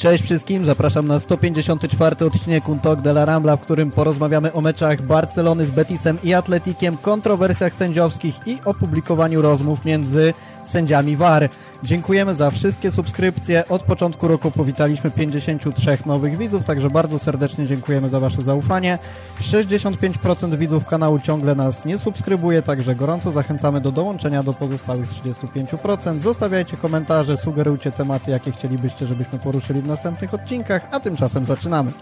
Cześć wszystkim, zapraszam na 154 odcinek Untok de la Rambla, w którym porozmawiamy o meczach Barcelony z Betisem i Atletikiem, kontrowersjach sędziowskich i opublikowaniu rozmów między sędziami VAR. Dziękujemy za wszystkie subskrypcje. Od początku roku powitaliśmy 53 nowych widzów, także bardzo serdecznie dziękujemy za Wasze zaufanie. 65% widzów kanału ciągle nas nie subskrybuje, także gorąco zachęcamy do dołączenia do pozostałych 35%. Zostawiajcie komentarze, sugerujcie tematy, jakie chcielibyście, żebyśmy poruszyli w następnych odcinkach, a tymczasem zaczynamy.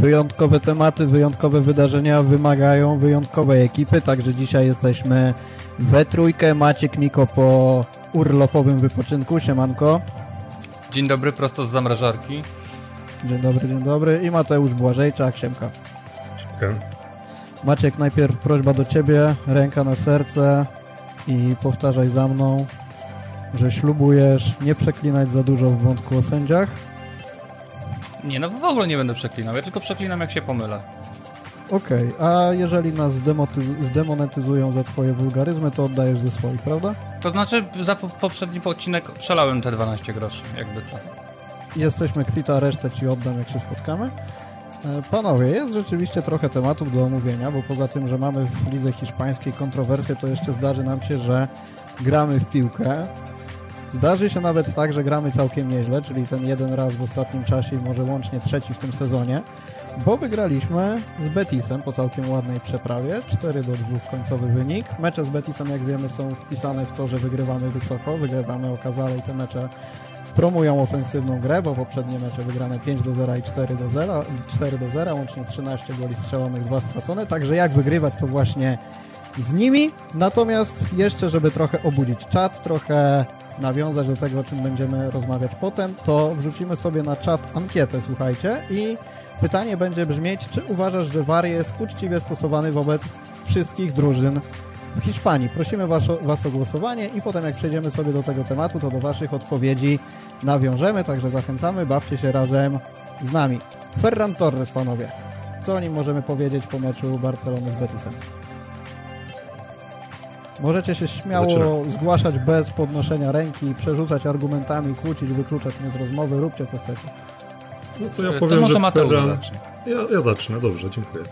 Wyjątkowe tematy, wyjątkowe wydarzenia wymagają wyjątkowej ekipy, także dzisiaj jesteśmy we trójkę. Maciek Miko po urlopowym wypoczynku, siemanko. Dzień dobry, prosto z zamrażarki. Dzień dobry, dzień dobry. I Mateusz Błażejczak, siemka. Siemka. Maciek, najpierw prośba do Ciebie, ręka na serce i powtarzaj za mną, że ślubujesz nie przeklinać za dużo w wątku o sędziach. Nie, no w ogóle nie będę przeklinał, ja tylko przeklinam jak się pomylę. Okej, a jeżeli nas zdemonetyzują za Twoje wulgaryzmy, to oddajesz ze swoich, prawda? To znaczy, za po poprzedni odcinek przelałem te 12 groszy, jakby co. Jesteśmy kwita, resztę Ci oddam, jak się spotkamy. E, Panowie, jest rzeczywiście trochę tematów do omówienia, bo poza tym, że mamy w lidze hiszpańskiej kontrowersje, to jeszcze zdarzy nam się, że gramy w piłkę. Zdarzy się nawet tak, że gramy całkiem nieźle, czyli ten jeden raz w ostatnim czasie i może łącznie trzeci w tym sezonie, bo wygraliśmy z Betisem po całkiem ładnej przeprawie, 4 do 2 końcowy wynik. Mecze z Betisem, jak wiemy, są wpisane w to, że wygrywamy wysoko, wygrywamy okazale i te mecze promują ofensywną grę, bo poprzednie mecze wygrane 5 do 0 i 4 do 0, 4 do 0, łącznie 13 goli strzelonych, 2 stracone, także jak wygrywać to właśnie z nimi. Natomiast jeszcze, żeby trochę obudzić czat, trochę nawiązać do tego, o czym będziemy rozmawiać potem, to wrzucimy sobie na czat ankietę, słuchajcie, i pytanie będzie brzmieć, czy uważasz, że VAR jest uczciwie stosowany wobec wszystkich drużyn w Hiszpanii. Prosimy was o, was o głosowanie i potem jak przejdziemy sobie do tego tematu, to do waszych odpowiedzi nawiążemy, także zachęcamy, bawcie się razem z nami. Ferran Torres, panowie. Co o nim możemy powiedzieć po meczu Barcelony z Betisem? Możecie się śmiało Zaczynam. zgłaszać bez podnoszenia ręki, przerzucać argumentami, kłócić, wykluczać mnie z rozmowy, róbcie co chcecie. No to ja to powiem, może że Mateusz Ferran... zacznie. Ja, ja zacznę, dobrze, dziękuję.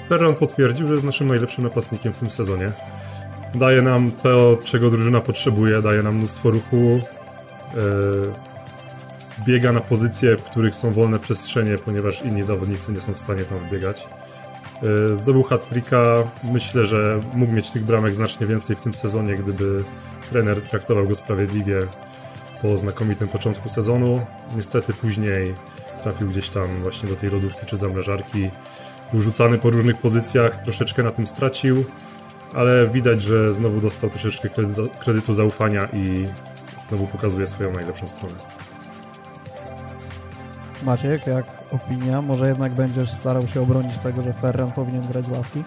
E, Ferran potwierdził, że jest naszym najlepszym napastnikiem w tym sezonie. Daje nam to, czego drużyna potrzebuje, daje nam mnóstwo ruchu. E, biega na pozycje, w których są wolne przestrzenie, ponieważ inni zawodnicy nie są w stanie tam wbiegać. E, Zdobył hat-tricka. Myślę, że mógł mieć tych bramek znacznie więcej w tym sezonie, gdyby trener traktował go sprawiedliwie po znakomitym początku sezonu. Niestety później trafił gdzieś tam właśnie do tej lodówki czy zamrażarki. Był rzucany po różnych pozycjach, troszeczkę na tym stracił, ale widać, że znowu dostał troszeczkę kredytu zaufania i znowu pokazuje swoją najlepszą stronę. Maciek, jak opinia? Może jednak będziesz starał się obronić tego, że Ferran powinien grać z ławki?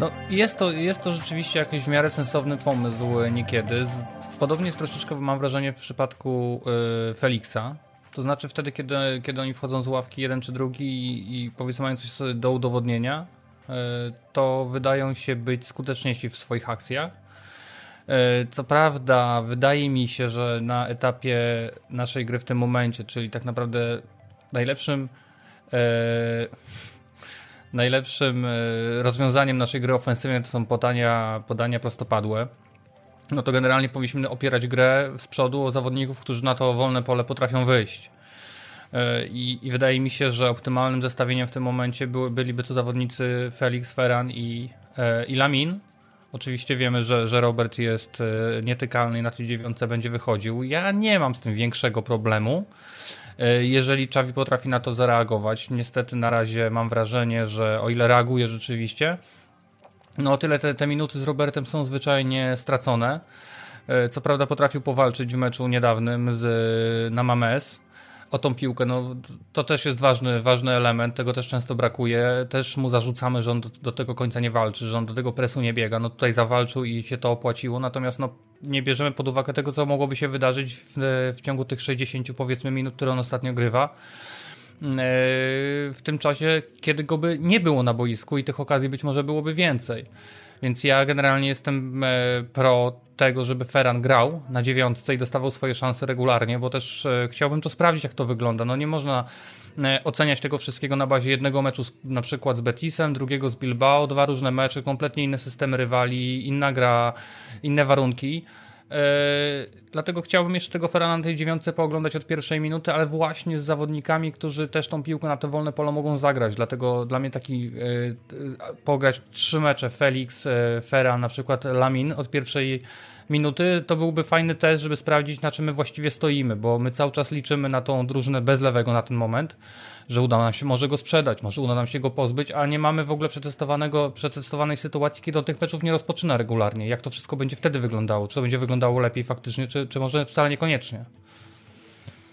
No, jest to, jest to rzeczywiście jakiś w miarę sensowny pomysł e, niekiedy. Podobnie jest troszeczkę, mam wrażenie, w przypadku y, Feliksa. To znaczy wtedy, kiedy, kiedy oni wchodzą z ławki jeden czy drugi i, i powiedzmy mają coś do udowodnienia, y, to wydają się być skuteczniejsi w swoich akcjach. Y, Co prawda, wydaje mi się, że na etapie naszej gry w tym momencie, czyli tak naprawdę najlepszym y, najlepszym e, rozwiązaniem naszej gry ofensywnej to są podania, podania prostopadłe. No to generalnie powinniśmy opierać grę z przodu o zawodników, którzy na to wolne pole potrafią wyjść. E, I, I wydaje mi się, że optymalnym zestawieniem w tym momencie byliby to zawodnicy Felix, Ferran i, e, i Lamin. Oczywiście wiemy, że, że Robert jest e, nietykalny i na tej dziewiątce będzie wychodził. Ja nie mam z tym większego problemu e, jeżeli Czawi potrafi na to zareagować. Niestety na razie mam wrażenie, że o ile reaguje rzeczywiście, no o tyle te, te minuty z Robertem są zwyczajnie stracone. E, Co prawda potrafił powalczyć w meczu niedawnym z, na Mames, o tą piłkę. No, to też jest ważny, ważny element, tego też często brakuje. Też mu zarzucamy, że on do, do, tego końca nie walczy, że on do tego presu nie biega. No tutaj zawalczył i się to opłaciło, natomiast no, nie bierzemy pod uwagę tego, co mogłoby się wydarzyć w, w ciągu tych 60 powiedzmy minut, które on ostatnio grywa. E, w tym czasie, kiedy go by nie było na boisku i tych okazji być może byłoby więcej. Więc ja generalnie jestem e, pro tego, żeby Ferran grał na dziewiątce i dostawał swoje szanse regularnie, bo też e, chciałbym to sprawdzić, jak to wygląda. No nie można e, oceniać tego wszystkiego na bazie jednego meczu na przykład z Betisem, drugiego z Bilbao, dwa różne mecze, kompletnie inne systemy rywali, inna gra, inne warunki. Yy, dlatego chciałbym jeszcze tego Ferrana na tej dziewiątce pooglądać od pierwszej minuty, ale właśnie z zawodnikami, którzy też tą piłkę na to wolne pole mogą zagrać. Dlatego dla mnie taki yy, pograć trzy mecze Felix, yy, Ferran, na przykład Lamin od pierwszej minuty, to byłby fajny test, żeby sprawdzić na czym my właściwie stoimy, bo my cały czas liczymy na tą drużynę bez lewego na ten moment, że uda nam się może go sprzedać, może uda nam się go pozbyć, a nie mamy w ogóle przetestowanego, przetestowanej sytuacji, kiedy on tych meczów nie rozpoczyna regularnie. Jak to wszystko będzie wtedy wyglądało? Czy to będzie wyglądało lepiej faktycznie, czy, czy może wcale niekoniecznie?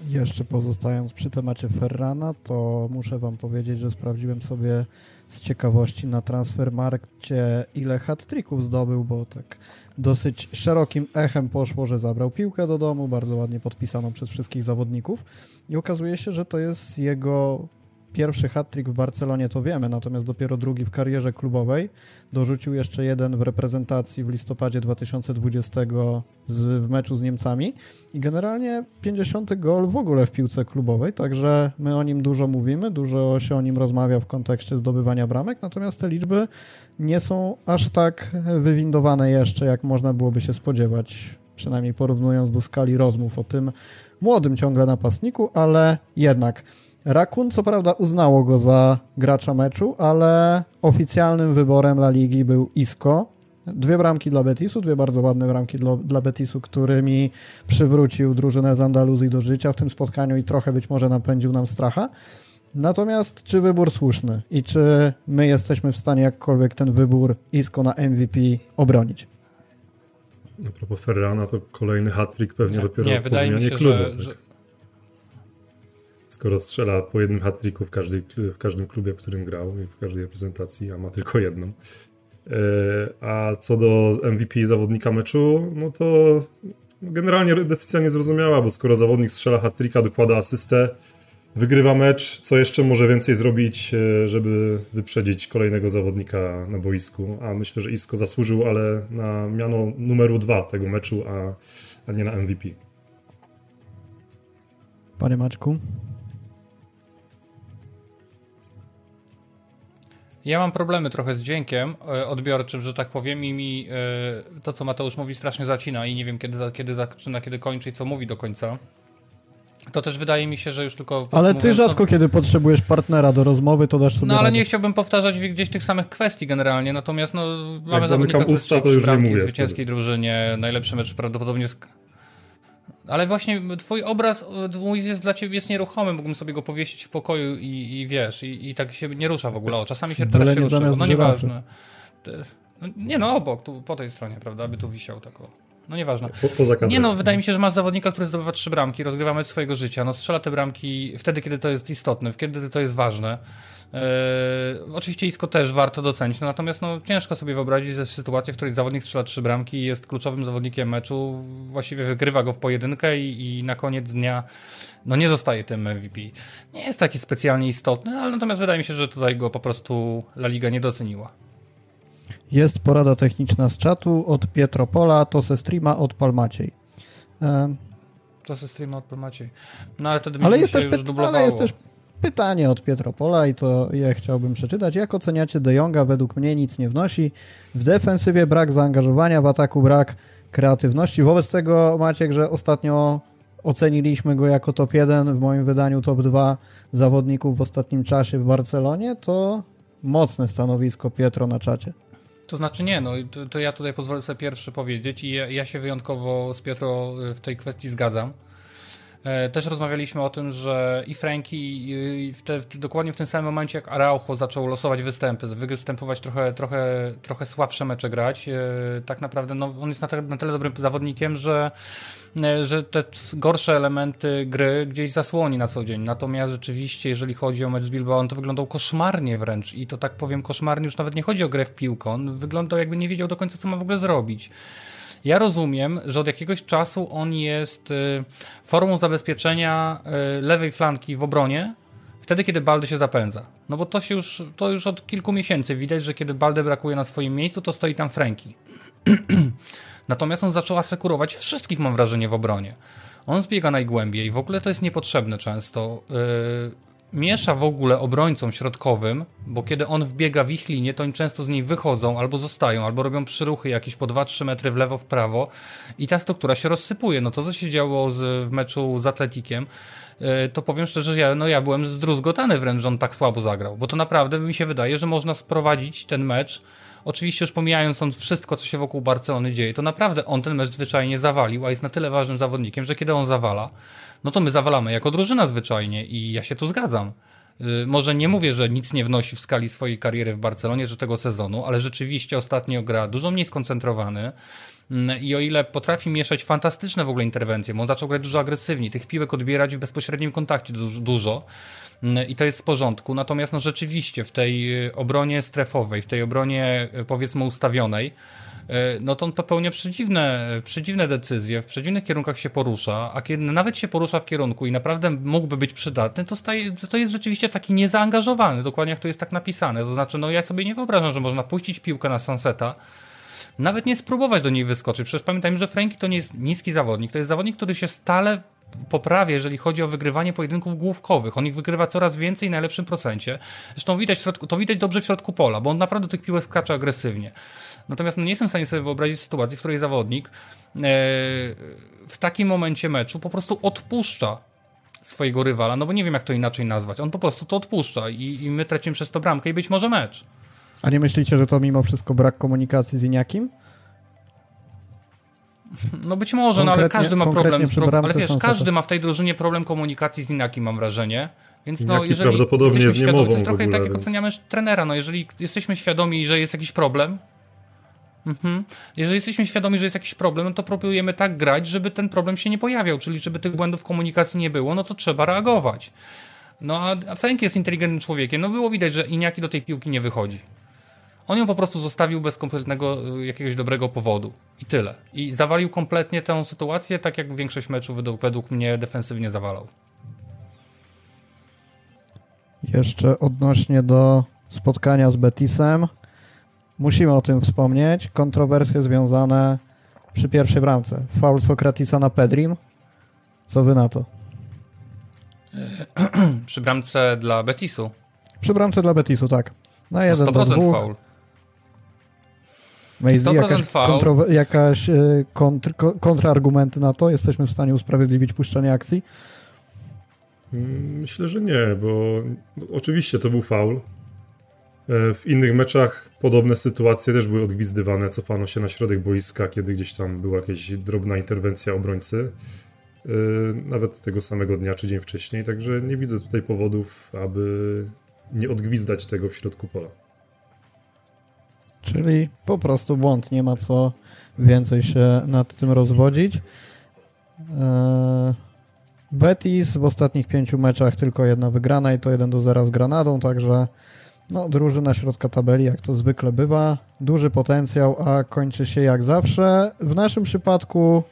Jeszcze pozostając przy temacie Ferrana, to muszę wam powiedzieć, że sprawdziłem sobie z ciekawości na Transfermarkcie, ile hat-tricków zdobył, bo tak dosyć szerokim echem poszło, że zabrał piłkę do domu, bardzo ładnie podpisaną przez wszystkich zawodników. I okazuje się, że to jest jego pierwszy hat-trick w Barcelonie, to wiemy, natomiast dopiero drugi w karierze klubowej. Dorzucił jeszcze jeden w reprezentacji w listopadzie 2020 z, w meczu z Niemcami i generalnie 50 gol w ogóle w piłce klubowej, także my o nim dużo mówimy, dużo się o nim rozmawia w kontekście zdobywania bramek, natomiast te liczby nie są aż tak wywindowane jeszcze, jak można byłoby się spodziewać, przynajmniej porównując do skali rozmów o tym młodym ciągle napastniku, ale jednak Rakun co prawda uznało go za gracza meczu, ale oficjalnym wyborem La Ligi był Isco. Dwie bramki dla Betisu, dwie bardzo ładne bramki dla, dla Betisu, którymi przywrócił drużynę z Andaluzji do życia w tym spotkaniu i trochę być może napędził nam stracha. Natomiast czy wybór słuszny i czy my jesteśmy w stanie jakkolwiek ten wybór Isco na MVP obronić? A propos Ferrana, to kolejny hat-trick pewnie nie, dopiero nie, po wydaje zmianie mi się, klubu. Że, tak? że skoro strzela po jednym hat-tricku w, w każdym klubie, w którym grał i w każdej reprezentacji, a ma tylko jedną. E, a co do MVP zawodnika meczu, no to generalnie decyzja niezrozumiała, bo skoro zawodnik strzela hat-tricka, dokłada asystę, wygrywa mecz, co jeszcze może więcej zrobić, e, żeby wyprzedzić kolejnego zawodnika na boisku, a myślę, że Isco zasłużył, ale na miano numeru dwa tego meczu, a, a nie na MVP. Panie Maczku? Ja mam problemy trochę z dźwiękiem e, odbiorczym, że tak powiem, i mi e, to, co Mateusz mówi, strasznie zacina i nie wiem, kiedy, kiedy zaczyna, kiedy kończy i co mówi do końca. To też wydaje mi się, że już tylko. Ale ty rzadko, to... kiedy potrzebujesz partnera do rozmowy, to dasz sobie. No ale radę. nie chciałbym powtarzać gdzieś tych samych kwestii generalnie. Natomiast no, mamy zawodnika, który usta, to już nie mówię. w zwycięskiej drużynie. Najlepszy mecz prawdopodobnie z ale właśnie twój obraz mój jest dla ciebie jest nieruchomy, mógłbym sobie go powiesić w pokoju i, i wiesz, i, i, tak się nie rusza w ogóle. O, czasami się teraz się rusza, no nieważne. No, nie no, obok, tu po tej stronie, prawda, aby tu wisiał tak o. No nieważne. Po, nie no, wydaje mi się, że masz zawodnika, który zdobywa trzy bramki, rozgrywa mecz swojego życia, no strzela te bramki wtedy, kiedy to jest istotne, kiedy to jest ważne. Eee, oczywiście Isko też warto docenić, no, natomiast no, ciężko sobie wyobrazić sytuację, w której zawodnik strzela trzy bramki i jest kluczowym zawodnikiem meczu, właściwie wygrywa go w pojedynkę i, i na koniec dnia no nie zostaje tym MVP. Nie jest taki specjalnie istotny, ale natomiast wydaje mi się, że tutaj go po prostu La Liga nie doceniła. Jest porada techniczna z czatu od Pietropola, to se streama od Palmaciej. E... To se streama od Palmaciej. No ale wtedy ale jest też już dublowało. Ale jest też pytanie od Pietropola i to ja chciałbym przeczytać. Jak oceniacie De Jonga? Według mnie nic nie wnosi. W defensywie brak zaangażowania, w ataku brak kreatywności. Wobec tego Maciek, że ostatnio oceniliśmy go jako top 1, w moim wydaniu top 2 zawodników w ostatnim czasie w Barcelonie, to mocne stanowisko Pietro na czacie. To znaczy nie, no to, to ja tutaj pozwolę sobie pierwszy powiedzieć i ja, ja, się wyjątkowo z Pietro w tej kwestii zgadzam. E, też rozmawialiśmy o tym, że i Franki dokładnie w tym samym momencie jak Araujo zaczął losować występy, występować trochę, trochę, trochę słabsze mecze grać, e, tak naprawdę no, on jest na, na tyle dobrym zawodnikiem, że, e, że te gorsze elementy gry gdzieś zasłoni na co dzień. Natomiast rzeczywiście, jeżeli chodzi o mecz z Bilbao, on to wyglądał koszmarnie wręcz i to tak powiem koszmarnie, już nawet nie chodzi o grę w piłkę, on wyglądał jakby nie wiedział do końca co ma w ogóle zrobić. Ja rozumiem, że od jakiegoś czasu on jest y, formą zabezpieczenia y, lewej flanki w obronie, wtedy, kiedy Balde się zapędza. No bo to się już, to już od kilku miesięcy widać, że kiedy Balde brakuje na swoim miejscu, to stoi tam Franki. Natomiast on zaczął asekurować wszystkich, mam wrażenie, w obronie. On zbiega najgłębiej, w ogóle to jest niepotrzebne często. Yy, miesza w ogóle obrońcom środkowym, bo kiedy on wbiega w ich linię, to oni często z niej wychodzą, albo zostają, albo robią przyruchy jakieś po 2-3 metry w lewo, w prawo i ta struktura się rozsypuje. No to, co się działo z, w meczu z Atletikiem, e, to powiem szczerze, że ja, no ja byłem zdruzgotany wręcz, że on tak słabo zagrał, bo to naprawdę mi się wydaje, że można sprowadzić ten mecz Oczywiście już pomijając stąd wszystko, co się wokół Barcelony dzieje, to naprawdę on ten mecz zwyczajnie zawalił, a jest na tyle ważnym zawodnikiem, że kiedy on zawala, no to my zawalamy jako drużyna zwyczajnie i ja się tu zgadzam. Y, może nie mówię, że nic nie wnosi w skali swojej kariery w Barcelonie, że tego sezonu, ale rzeczywiście ostatnio gra dużo mniej skoncentrowany. Mm, I o ile potrafi mieszać fantastyczne w ogóle interwencje, bo on zaczął grać dużo agresywniej, tych piłek odbierać w bezpośrednim kontakcie dużo, mm, i to jest w porządku. Natomiast no rzeczywiście w tej y, obronie strefowej, w tej obronie y, powiedzmy ustawionej, no to on popełnia przedziwne, przedziwne decyzje, w przedziwnych kierunkach się porusza, a kiedy nawet się porusza w kierunku i naprawdę mógłby być przydatny, to, staje, to jest rzeczywiście taki niezaangażowany, dokładnie jak to jest tak napisane. To znaczy, no ja sobie nie wyobrażam, że można puścić piłkę na Sunseta, nawet nie spróbować do niej wyskoczyć. Przecież pamiętajmy, że Frankie to nie jest niski zawodnik, to jest zawodnik, który się stale poprawia, jeżeli chodzi o wygrywanie pojedynków główkowych. On ich wygrywa coraz więcej i najlepszym procencie. Zresztą widać to widać dobrze w środku pola, bo on naprawdę tych piłek skacze agresywnie. Natomiast no, nie jestem w stanie sobie wyobrazić sytuacji, w której zawodnik e, w takim momencie meczu po prostu odpuszcza swojego rywala, no bo nie wiem jak to inaczej nazwać. On po prostu to odpuszcza i, i my tracimy przez to bramkę i być może mecz. A nie myślicie, że to mimo wszystko brak komunikacji z Iniakim? No być może, no ale każdy ma problem. Pro, ale wiesz, każdy ma w tej drużynie problem komunikacji z Inakim, mam wrażenie. Więc no, jeżeli prawdopodobnie jest niemową to jest trochę ogóle, tak, jak więc... oceniamy trenera. No, jeżeli jesteśmy świadomi, że jest jakiś problem, Mhm. Jeżeli jesteśmy świadomi, że jest jakiś problem, no to próbujemy tak grać, żeby ten problem się nie pojawiał, czyli żeby tych błędów komunikacji nie było, no to trzeba reagować. No a Frank jest inteligentnym człowiekiem, no było widać, że Iniaki do tej piłki nie wychodzi. On ją po prostu zostawił bez kompletnego y, jakiegoś dobrego powodu. I tyle. I zawalił kompletnie tę sytuację, tak jak większość meczów według, według mnie defensywnie zawalał. Jeszcze odnośnie do spotkania z Betisem. Musimy o tym wspomnieć. Kontrowersje związane przy pierwszej bramce. Faul Sokratisa na Pedrim. Co wy na to? przy bramce dla Betisu. Przy bramce dla Betisu, tak. Na jeden 100% do dwóch. faul. Maze, jakaś, kontro, jakaś e, kontr, kontrargumenty na to? Jesteśmy w stanie usprawiedliwić puszczenie akcji? Mm, myślę, że nie, bo oczywiście to był faul. E, w innych meczach podobne sytuacje też były odgwizdywane, cofano się na środek boiska, kiedy gdzieś tam była jakaś drobna interwencja obrońcy. E, nawet tego samego dnia czy dzień wcześniej, także nie widzę tutaj powodów, aby nie odgwizdać tego w środku pola. Czyli po prostu błąd, nie ma co więcej się nad tym rozwodzić. Eee, Betis w ostatnich pięciu meczach tylko jedna wygrana i to 1 do 0 z Granadą, także no, drużyna środka tabeli, jak to zwykle bywa. Duży potencjał, a kończy się jak zawsze. W naszym przypadku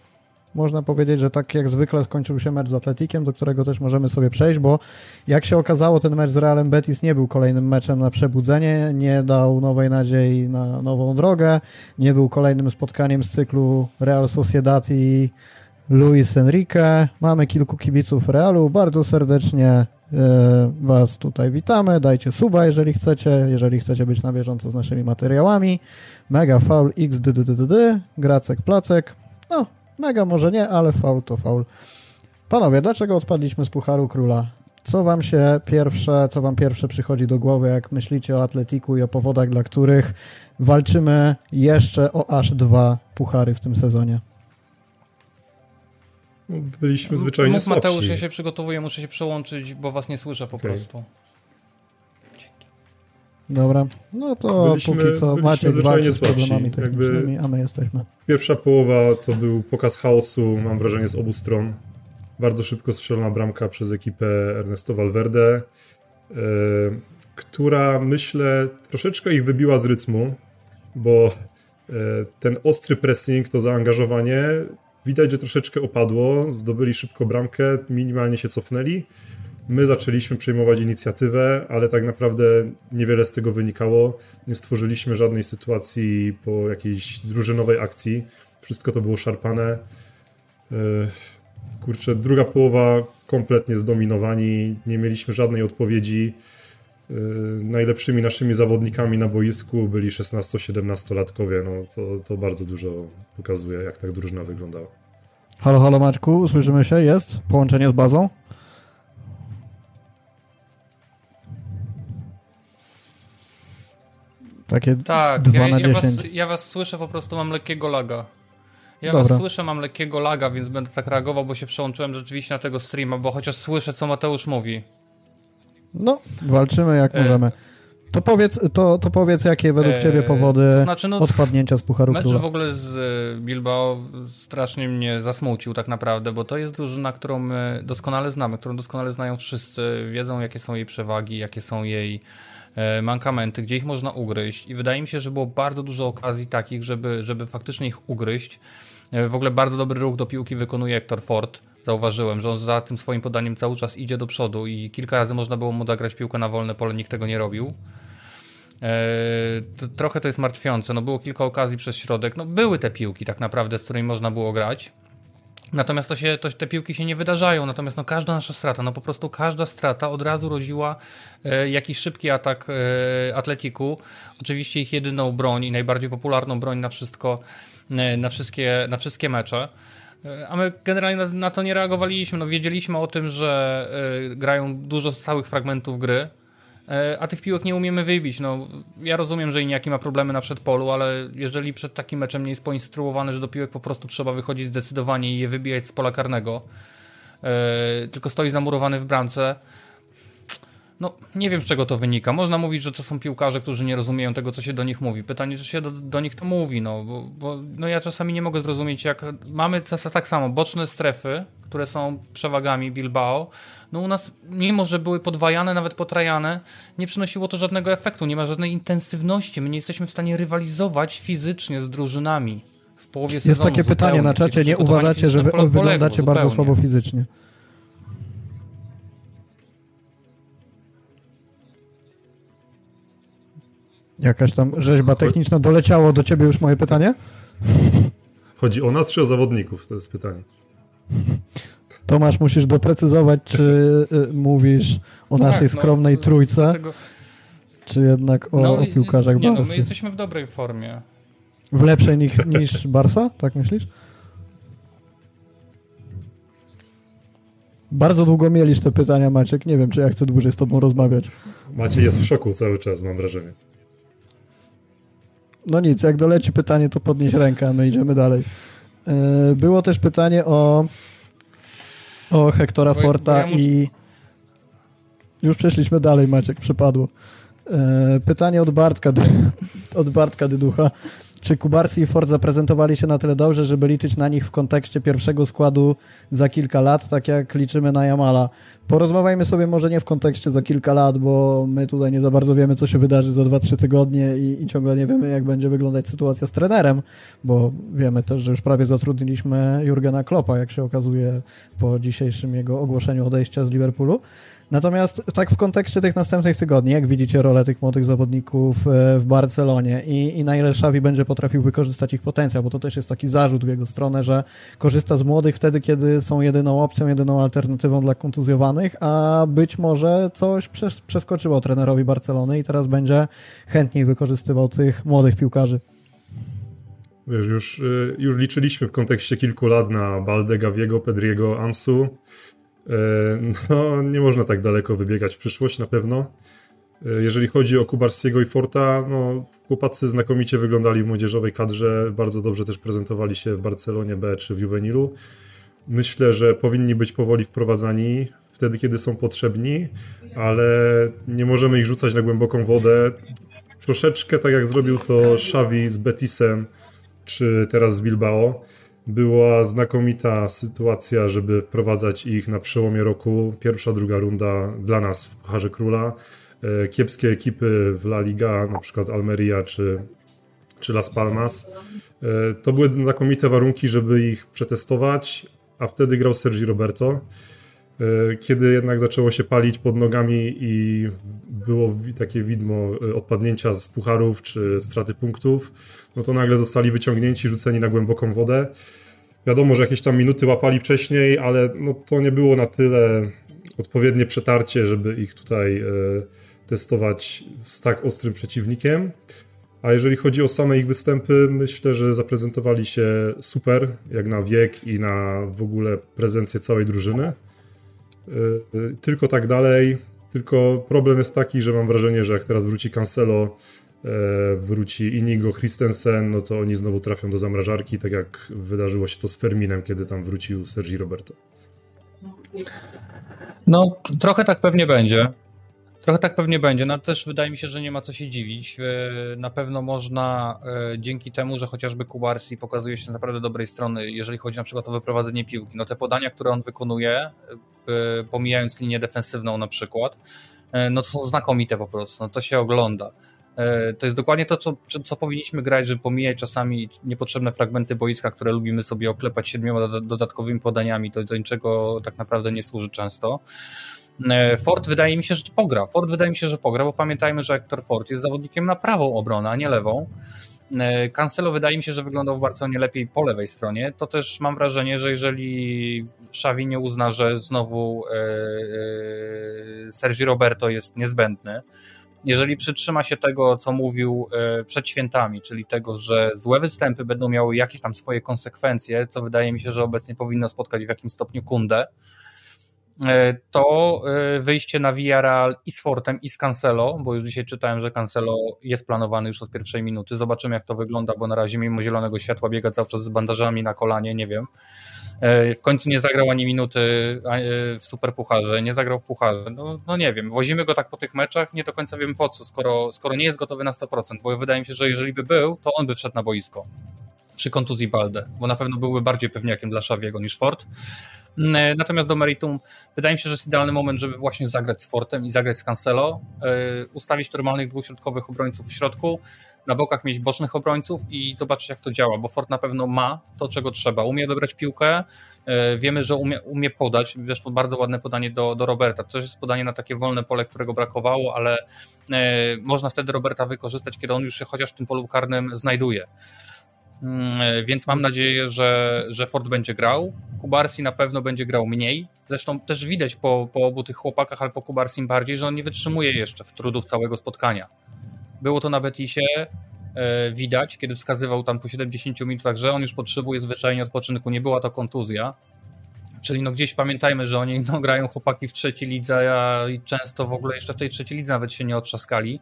można powiedzieć, że tak jak zwykle skończył się mecz z Atletikiem, do którego też możemy sobie przejść, bo jak się okazało, ten mecz z Realem Betis nie był kolejnym meczem na przebudzenie, nie dał nowej nadziei na nową drogę, nie był kolejnym spotkaniem z cyklu Real Sociedad i Luis Enrique. Mamy kilku kibiców Realu, bardzo serdecznie Was tutaj witamy. Dajcie suba, jeżeli chcecie, jeżeli chcecie być na bieżąco z naszymi materiałami. Mega Faul XDDDD, Gracek Placek. No, Mega może nie, ale faul to faul. Panowie, dlaczego odpadliśmy z Pucharu Króla? Co wam się pierwsze, co wam pierwsze przychodzi do głowy, jak myślicie o Atletiku i o powodach, dla których walczymy jeszcze o aż dwa puchary w tym sezonie? No, byliśmy zwyczajnie Mów słabsi. Mateusz, ja się przygotowuję, muszę się przełączyć, bo was nie słyszę po Okej. prostu. Dobra, no to Byliśmy- póki co Maciek zwyczajnie z problemami technicznymi, a my jesteśmy. Pierwsza połowa to był pokaz chaosu, mam wrażenie, z obu stron. Bardzo szybko strzelona bramka przez ekipę Ernesto Valverde, e, która myślę troszeczkę ich wybiła z rytmu, bo e, ten ostry pressing, to zaangażowanie widać, że troszeczkę opadło. Zdobyli szybko bramkę, minimalnie się cofnęli. My zaczęliśmy przejmować inicjatywę, ale tak naprawdę niewiele z tego wynikało. Nie stworzyliśmy żadnej sytuacji po jakiejś drużynowej akcji. Wszystko to było szarpane. Yy, Kurczę, druga połowa kompletnie zdominowani. Nie mieliśmy żadnej odpowiedzi. Yy, Najlepszymi naszymi zawodnikami na boisku byli 16-17-latkowie. No, to, to bardzo dużo pokazuje, jak tak drużyna wyglądała. Halo, halo Maćku, słyszymy się? Jest? Połączenie z bazą? Takie Tak, 2 ja, na ja, was, 10. ja was słyszę, po prostu mam lekkiego laga. Ja Dobra. was słyszę, mam lekkiego laga, więc będę tak reagował, bo się przełączyłem rzeczywiście na tego streama, bo chociaż słyszę, co Mateusz mówi. No, walczymy jak E, możemy. To powiedz, to, to powiedz, jakie według E, ciebie powody to znaczy, no, odpadnięcia z Pucharu Mecz Króla? w ogóle z e, Bilbao strasznie mnie zasmucił tak naprawdę, bo to jest drużyna, którą my doskonale znamy, którą doskonale znają wszyscy, wiedzą jakie są jej przewagi, jakie są jej e, mankamenty, gdzie ich można ugryźć i wydaje mi się, że było bardzo dużo okazji takich, żeby, żeby faktycznie ich ugryźć. W ogóle bardzo dobry ruch do piłki wykonuje Hector Ford. Zauważyłem, że on za tym swoim podaniem cały czas idzie do przodu i kilka razy można było mu odegrać piłkę na wolne pole, nikt tego nie robił. E, trochę to jest martwiące. No było kilka okazji przez środek. No były te piłki tak naprawdę, z którymi można było grać. Natomiast to się, to, te piłki się nie wydarzają. Natomiast no każda nasza strata, no po prostu każda strata od razu rodziła e, jakiś szybki atak e, Atletiku. Oczywiście ich jedyną broń i najbardziej popularną broń na wszystko, e, na wszystkie, na wszystkie mecze. E, A my generalnie na, to nie reagowaliśmy. No, wiedzieliśmy o tym, że e, grają dużo całych fragmentów gry, e, a tych piłek nie umiemy wybić. No, ja rozumiem, że Iniaki ma problemy na przedpolu, ale jeżeli przed takim meczem nie jest poinstruowany, że do piłek po prostu trzeba wychodzić zdecydowanie i je wybijać z pola karnego, tylko stoi zamurowany w bramce, no, nie wiem z czego to wynika. Można mówić, że to są piłkarze, którzy nie rozumieją tego, co się do nich mówi. Pytanie, czy się do, do nich to mówi, no, bo, bo no ja czasami nie mogę zrozumieć, jak mamy czasem tak samo, boczne strefy, które są przewagami Bilbao, no u nas, mimo że były podwajane, nawet potrajane, nie przynosiło to żadnego efektu, nie ma żadnej intensywności, my nie jesteśmy w stanie rywalizować fizycznie z drużynami. W połowie Jest sezonu takie pytanie zupełnie, na czacie, nie uważacie, że wy wyglądacie bardzo słabo fizycznie? Jakaś tam rzeźba techniczna doleciało do ciebie już moje pytanie? Chodzi o nas czy o zawodników? To jest pytanie. Tomasz, musisz doprecyzować, czy y, mówisz o Tak, naszej no, skromnej trójce, Dlatego, czy jednak o, o i- piłkarzach nie, no, Barsy. my jesteśmy w dobrej formie. W lepszej niż, niż Barsa? Tak myślisz? Bardzo długo mieliś te pytania, Maciek. Nie wiem, czy ja chcę dłużej z tobą rozmawiać. Macie jest w szoku cały czas, mam wrażenie. No nic, jak doleci pytanie, to podnieś rękę, a my idziemy dalej. E, Było też pytanie o, o Hektora Bo- bo Forta ja muszę- i już przeszliśmy dalej, Maciek, przypadło. E, Pytanie od Bartka, od Bartka Dyducha. Czy Kubarsi i Ford zaprezentowali się na tyle dobrze, żeby liczyć na nich w kontekście pierwszego składu za kilka lat, tak jak liczymy na Jamala? Porozmawiajmy sobie może nie w kontekście za kilka lat, bo my tutaj nie za bardzo wiemy, co się wydarzy za 2-3 tygodnie i, i ciągle nie wiemy, jak będzie wyglądać sytuacja z trenerem, bo wiemy też, że już prawie zatrudniliśmy Jurgena Kloppa, jak się okazuje po dzisiejszym jego ogłoszeniu odejścia z Liverpoolu. Natomiast tak w kontekście tych następnych tygodni, jak widzicie rolę tych młodych zawodników e, w Barcelonie i, i na ile Xavi będzie potrafił wykorzystać ich potencjał, bo to też jest taki zarzut w jego stronę, że korzysta z młodych wtedy, kiedy są jedyną opcją, jedyną alternatywą dla kontuzjowanych, a być może coś przes- przeskoczyło trenerowi Barcelony i teraz będzie chętniej wykorzystywał tych młodych piłkarzy. Wiesz, już, y, już liczyliśmy w kontekście kilku lat na Balde, Gaviego, Pedriego, Ansu. Y, No, nie można tak daleko wybiegać w przyszłość na pewno. Y, Jeżeli chodzi o Kubarskiego i Forta, no, chłopacy znakomicie wyglądali w młodzieżowej kadrze, bardzo dobrze też prezentowali się w Barcelonie B czy w Juvenilu. myślę, że powinni być powoli wprowadzani wtedy, kiedy są potrzebni, ale nie możemy ich rzucać na głęboką wodę. Troszeczkę tak jak zrobił to Xavi z Betisem, czy teraz z Bilbao. Była znakomita sytuacja, żeby wprowadzać ich na przełomie roku. Pierwsza, druga runda dla nas w Pucharze Króla. E, kiepskie ekipy w La Liga, na przykład Almeria czy, czy Las Palmas. E, to były znakomite warunki, żeby ich przetestować, a wtedy grał Sergi Roberto. E, kiedy jednak zaczęło się palić pod nogami i było takie widmo odpadnięcia z pucharów czy straty punktów, no to nagle zostali wyciągnięci, rzuceni na głęboką wodę. Wiadomo, że jakieś tam minuty łapali wcześniej, ale no to nie było na tyle odpowiednie przetarcie, żeby ich tutaj testować z tak ostrym przeciwnikiem. A jeżeli chodzi o same ich występy, myślę, że zaprezentowali się super, jak na wiek i na w ogóle prezencję całej drużyny. E, e, tylko tak dalej. Tylko problem jest taki, że mam wrażenie, że jak teraz wróci Cancelo, e, wróci Inigo Christensen, no to oni znowu trafią do zamrażarki, tak jak wydarzyło się to z Ferminem, kiedy tam wrócił Sergi Roberto. No, trochę tak pewnie będzie. Trochę tak pewnie będzie. No też wydaje mi się, że nie ma co się dziwić. E, na pewno można e, dzięki temu, że chociażby Kubarsi pokazuje się z naprawdę dobrej strony, jeżeli chodzi na przykład o wyprowadzenie piłki. No te podania, które on wykonuje, e, pomijając linię defensywną na przykład, no to są znakomite po prostu. No to się ogląda. To jest dokładnie to, co, co powinniśmy grać, żeby pomijać czasami niepotrzebne fragmenty boiska, które lubimy sobie oklepać siedmioma dodatkowymi podaniami, to do niczego tak naprawdę nie służy często. E, Ford wydaje mi się, że pogra. Ford wydaje mi się, że pogra, bo pamiętajmy, że Hector Ford jest zawodnikiem na prawą obronę, a nie lewą. E, Cancelo wydaje mi się, że wyglądał w Barcelonie lepiej po lewej stronie. To też mam wrażenie, że jeżeli Xavi nie uzna, że znowu e, Sergi Roberto jest niezbędny, jeżeli przytrzyma się tego, co mówił przed świętami, czyli tego, że złe występy będą miały jakieś tam swoje konsekwencje, co wydaje mi się, że obecnie powinno spotkać w jakimś stopniu Kundę, E, to e, wyjście na Villarreal i z Fortem i z Cancelo, bo już dzisiaj czytałem, że Cancelo jest planowany już od pierwszej minuty. Zobaczymy jak to wygląda, bo na razie mimo zielonego światła biega cały czas z bandażami na kolanie, nie wiem. E, w końcu nie zagrał ani minuty w Superpucharze, nie zagrał w Pucharze. No, no nie wiem, wozimy go tak po tych meczach, nie do końca wiem po co, skoro, skoro nie jest gotowy na 100%, bo wydaje mi się, że jeżeli by był, to on by wszedł na boisko przy kontuzji Balde, bo na pewno byłby bardziej pewniakiem dla Szawiego niż Ford. Mm, e, natomiast do meritum wydaje mi się, że jest idealny moment, żeby właśnie zagrać z Fortem i zagrać z Cancelo, e, ustawić normalnych dwóch środkowych obrońców w środku, na bokach mieć bocznych obrońców i zobaczyć jak to działa, bo Fort na pewno ma to, czego trzeba. Umie odebrać piłkę, e, wiemy, że umie, umie podać, zresztą bardzo ładne podanie do, do Roberta. To też jest podanie na takie wolne pole, którego brakowało, ale można wtedy Roberta wykorzystać, kiedy on już się chociaż w tym polu karnym znajduje. Mm, e, więc mam nadzieję, że, że Ford będzie grał. Kubarsi na pewno będzie grał mniej. Zresztą też widać po, po obu tych chłopakach, ale po Kubarsim bardziej, że on nie wytrzymuje jeszcze w trudów całego spotkania. Było to na Betisie e, widać, kiedy wskazywał tam po 70 minutach, że on już potrzebuje zwyczajnie odpoczynku. Nie była to kontuzja. Czyli no gdzieś pamiętajmy, że oni no, grają chłopaki w trzeciej lidze, a często w ogóle jeszcze w tej trzeciej lidze nawet się nie otrzaskali,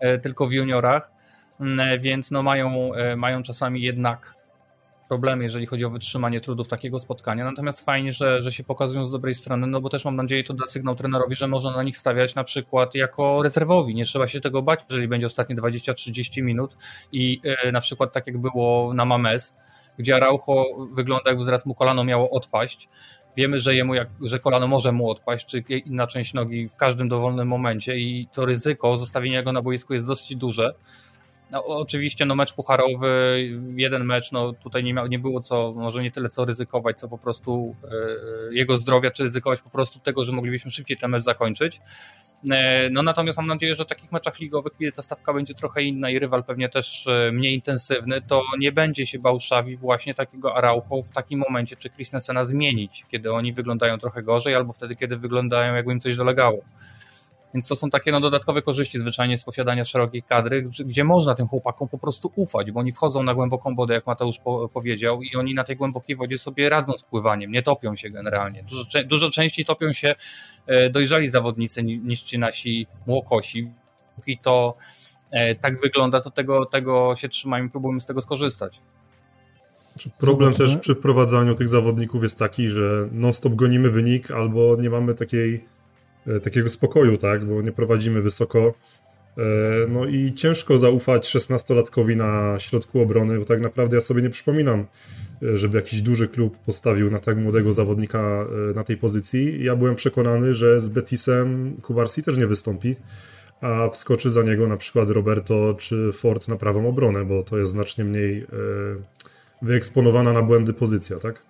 e, tylko w juniorach Mm, więc no mają, e, mają czasami jednak problemy, jeżeli chodzi o wytrzymanie trudów takiego spotkania. Natomiast fajnie, że, że się pokazują z dobrej strony, no bo też mam nadzieję, to da sygnał trenerowi, że można na nich stawiać na przykład jako rezerwowi. Nie trzeba się tego bać, jeżeli będzie ostatnie 20-30 minut i e, na przykład tak jak było na Mames, gdzie Araujo wygląda jakby zaraz mu kolano miało odpaść. Wiemy, że jemu jak, że kolano może mu odpaść, czy inna część nogi w każdym dowolnym momencie i to ryzyko zostawienia go na boisku jest dosyć duże. No, oczywiście no, mecz pucharowy, jeden mecz, no tutaj nie, nie było co, może nie tyle co ryzykować, co po prostu e, jego zdrowia, czy ryzykować po prostu tego, że moglibyśmy szybciej ten mecz zakończyć. E, no natomiast mam nadzieję, że w takich meczach ligowych, kiedy ta stawka będzie trochę inna i rywal pewnie też e, mniej intensywny, to nie będzie się bał Szawi właśnie takiego Araucho w takim momencie, czy Christensena zmienić, kiedy oni wyglądają trochę gorzej, albo wtedy, kiedy wyglądają jakby im coś dolegało. Więc to są takie no, dodatkowe korzyści zwyczajnie z posiadania szerokiej kadry, gdzie można tym chłopakom po prostu ufać, bo oni wchodzą na głęboką wodę, jak Mateusz po powiedział, i oni na tej głębokiej wodzie sobie radzą z pływaniem, nie topią się generalnie. Dużo, dużo częściej topią się e, dojrzali zawodnicy niż ci nasi młokosi. I to e, tak wygląda, to tego, tego się trzymajmy, próbujmy z tego skorzystać. Znaczy, problem też przy wprowadzaniu tych zawodników jest taki, że non-stop gonimy wynik albo nie mamy takiej, takiego spokoju, tak, bo nie prowadzimy wysoko. E, no i ciężko zaufać 16-latkowi na środku obrony, bo tak naprawdę ja sobie nie przypominam, e, żeby jakiś duży klub postawił na tak młodego zawodnika na tej pozycji. Ja byłem przekonany, że z Betisem Kubarsi też nie wystąpi a wskoczy za niego na przykład Roberto czy Ford na prawą obronę, bo to jest znacznie mniej e, wyeksponowana na błędy pozycja, tak?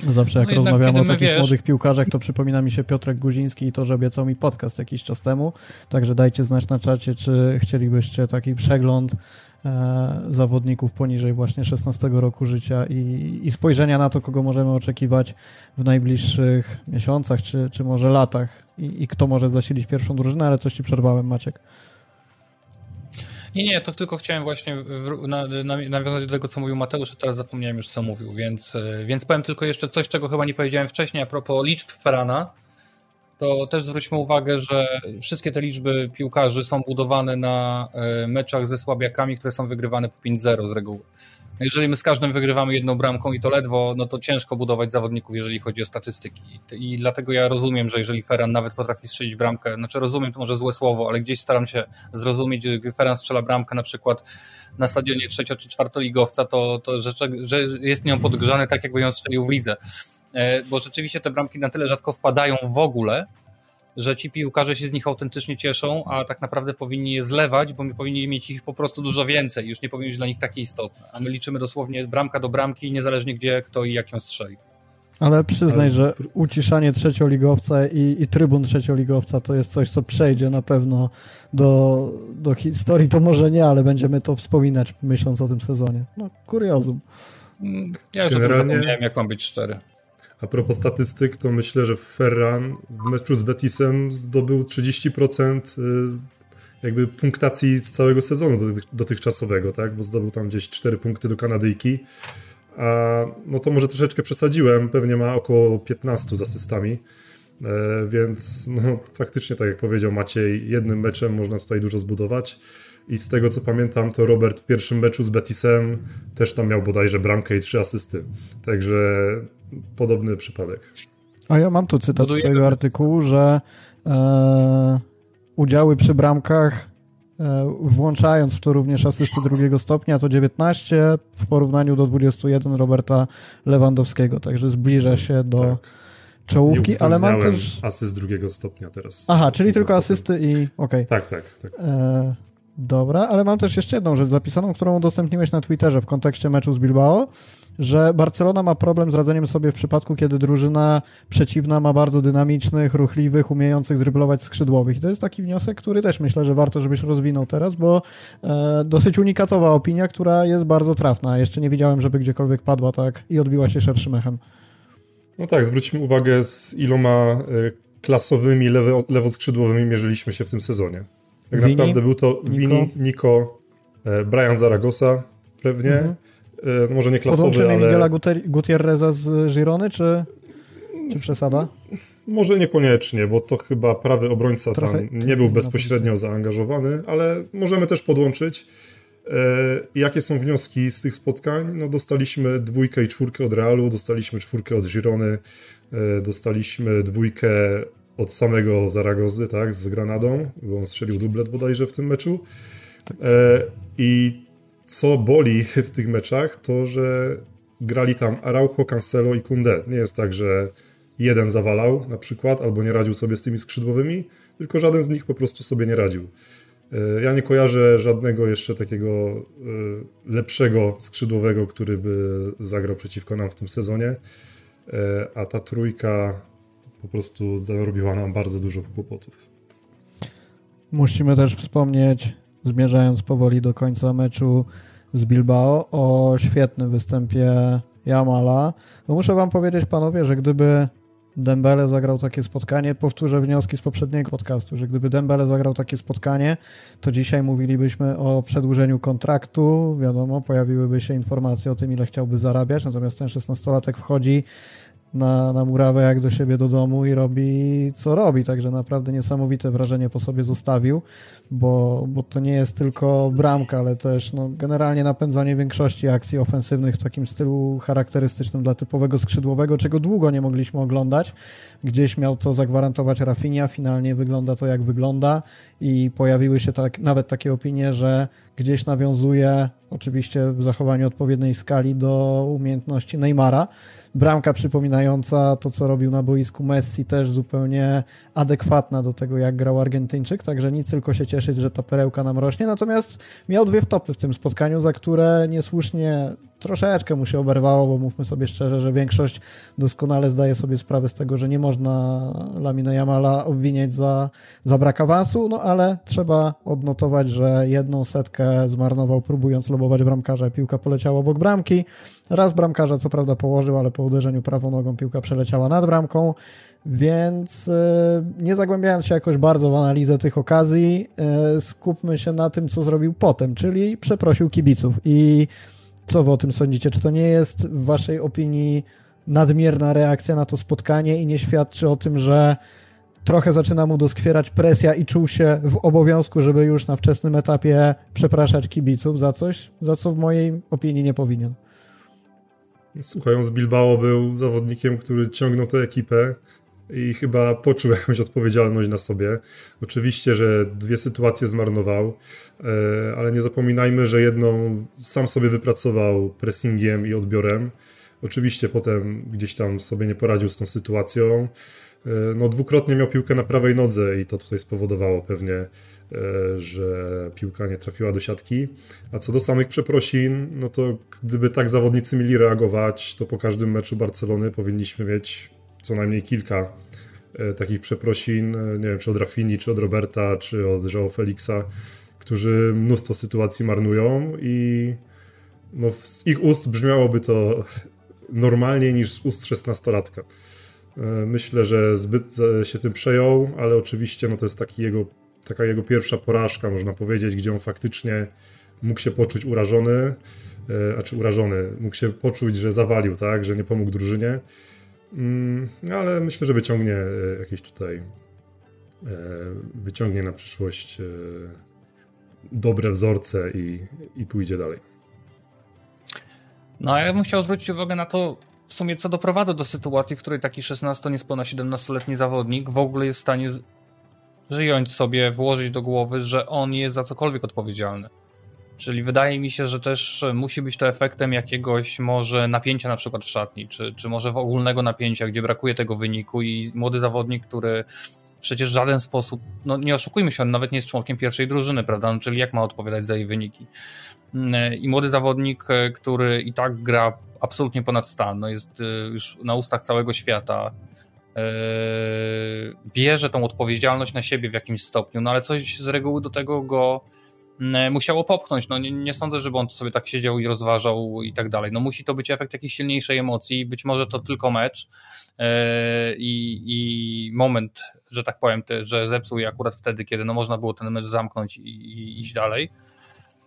Zawsze jak no rozmawiamy o takich wiesz... młodych piłkarzach, to przypomina mi się Piotrek Guziński i to, że obiecał mi podcast jakiś czas temu, także dajcie znać na czacie, czy chcielibyście taki przegląd e, zawodników poniżej właśnie 16 roku życia i, i spojrzenia na to, kogo możemy oczekiwać w najbliższych miesiącach, czy, czy może latach i, i kto może zasilić pierwszą drużynę, ale coś ci przerwałem, Maciek. Nie, nie, to tylko chciałem właśnie na, na, nawiązać do tego, co mówił Mateusz, a teraz zapomniałem już, co mówił, więc, e, więc powiem tylko jeszcze coś, czego chyba nie powiedziałem wcześniej, a propos liczb Ferrana, to też zwróćmy uwagę, że wszystkie te liczby piłkarzy są budowane na e, meczach ze słabiakami, które są wygrywane po 5-0 z reguły. Jeżeli my z każdym wygrywamy jedną bramką i to ledwo, no to ciężko budować zawodników, jeżeli chodzi o statystyki. I dlatego ja rozumiem, że jeżeli Ferran nawet potrafi strzelić bramkę, znaczy rozumiem to może złe słowo, ale gdzieś staram się zrozumieć, że Ferran strzela bramkę na przykład na stadionie trzecio czy czwartoligowca, to, to że, że jest nią podgrzany tak, jakby ją strzelił w lidze. E, bo rzeczywiście te bramki na tyle rzadko wpadają w ogóle, że ci piłkarze się z nich autentycznie cieszą, a tak naprawdę powinni je zlewać, bo my powinni mieć ich po prostu dużo więcej, już nie powinny być dla nich takie istotne. A my liczymy dosłownie bramka do bramki, niezależnie gdzie, kto i jak ją strzeli. Ale przyznaj, że uciszanie trzecioligowca i, i trybun trzecioligowca to jest coś, co przejdzie na pewno do, do historii. To może nie, ale będziemy to wspominać myśląc o tym sezonie. No, kuriozum. Ja już Generalnie... o tym zapomniałem, jak mam być szczery. A propos statystyk, to myślę, że Ferran w meczu z Betisem zdobył 30% y, jakby punktacji z całego sezonu dotychczasowego, tak? Bo zdobył tam gdzieś 4 punkty do Kanadyjki. A no to może troszeczkę przesadziłem, pewnie ma około 15 z asystami. E, więc no, faktycznie, tak jak powiedział Maciej, jednym meczem można tutaj dużo zbudować. I z tego co pamiętam, to Robert w pierwszym meczu z Betisem też tam miał bodajże bramkę i trzy asysty. Także podobny przypadek. A ja mam tu cytat z twojego artykułu, że e, udziały przy bramkach e, włączając w to również asysty drugiego stopnia, to 19 w porównaniu do 21 Roberta Lewandowskiego, także zbliża się do tak. czołówki, ale mam też... asyst drugiego stopnia teraz. Aha, czyli tylko asysty i... okej. Okay. Tak, tak. tak. E, dobra, ale mam też jeszcze jedną rzecz zapisaną, którą udostępniłeś na Twitterze w kontekście meczu z Bilbao że Barcelona ma problem z radzeniem sobie w przypadku, kiedy drużyna przeciwna ma bardzo dynamicznych, ruchliwych, umiejących dryblować skrzydłowych. I to jest taki wniosek, który też myślę, że warto, żebyś rozwinął teraz, bo e, dosyć unikatowa opinia, która jest bardzo trafna. Jeszcze nie widziałem, żeby gdziekolwiek padła tak i odbiła się szerszym echem. No tak, zwróćmy uwagę, z iloma e, klasowymi lewo, lewoskrzydłowymi mierzyliśmy się w tym sezonie. Tak Vini, naprawdę był to Vini, Nico, e, Brian Zaragoza pewnie, mhm. E, może nie klasowy, Podłączymy ale... Miguela Gutierreza z Girony, czy, czy przesada? Może niekoniecznie, bo to chyba prawy obrońca Trochę, tam nie był bezpośrednio zaangażowany, ale możemy też podłączyć. E, jakie są wnioski z tych spotkań? No dostaliśmy dwójkę i czwórkę od Realu, dostaliśmy czwórkę od Girony, e, dostaliśmy dwójkę od samego Zaragozy, tak, z Granadą, bo on strzelił dublet bodajże w tym meczu. Tak. I co boli w tych meczach, to że grali tam Araujo, Cancelo i Kunde. Nie jest tak, że jeden zawalał na przykład, albo nie radził sobie z tymi skrzydłowymi, tylko żaden z nich po prostu sobie nie radził. E, ja nie kojarzę żadnego jeszcze takiego e, lepszego skrzydłowego, który by zagrał przeciwko nam w tym sezonie, e, a ta trójka po prostu zarobiła nam bardzo dużo kłopotów. Musimy też wspomnieć zmierzając powoli do końca meczu z Bilbao, o świetnym występie Jamala. No muszę wam powiedzieć, panowie, że gdyby Dembele zagrał takie spotkanie, powtórzę wnioski z poprzedniego podcastu, że gdyby Dembele zagrał takie spotkanie, to dzisiaj mówilibyśmy o przedłużeniu kontraktu, wiadomo, pojawiłyby się informacje o tym, ile chciałby zarabiać, natomiast ten 16-latek wchodzi na, na murawę jak do siebie do domu i robi co robi, także naprawdę niesamowite wrażenie po sobie zostawił, bo, bo to nie jest tylko bramka, ale też no, generalnie napędzanie większości akcji ofensywnych w takim stylu charakterystycznym dla typowego skrzydłowego, czego długo nie mogliśmy oglądać. Gdzieś miał to zagwarantować Rafinha, finalnie wygląda to jak wygląda i pojawiły się tak, nawet takie opinie, że gdzieś nawiązuje oczywiście w zachowaniu odpowiedniej skali do umiejętności Neymara. Bramka przypominająca to, co robił na boisku Messi, też zupełnie adekwatna do tego, jak grał Argentyńczyk, także nic tylko się cieszyć, że ta perełka nam rośnie. Natomiast miał dwie wtopy w tym spotkaniu, za które niesłusznie troszeczkę mu się oberwało, bo mówmy sobie szczerze, że większość doskonale zdaje sobie sprawę z tego, że nie można Lamina Jamala obwiniać za, za brak awansu, no ale trzeba odnotować, że jedną setkę zmarnował próbując lobować bramkarza, piłka poleciała obok bramki. Raz bramkarza co prawda położył, ale po uderzeniu prawą nogą piłka przeleciała nad bramką, więc e, nie zagłębiając się jakoś bardzo w analizę tych okazji, e, skupmy się na tym, co zrobił potem, czyli przeprosił kibiców i co wy o tym sądzicie? Czy to nie jest w waszej opinii nadmierna reakcja na to spotkanie i nie świadczy o tym, że trochę zaczyna mu doskwierać presja i czuł się w obowiązku, żeby już na wczesnym etapie przepraszać kibiców za coś, za co w mojej opinii nie powinien. Słuchaj, on z Bilbao był zawodnikiem, który ciągnął tę ekipę i chyba poczuł jakąś odpowiedzialność na sobie. Oczywiście, że dwie sytuacje zmarnował, e, ale nie zapominajmy, że jedną sam sobie wypracował pressingiem i odbiorem. Oczywiście potem gdzieś tam sobie nie poradził z tą sytuacją. E, no, dwukrotnie miał piłkę na prawej nodze i to tutaj spowodowało pewnie, e, że piłka nie trafiła do siatki. A co do samych przeprosin, no to gdyby tak zawodnicy mieli reagować, to po każdym meczu Barcelony powinniśmy mieć co najmniej kilka e, takich przeprosin, nie wiem, czy od Rafini, czy od Roberta, czy od João Felixa, którzy mnóstwo sytuacji marnują i no, z ich ust brzmiałoby to normalniej niż z ust szesnastolatka. E, myślę, że zbyt się tym przejął, ale oczywiście no to jest taki jego, taka jego pierwsza porażka, można powiedzieć, gdzie on faktycznie mógł się poczuć urażony, e, a czy urażony, mógł się poczuć, że zawalił, tak, że nie pomógł drużynie, mm, ale myślę, że wyciągnie e, jakieś tutaj, wyciągnie na przyszłość dobre wzorce i, i pójdzie dalej. No, ja bym chciał zwrócić uwagę na to, w sumie co doprowadza do sytuacji, w której taki 16, niespełna 17-letni zawodnik w ogóle jest w stanie żyjąć sobie, włożyć do głowy, że on jest za cokolwiek odpowiedzialny. Czyli wydaje mi się, że też musi być to efektem jakiegoś może napięcia na przykład w szatni, czy, czy może w ogólnego napięcia, gdzie brakuje tego wyniku i młody zawodnik, który przecież w żaden sposób, no nie oszukujmy się, on nawet nie jest członkiem pierwszej drużyny, prawda? No, czyli jak ma odpowiadać za jej wyniki? Mm, I młody zawodnik, e, który i tak gra absolutnie ponad stan, no jest e, już na ustach całego świata, e, bierze tą odpowiedzialność na siebie w jakimś stopniu, no ale coś z reguły do tego go musiało popchnąć. No nie, nie, sądzę, żeby on sobie tak siedział i rozważał i tak dalej. No musi to być efekt jakiejś silniejszej emocji, być może to tylko mecz i, i moment, że tak powiem, te, że zepsuł je akurat wtedy, kiedy no można było ten mecz zamknąć i, i iść dalej.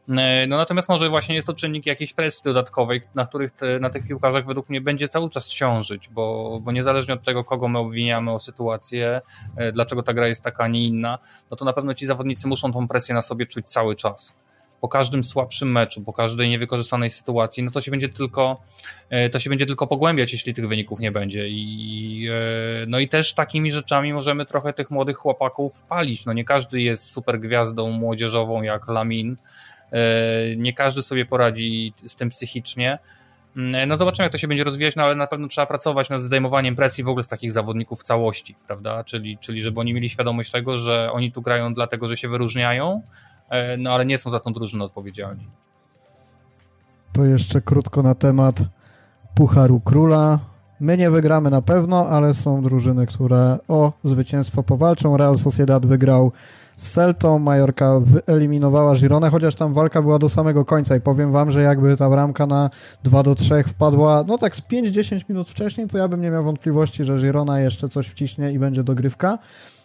E, no natomiast może właśnie jest to czynnik jakiejś presji dodatkowej, na których te, na tych piłkarzach według mnie będzie cały czas ciążyć, bo, bo niezależnie od tego, kogo my obwiniamy o sytuację, e, dlaczego ta gra jest taka, a nie inna, no to na pewno ci zawodnicy muszą tą presję na sobie czuć cały czas po każdym słabszym meczu, po każdej niewykorzystanej sytuacji, no to się będzie tylko, e, to się będzie tylko pogłębiać, jeśli tych wyników nie będzie. I, no i też takimi rzeczami możemy trochę tych młodych chłopaków wpalić. No nie każdy jest super gwiazdą młodzieżową jak Lamin, nie każdy sobie poradzi z tym psychicznie. Mm, no zobaczymy, jak to się będzie rozwijać, no ale na pewno trzeba pracować nad zdejmowaniem presji w ogóle z takich zawodników w całości, prawda? Czyli, czyli żeby oni mieli świadomość tego, że oni tu grają dlatego, że się wyróżniają, e, no ale nie są za tą drużynę odpowiedzialni. To jeszcze krótko na temat Pucharu Króla. My nie wygramy na pewno, ale są drużyny, które o zwycięstwo powalczą. Real Sociedad wygrał Celtą, Majorka wyeliminowała Gironę, chociaż tam walka była do samego końca i powiem wam, że jakby ta bramka na 2 do 3 wpadła, no tak z 5-10 minut wcześniej, to ja bym nie miał wątpliwości, że Girona jeszcze coś wciśnie i będzie dogrywka.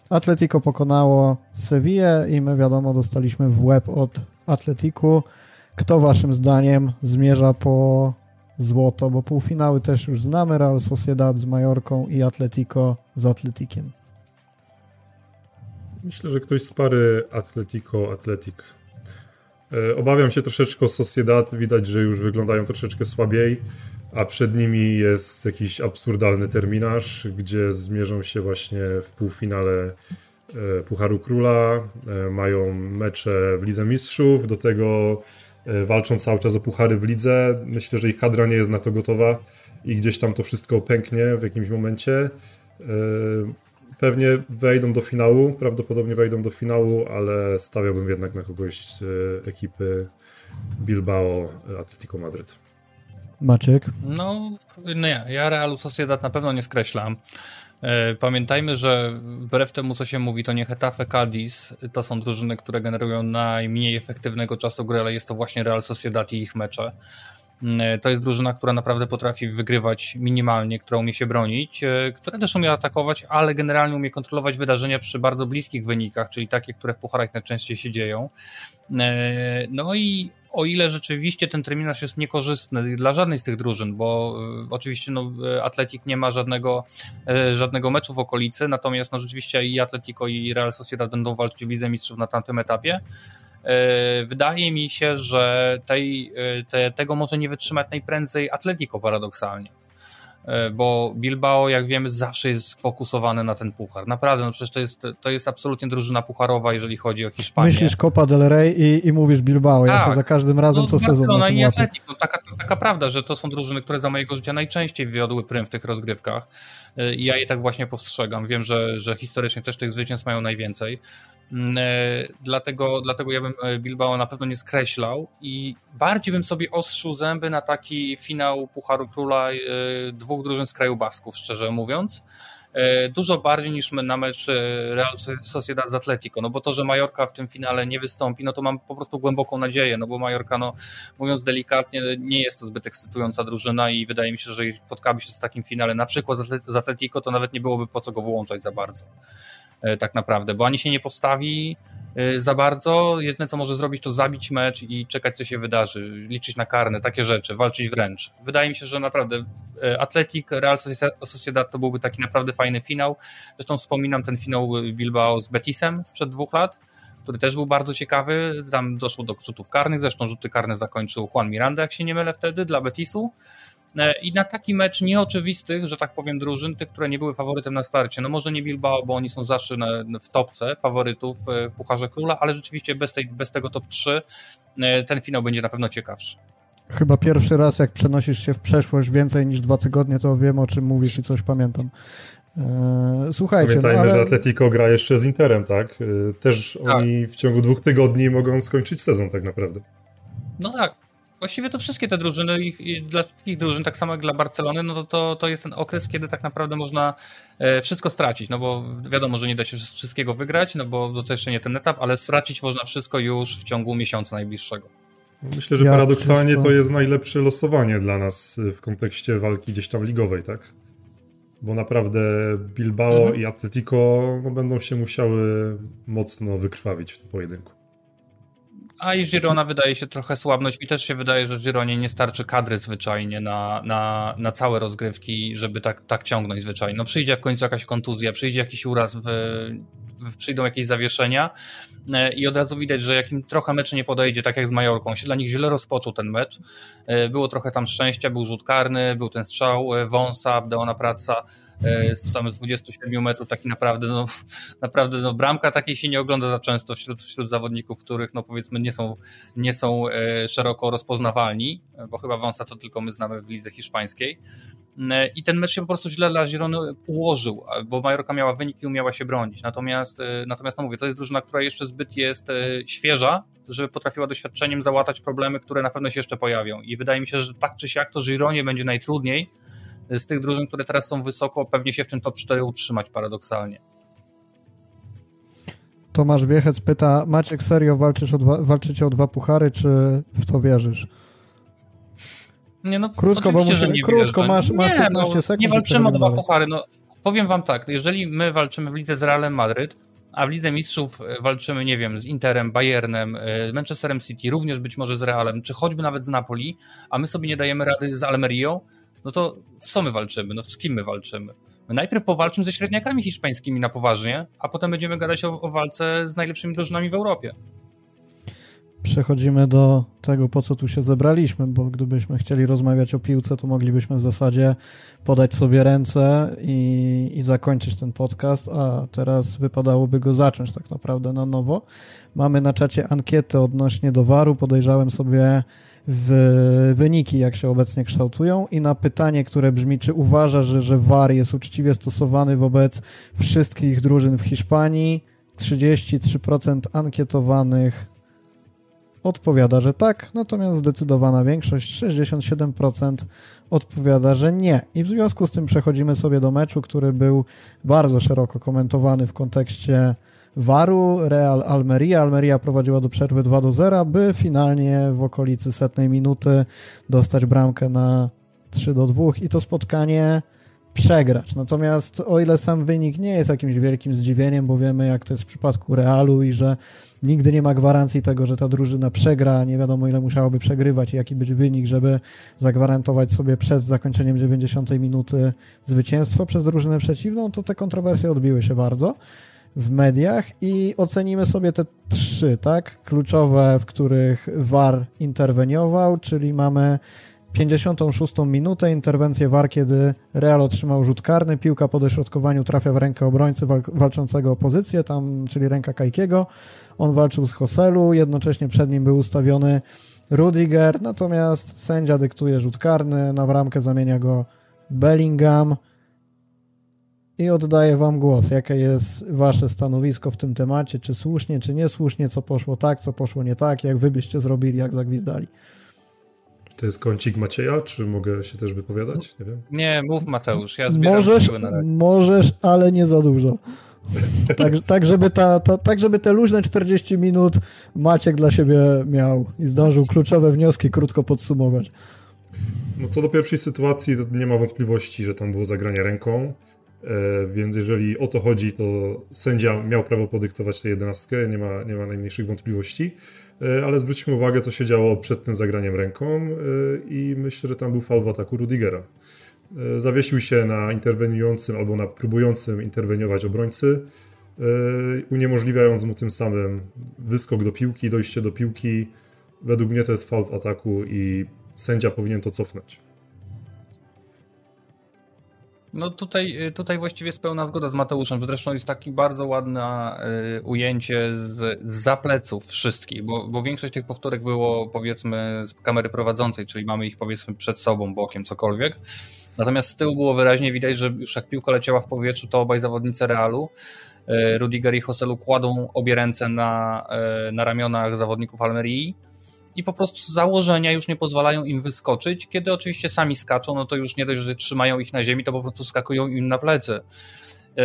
Atletico pokonało Sevillę i my wiadomo dostaliśmy w łeb od Atletiku. Kto waszym zdaniem zmierza po złoto, bo półfinały też już znamy, Real Sociedad z Majorką i Atletico z Atletikiem. Myślę, że ktoś z pary Atletico-Atletik. E, obawiam się troszeczkę Sociedad, widać, że już wyglądają troszeczkę słabiej, a przed nimi jest jakiś absurdalny terminarz, gdzie zmierzą się właśnie w półfinale e, Pucharu Króla, e, mają mecze w Lidze Mistrzów, do tego walczą cały czas o puchary w lidze. Myślę, że ich kadra nie jest na to gotowa i gdzieś tam to wszystko pęknie w jakimś momencie. Pewnie wejdą do finału, prawdopodobnie wejdą do finału, ale stawiałbym jednak na kogoś z e, ekipy Bilbao Atletico Madryt. Maciek? No, nie, ja Realu Sociedad na pewno nie skreślam. E, pamiętajmy, że wbrew temu, co się mówi, to nie Hetafe, Cadiz to są drużyny, które generują najmniej efektywnego czasu gry, ale jest to właśnie Real Sociedad i ich mecze. Mm, to jest drużyna, która naprawdę potrafi wygrywać minimalnie, która umie się bronić, e, która też umie atakować, ale generalnie umie kontrolować wydarzenia przy bardzo bliskich wynikach, czyli takie, które w pucharach najczęściej się dzieją. E, no i o ile rzeczywiście ten terminarz jest niekorzystny dla żadnej z tych drużyn, bo e, oczywiście no, Atletik nie ma żadnego, żadnego meczu w okolicy, natomiast no, rzeczywiście i Atletico i Real Sociedad będą walczyć w Lidze Mistrzów na tamtym etapie, E, wydaje mi się, że tej, e, te, tego może nie wytrzymać najprędzej Atletico paradoksalnie. E, bo Bilbao, jak wiemy, zawsze jest sfokusowane na ten puchar. Naprawdę, no przecież to jest, to jest absolutnie drużyna pucharowa, jeżeli chodzi o Hiszpanię. Myślisz Copa del Rey i, i mówisz Bilbao, tak. ja za każdym razem no, to sezon na tym i Atletico, no, taka, taka prawda, że to są drużyny, które za mojego życia najczęściej wiodły prym w tych rozgrywkach. I ja je tak właśnie postrzegam. Wiem, że, że historycznie też tych zwycięstw mają najwięcej. Mm, e, dlatego, dlatego ja bym e, Bilbao na pewno nie skreślał i bardziej bym sobie ostrzył zęby na taki finał Pucharu Króla e, dwóch drużyn z kraju Basków, szczerze mówiąc. Dużo bardziej niż na mecz Real Sociedad z Atletico, no bo to, że Majorka w tym finale nie wystąpi, no to mam po prostu głęboką nadzieję, no bo Majorka, no mówiąc delikatnie, nie jest to zbyt ekscytująca drużyna i wydaje mi się, że spotkałaby się z takim finale, na przykład z Atletico, to nawet nie byłoby po co go wyłączać za bardzo. E, tak naprawdę, bo ani się nie postawi e, za bardzo. Jedyne, co może zrobić, to zabić mecz i czekać, co się wydarzy, liczyć na karne, takie rzeczy, walczyć wręcz. Wydaje mi się, że naprawdę e, Atletik, Real Sociedad to byłby taki naprawdę fajny finał. Zresztą wspominam ten finał Bilbao z Betisem sprzed dwóch lat, który też był bardzo ciekawy. Tam doszło do rzutów karnych, zresztą rzuty karne zakończył Juan Miranda, jak się nie mylę wtedy, dla Betisu. E, I na taki mecz nieoczywistych, że tak powiem, drużyn, tych, które nie były faworytem na starcie. No może nie Bilbao, bo oni są zawsze w topce faworytów e, w Pucharze Króla, ale rzeczywiście bez, tej, bez tego top 3 e, ten finał będzie na pewno ciekawszy. Chyba pierwszy raz, jak przenosisz się w przeszłość więcej niż dwa tygodnie, to wiem, o czym mówisz i coś pamiętam. Słuchajcie. Pamiętajmy, no, ale... że Atletico gra jeszcze z Interem, tak? Też tak. oni w ciągu dwóch tygodni mogą skończyć sezon tak naprawdę. No tak, właściwie to wszystkie te drużyny, i, dla wszystkich drużyn, tak samo jak dla Barcelony, no to, to, to jest ten okres, kiedy tak naprawdę można e, wszystko stracić, no bo wiadomo, że nie da się wszystkiego wygrać, no bo to jeszcze nie ten etap, ale stracić można wszystko już w ciągu miesiąca najbliższego. Myślę, że ja paradoksalnie wszystko... to jest najlepsze losowanie dla nas w kontekście walki gdzieś tam ligowej, tak? Bo naprawdę Bilbao mhm. i Atletico no, będą się musiały mocno wykrwawić w tym pojedynku. A i Girona wydaje się trochę słabność. Mi też się wydaje, że Gironie nie starczy kadry zwyczajnie na, na, na całe rozgrywki, żeby tak, tak ciągnąć zwyczajnie. No przyjdzie w końcu jakaś kontuzja, przyjdzie jakiś uraz, w, w, przyjdą jakieś zawieszenia e, i od razu widać, że jakim trochę mecz nie podejdzie, tak jak z Majorką, się dla nich źle rozpoczął ten mecz. E, było trochę tam szczęścia, był rzut karny, był ten strzał e, Wąsa, Deona Praca, z, tam z 27 metrów taki naprawdę, no, naprawdę no, bramka takiej się nie ogląda za często wśród, wśród zawodników, których no powiedzmy nie są, nie są e, szeroko rozpoznawalni, bo chyba Wąsa to tylko my znamy w lidze hiszpańskiej. E, I ten mecz się po prostu źle dla Girony ułożył, bo Majorka miała wynik i umiała się bronić. Natomiast, e, natomiast no mówię, to jest drużyna, która jeszcze zbyt jest świeża, żeby potrafiła doświadczeniem załatać problemy, które na pewno się jeszcze pojawią. I wydaje mi się, że tak czy siak to Gironie będzie najtrudniej, z tych drużyn, które teraz są wysoko, pewnie się w tym top 4 utrzymać paradoksalnie. Tomasz Wiechec pyta, Maciek, serio walczysz o dwa, walczycie o dwa puchary, czy w to wierzysz? Nie, no, krótko, bo muszę, nie krótko, wierzę. masz, masz nie, 15 no, sekund. Nie walczymy o dwa puchary. No, powiem wam tak, jeżeli my walczymy w lidze z Realem Madryt, a w Lidze Mistrzów e, walczymy, nie wiem, z Interem, Bayernem, e, Manchesterem City, również być może z Realem, czy choćby nawet z Napoli, a my sobie nie dajemy rady z Almerią, no to w co my walczymy? No z kim my walczymy? My najpierw powalczymy ze średniakami hiszpańskimi na poważnie, a potem będziemy gadać o, o walce z najlepszymi drużynami w Europie przechodzimy do tego, po co tu się zebraliśmy, bo gdybyśmy chcieli rozmawiać o piłce, to moglibyśmy w zasadzie podać sobie ręce i, i zakończyć ten podcast, a teraz wypadałoby go zacząć tak naprawdę na nowo. Mamy na czacie ankietę odnośnie do waru, podejrzałem sobie w wyniki, jak się obecnie kształtują i na pytanie, które brzmi, czy uważa, że, że VAR jest uczciwie stosowany wobec wszystkich drużyn w Hiszpanii, 33% ankietowanych odpowiada, że tak, natomiast zdecydowana większość, 67% odpowiada, że nie. I w związku z tym przechodzimy sobie do meczu, który był bardzo szeroko komentowany w kontekście Waru, Real Almeria. Almeria prowadziła do przerwy 2 do 0, by finalnie w okolicy setnej minuty dostać bramkę na 3 do 2 i to spotkanie przegrać. Natomiast o ile sam wynik nie jest jakimś wielkim zdziwieniem, bo wiemy jak to jest w przypadku Realu i że nigdy nie ma gwarancji tego, że ta drużyna przegra, nie wiadomo ile musiałoby przegrywać i jaki być wynik, żeby zagwarantować sobie przed zakończeniem 90 minuty zwycięstwo przez drużynę przeciwną, to te kontrowersje odbiły się bardzo w mediach i ocenimy sobie te trzy, tak, kluczowe, w których VAR interweniował, czyli mamy 56 minutę, interwencję VAR, kiedy Real otrzymał rzut karny, piłka po dośrodkowaniu trafia w rękę obrońcy walczącego o pozycję, tam, czyli ręka Kajkiego. On walczył z Hoselu, jednocześnie przed nim był ustawiony Rudiger, natomiast sędzia dyktuje rzut karny, na bramkę zamienia go Bellingham i oddaję wam głos. Jakie jest wasze stanowisko w tym temacie? Czy słusznie, czy niesłusznie? Co poszło tak, co poszło nie tak? Jak wy byście zrobili, jak zagwizdali? To jest kącik Macieja, czy mogę się też wypowiadać? Nie wiem. Nie, mów Mateusz, ja zbieram możesz, na razie. Możesz, ale nie za dużo. tak, tak, żeby ta, ta, tak, żeby te luźne 40 minut Maciek dla siebie miał i zdążył kluczowe wnioski krótko podsumować. No co do pierwszej sytuacji, to nie ma wątpliwości, że tam było zagranie ręką, więc jeżeli o to chodzi, to sędzia miał prawo podyktować tę jedenastkę, nie ma, nie ma najmniejszych wątpliwości. E, ale zwróćmy uwagę, co się działo przed tym zagraniem ręką e, i myślę, że tam był fal w ataku Rudigera. E, zawiesił się na interweniującym albo na próbującym interweniować obrońcy, uniemożliwiając mu tym samym wyskok do piłki, dojście do piłki. Według mnie to jest fal w ataku i sędzia powinien to cofnąć. No tutaj, y, tutaj właściwie jest pełna zgoda z Mateuszem. Zresztą jest takie bardzo ładne y, ujęcie z, z zapleców wszystkich, bo, bo większość tych powtórek było powiedzmy z kamery prowadzącej, czyli mamy ich powiedzmy przed sobą, bokiem, cokolwiek. Natomiast z tyłu było wyraźnie widać, że już jak piłka leciała w powietrzu, to obaj zawodnicy Realu, y, Rudiger i Hoselu kładą obie ręce na, na ramionach zawodników Almerii i po prostu z założenia już nie pozwalają im wyskoczyć. Kiedy oczywiście sami skaczą, no to już nie dość, że trzymają ich na ziemi, to po prostu skakują im na plecy. Yy,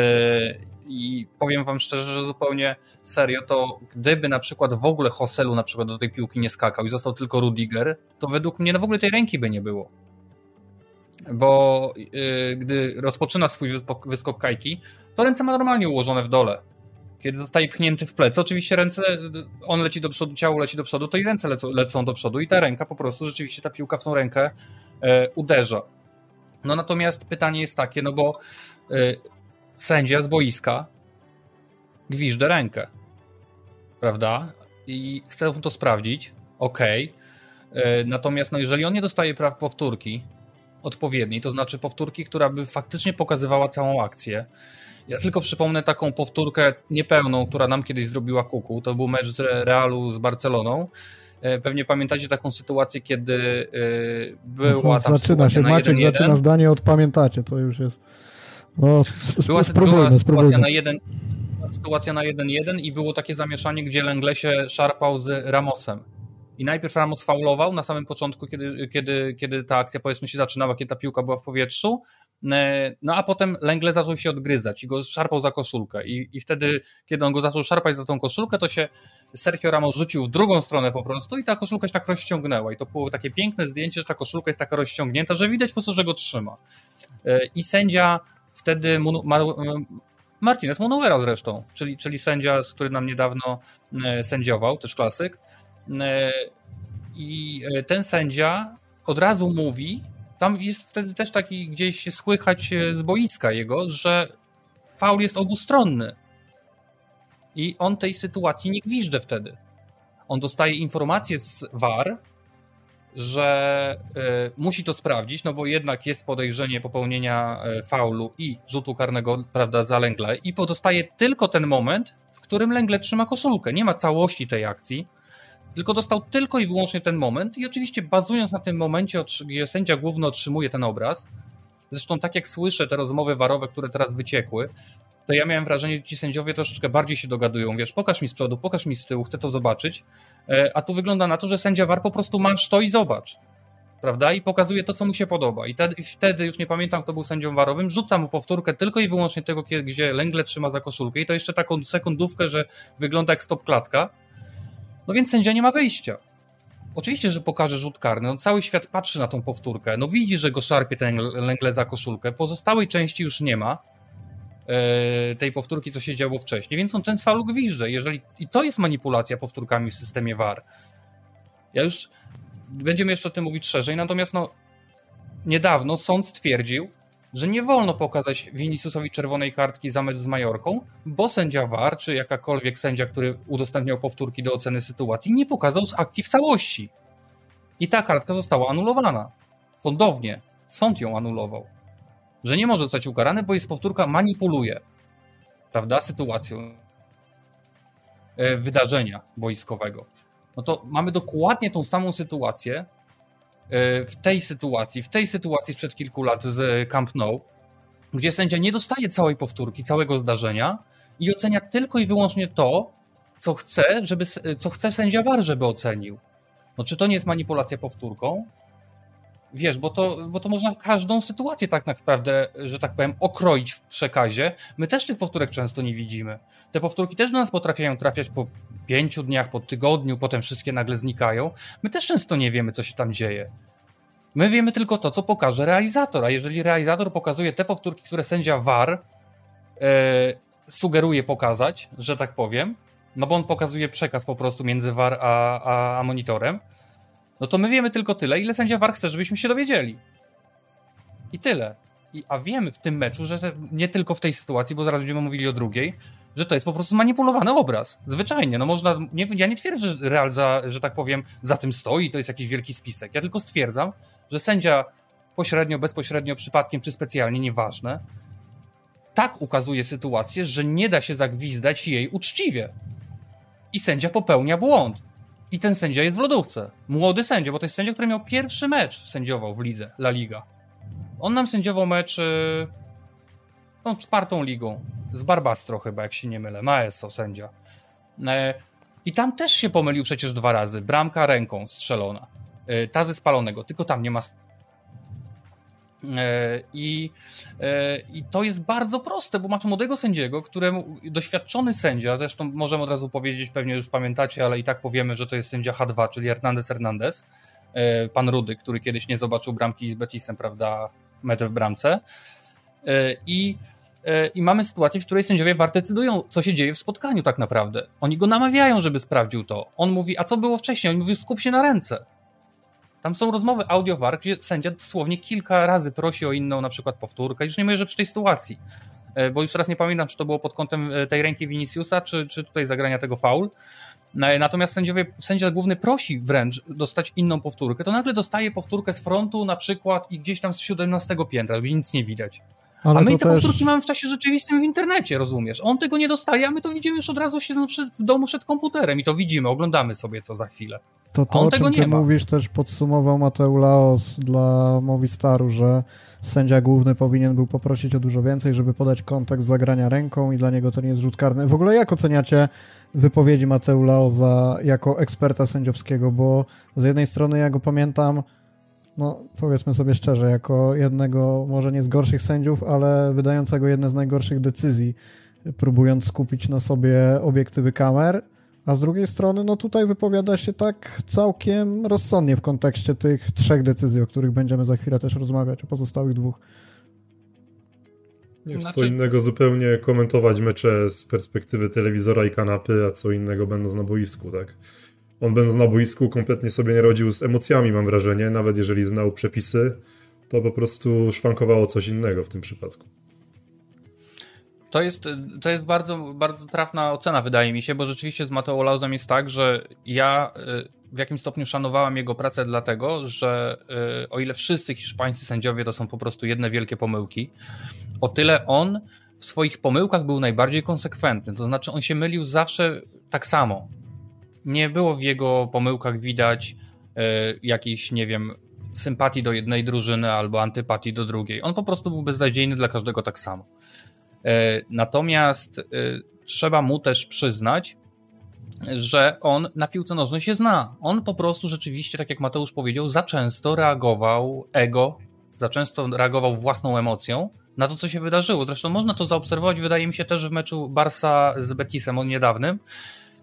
I powiem wam szczerze, że zupełnie serio, to gdyby na przykład w ogóle Hoselu na przykład do tej piłki nie skakał i został tylko Rudiger, to według mnie no w ogóle tej ręki by nie było. Bo yy, gdy rozpoczyna swój wyskok Kajki, to ręce ma normalnie ułożone w dole kiedy zostaje pchnięty w plecy, oczywiście ręce, on leci do przodu, ciało leci do przodu, to i ręce lecą, lecą do przodu i ta ręka po prostu, rzeczywiście ta piłka w tą rękę e, uderza. No natomiast pytanie jest takie, no bo e, sędzia z boiska gwiżdże rękę, prawda? I chce to sprawdzić, ok. E, natomiast no jeżeli on nie dostaje praw powtórki odpowiedniej, to znaczy powtórki, która by faktycznie pokazywała całą akcję, ja tylko przypomnę taką powtórkę niepełną, która nam kiedyś zrobiła kuku. To był mecz z Realu z Barceloną. E, pewnie pamiętacie taką sytuację, kiedy e, była tam Zaczyna się, Maciek 1 zaczyna zdanie od pamiętacie, to już jest... No, była, spróbujmy, była sytuacja na jeden sytuacja na 1-1 i było takie zamieszanie, gdzie Lengle się szarpał z Ramosem. I najpierw Ramos faulował na samym początku, kiedy, kiedy, kiedy ta akcja powiedzmy się zaczynała, kiedy ta piłka była w powietrzu, e, no a potem Lengle zaczął się odgryzać i go szarpał za koszulkę i, i wtedy, kiedy on go zaczął szarpać za tą koszulkę, to się Sergio Ramos rzucił w drugą stronę po prostu i ta koszulka się tak rozciągnęła i to było takie piękne zdjęcie, że ta koszulka jest taka rozciągnięta, że widać po prostu, że go trzyma. E, I sędzia wtedy ma, Martinez Monowera zresztą, czyli, czyli sędzia, który nam niedawno e, sędziował, też klasyk. E, I e, ten sędzia od razu mówi, tam jest wtedy też taki gdzieś słychać z boiska jego, że faul jest obustronny. I on tej sytuacji nie gwiżdże wtedy. On dostaje informację z VAR, że musi to sprawdzić, no bo jednak jest podejrzenie popełnienia faulu i rzutu karnego, prawda, za Lęgle i pozostaje tylko ten moment, w którym Lęgle trzyma koszulkę. Nie ma całości tej akcji, tylko dostał tylko i wyłącznie ten moment i oczywiście bazując na tym momencie, gdzie sędzia główny otrzymuje ten obraz, zresztą tak jak słyszę te rozmowy warowe, które teraz wyciekły, to ja miałem wrażenie, że ci sędziowie troszeczkę bardziej się dogadują. Wiesz, pokaż mi z przodu, pokaż mi z tyłu, chcę to zobaczyć. E, a tu wygląda na to, że sędzia war po prostu masz to i zobacz. Prawda? I pokazuje to, co mu się podoba. I wtedy, wtedy już nie pamiętam, kto był sędzią warowym, rzuca mu powtórkę tylko i wyłącznie tego, gdzie Lęgle trzyma za koszulkę. I to jeszcze taką sekundówkę, że wygląda jak stop klatka. No więc sędzia nie ma wyjścia. Oczywiście, że pokaże rzut karny. No, cały świat patrzy na tą powtórkę. No widzi, że go szarpie ten Lęgle za koszulkę. Pozostałej części już nie ma. E, tej powtórki, co się działo wcześniej, więc on ten faul gwizdże. Jeżeli, I to jest manipulacja powtórkami w systemie VAR. Ja już będziemy jeszcze o tym mówić szerzej, natomiast no, niedawno sąd stwierdził, że nie wolno pokazać Viniciusowi czerwonej kartki za mecz z Majorką, bo sędzia VAR, czy jakakolwiek sędzia, który udostępniał powtórki do oceny sytuacji, nie pokazał z akcji w całości. I ta kartka została anulowana. Sądownie. Sąd ją anulował że nie może zostać ukarany, bo jest powtórka manipuluje, prawda, sytuacją e, wydarzenia wojskowego. No to mamy dokładnie tą samą sytuację w tej sytuacji, w tej sytuacji sprzed kilku lat z Camp Nou, gdzie sędzia nie dostaje całej powtórki, całego zdarzenia i ocenia tylko i wyłącznie to, co chce, żeby, co chce sędzia VAR, żeby ocenił. No czy to nie jest manipulacja powtórką? Wiesz, bo to, bo to można każdą sytuację tak naprawdę, że tak powiem, okroić w przekazie. My też tych powtórek często nie widzimy. Te powtórki też do nas potrafiają trafiać po pięciu dniach, po tygodniu, potem wszystkie nagle znikają. My też często nie wiemy, co się tam dzieje. My wiemy tylko to, co pokaże realizator, a jeżeli realizator pokazuje te powtórki, które sędzia VAR e, sugeruje pokazać, że tak powiem, no bo on pokazuje przekaz po prostu między VAR a, a, a monitorem, no to my wiemy tylko tyle, ile sędzia VAR chce, żebyśmy się dowiedzieli. I tyle. I, a wiemy w tym meczu, że te, nie tylko w tej sytuacji, bo zaraz będziemy mówili o drugiej, że to jest po prostu manipulowany obraz. Zwyczajnie. No można, nie, ja nie twierdzę, że Real, za, że tak powiem, za tym stoi, to jest jakiś wielki spisek. Ja tylko stwierdzam, że sędzia pośrednio, bezpośrednio, przypadkiem czy specjalnie, nieważne, tak ukazuje sytuację, że nie da się zagwizdać jej uczciwie. I sędzia popełnia błąd. I ten sędzia jest w lodówce. Młody sędzia, bo to jest sędzia, który miał pierwszy mecz sędziował w lidze La Liga. On nam sędziował mecz y, tą czwartą ligą. Z Barbastro chyba, jak się nie mylę. Maeso sędzia. E, I tam też się pomylił przecież dwa razy. Bramka ręką strzelona. E, ta ze spalonego, tylko tam nie ma I, e, I to jest bardzo proste, bo masz młodego sędziego, któremu doświadczony sędzia, zresztą możemy od razu powiedzieć, pewnie już pamiętacie, ale i tak powiemy, że to jest sędzia H2, czyli Hernandez Hernandez, e, pan Rudy, który kiedyś nie zobaczył bramki z Betisem, prawda, metr w bramce. I, I mamy sytuację, w której sędziowie VAR decydują, co się dzieje w spotkaniu tak naprawdę. Oni go namawiają, żeby sprawdził to. On mówi, a co było wcześniej? On mówi, skup się na ręce. Tam są rozmowy audio-war, gdzie sędzia dosłownie kilka razy prosi o inną na przykład powtórkę. Już nie mówię, że przy tej sytuacji, e, bo już teraz nie pamiętam, czy to było pod kątem e, tej ręki Viniciusa, czy, czy tutaj zagrania tego faul. E, natomiast sędziowie, sędzia główny prosi wręcz dostać inną powtórkę, to nagle dostaje powtórkę z frontu na przykład i gdzieś tam z 17 piętra, gdzie nic nie widać. Ale a my te też... powtórki mamy w czasie rzeczywistym w internecie, rozumiesz? On tego nie dostaje, a my to widzimy już od razu siedząc w domu przed komputerem i to widzimy, oglądamy sobie to za chwilę. To to, o czym ty ma. mówisz, też podsumował Mateu Laos dla Movistaru, że sędzia główny powinien był poprosić o dużo więcej, żeby podać kontekst zagrania ręką i dla niego to nie jest rzut karny. W ogóle jak oceniacie wypowiedzi Mateu Laosa jako eksperta sędziowskiego, bo z jednej strony ja go pamiętam no powiedzmy sobie szczerze, jako jednego może nie z gorszych sędziów, ale wydającego jedne z najgorszych decyzji, próbując skupić na sobie obiektywy kamer, a z drugiej strony, no tutaj wypowiada się tak całkiem rozsądnie w kontekście tych trzech decyzji, o których będziemy za chwilę też rozmawiać, o pozostałych dwóch. Znaczy... Co innego zupełnie komentować mecze z perspektywy telewizora i kanapy, a co innego będąc na boisku, tak? On będąc na boisku kompletnie sobie nie rodził z emocjami, mam wrażenie, nawet jeżeli znał przepisy, to po prostu szwankowało coś innego w tym przypadku. To jest, to jest bardzo, bardzo trafna ocena, wydaje mi się, bo rzeczywiście z Mateo Lauzem jest tak, że ja y, w jakimś stopniu szanowałem jego pracę dlatego, że y, o ile wszyscy hiszpańscy sędziowie to są po prostu jedne wielkie pomyłki, o tyle on w swoich pomyłkach był najbardziej konsekwentny. To znaczy, on się mylił zawsze tak samo. Nie było w jego pomyłkach widać y, jakiejś, nie wiem, sympatii do jednej drużyny albo antypatii do drugiej. On po prostu był beznadziejny dla każdego tak samo. E, natomiast e, trzeba mu też przyznać, że on na piłce nożnej się zna. On po prostu rzeczywiście, tak jak Mateusz powiedział, za często reagował ego, za często reagował własną emocją na to, co się wydarzyło. Zresztą można to zaobserwować, wydaje mi się, też w meczu Barsa z Betisem on niedawnym,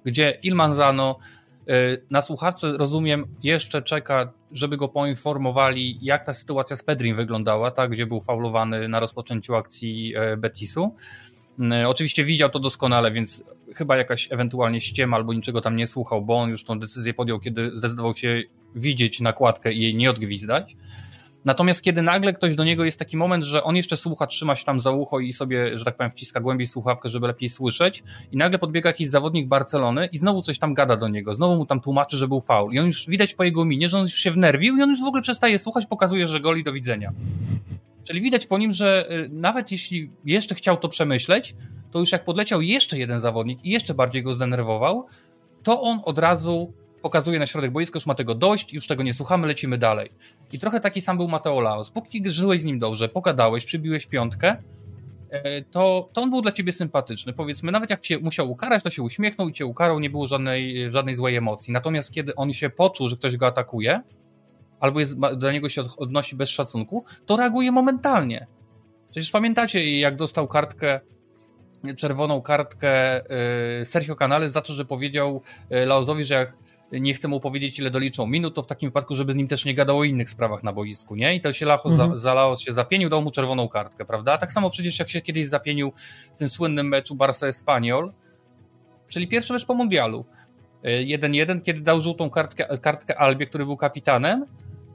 gdzie Ilmanzano Y, na słuchawce, rozumiem, jeszcze czeka, żeby go poinformowali, jak ta sytuacja z Pedrim wyglądała, tak, gdzie był faulowany na rozpoczęciu akcji e, Betisu. Y, oczywiście widział to doskonale, więc chyba jakaś ewentualnie ściema albo niczego tam nie słuchał, bo on już tą decyzję podjął, kiedy zdecydował się widzieć nakładkę i jej nie odgwizdać. Natomiast kiedy nagle ktoś do niego jest taki moment, że on jeszcze słucha, trzyma się tam za ucho i sobie, że tak powiem, wciska głębiej słuchawkę, żeby lepiej słyszeć, i nagle podbiega jakiś zawodnik Barcelony i znowu coś tam gada do niego, znowu mu tam tłumaczy, że był faul. I on już widać po jego minie, że on już się wnerwił i on już w ogóle przestaje słuchać, pokazuje, że goli do widzenia. Czyli widać po nim, że y, nawet jeśli jeszcze chciał to przemyśleć, to już jak podleciał jeszcze jeden zawodnik i jeszcze bardziej go zdenerwował, to on od razu pokazuje na środek boiska, już ma tego dość, już tego nie słuchamy, lecimy dalej. I trochę taki sam był Mateo Laos. Póki żyłeś z nim dobrze, pogadałeś, przybiłeś piątkę, e, to, to on był dla ciebie sympatyczny. Powiedzmy, nawet jak cię musiał ukarać, to się uśmiechnął i cię ukarał, nie było żadnej, żadnej złej emocji. Natomiast kiedy on się poczuł, że ktoś go atakuje, albo jest, do niego się odnosi bez szacunku, to reaguje momentalnie. Przecież pamiętacie, jak dostał kartkę, czerwoną kartkę yy, Sergio Canales za to, że powiedział yy, Laozowi, że jak nie chce mu powiedzieć, ile doliczą minut, to w takim wypadku, żeby z nim też nie gadał o innych sprawach na boisku, nie? I to się Lachos, mhm. za, Laos się zapienił, dał mu czerwoną kartkę, prawda? A tak samo przecież jak się kiedyś zapienił w tym słynnym meczu Barca-Espanyol, czyli pierwszy mecz po mundialu, 1-1, e, kiedy dał żółtą kartkę, kartkę Albie, który był kapitanem,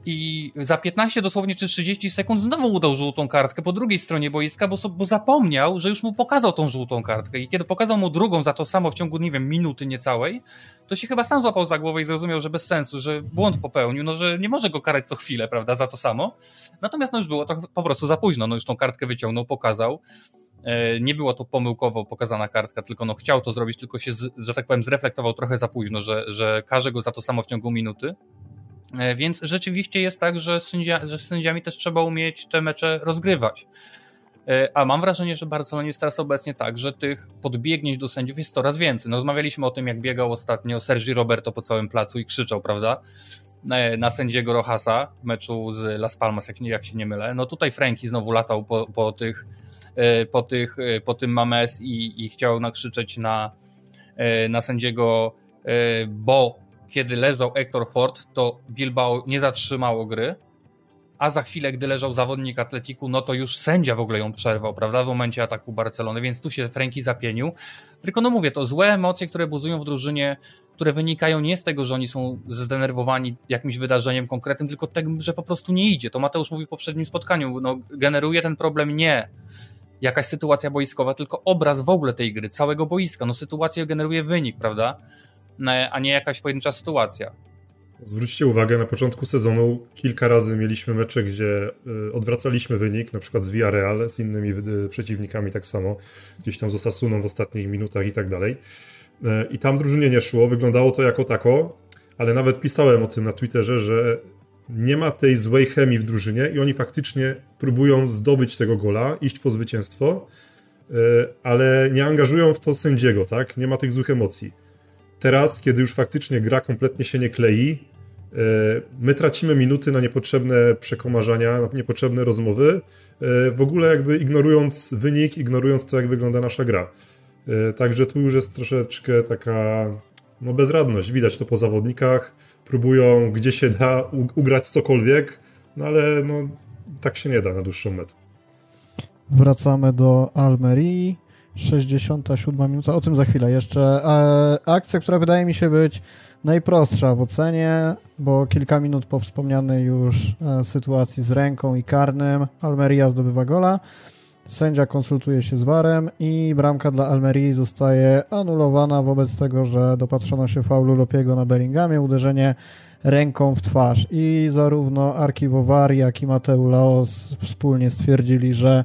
i za 15 dosłownie czy 30 sekund znowu udał żółtą kartkę po drugiej stronie boiska, bo, bo zapomniał, że już mu pokazał tą żółtą kartkę. I kiedy pokazał mu drugą za to samo w ciągu, nie wiem, minuty niecałej, to się chyba sam złapał za głowę i zrozumiał, że bez sensu, że błąd popełnił, no że nie może go karać co chwilę, prawda, za to samo. Natomiast no już było to po prostu za późno, no już tą kartkę wyciągnął, pokazał. E, nie było to pomyłkowo pokazana kartka, tylko no chciał to zrobić, tylko się, że tak powiem, zreflektował trochę za późno, że, że każe go za to samo w ciągu minuty. E, więc rzeczywiście jest tak, że, sędzia, że z sędziami też trzeba umieć te mecze rozgrywać. E, a mam wrażenie, że Barcelonie jest teraz obecnie tak, że tych podbiegnięć do sędziów jest coraz więcej. No, rozmawialiśmy o tym, jak biegał ostatnio Sergi Roberto po całym placu i krzyczał, prawda? E, na sędziego Rohasa w meczu z Las Palmas, jak, jak się nie mylę. No tutaj Franki znowu latał po, po tych, po tych, po tym Mames i, i chciał nakrzyczeć na, na sędziego, bo kiedy leżał Hector Ford, to Bilbao nie zatrzymało gry, a za chwilę, gdy leżał zawodnik Atletiku, no to już sędzia w ogóle ją przerwał, prawda, w momencie ataku Barcelony, więc tu się Franki zapienił. Tylko no mówię, to złe emocje, które buzują w drużynie, które wynikają nie z tego, że oni są zdenerwowani jakimś wydarzeniem konkretnym, tylko tego, że po prostu nie idzie. To Mateusz mówił w poprzednim spotkaniu, no generuje ten problem nie jakaś sytuacja boiskowa, tylko obraz w ogóle tej gry, całego boiska. No sytuacja generuje wynik, prawda? A nie jakaś pojedyncza sytuacja. Zwróćcie uwagę, na początku sezonu kilka razy mieliśmy mecze, gdzie y, odwracaliśmy wynik, na przykład z Villarreal, z innymi y, przeciwnikami tak samo, gdzieś tam z Osasuną w ostatnich minutach i tak dalej. Y, I tam drużynie nie szło, wyglądało to jako tako, ale nawet pisałem o tym na Twitterze, że nie ma tej złej chemii w drużynie i oni faktycznie próbują zdobyć tego gola, iść po zwycięstwo, ale nie angażują w to sędziego, tak? Nie ma tych złych emocji. Teraz, kiedy już faktycznie gra kompletnie się nie klei, e, my tracimy minuty na niepotrzebne przekomarzania, na niepotrzebne rozmowy, e, w ogóle jakby ignorując wynik, ignorując to, jak wygląda nasza gra. E, także tu już jest troszeczkę taka no, bezradność. Widać to po zawodnikach. Próbują gdzie się da ugrać cokolwiek, no ale no, tak się nie da na dłuższą metę. Wracamy do Almerii. 67 minuta, o tym za chwilę jeszcze. E, akcja, która wydaje mi się być najprostsza w ocenie, bo kilka minut po wspomnianej już e, sytuacji z ręką i karnym Almeria zdobywa gola. Sędzia konsultuje się z warem i bramka dla Almerii zostaje anulowana wobec tego, że dopatrzono się faulu Lopiego na Bellinghamie, uderzenie ręką w twarz. I zarówno Arkiwowar, jak i Mateu Laos wspólnie stwierdzili, że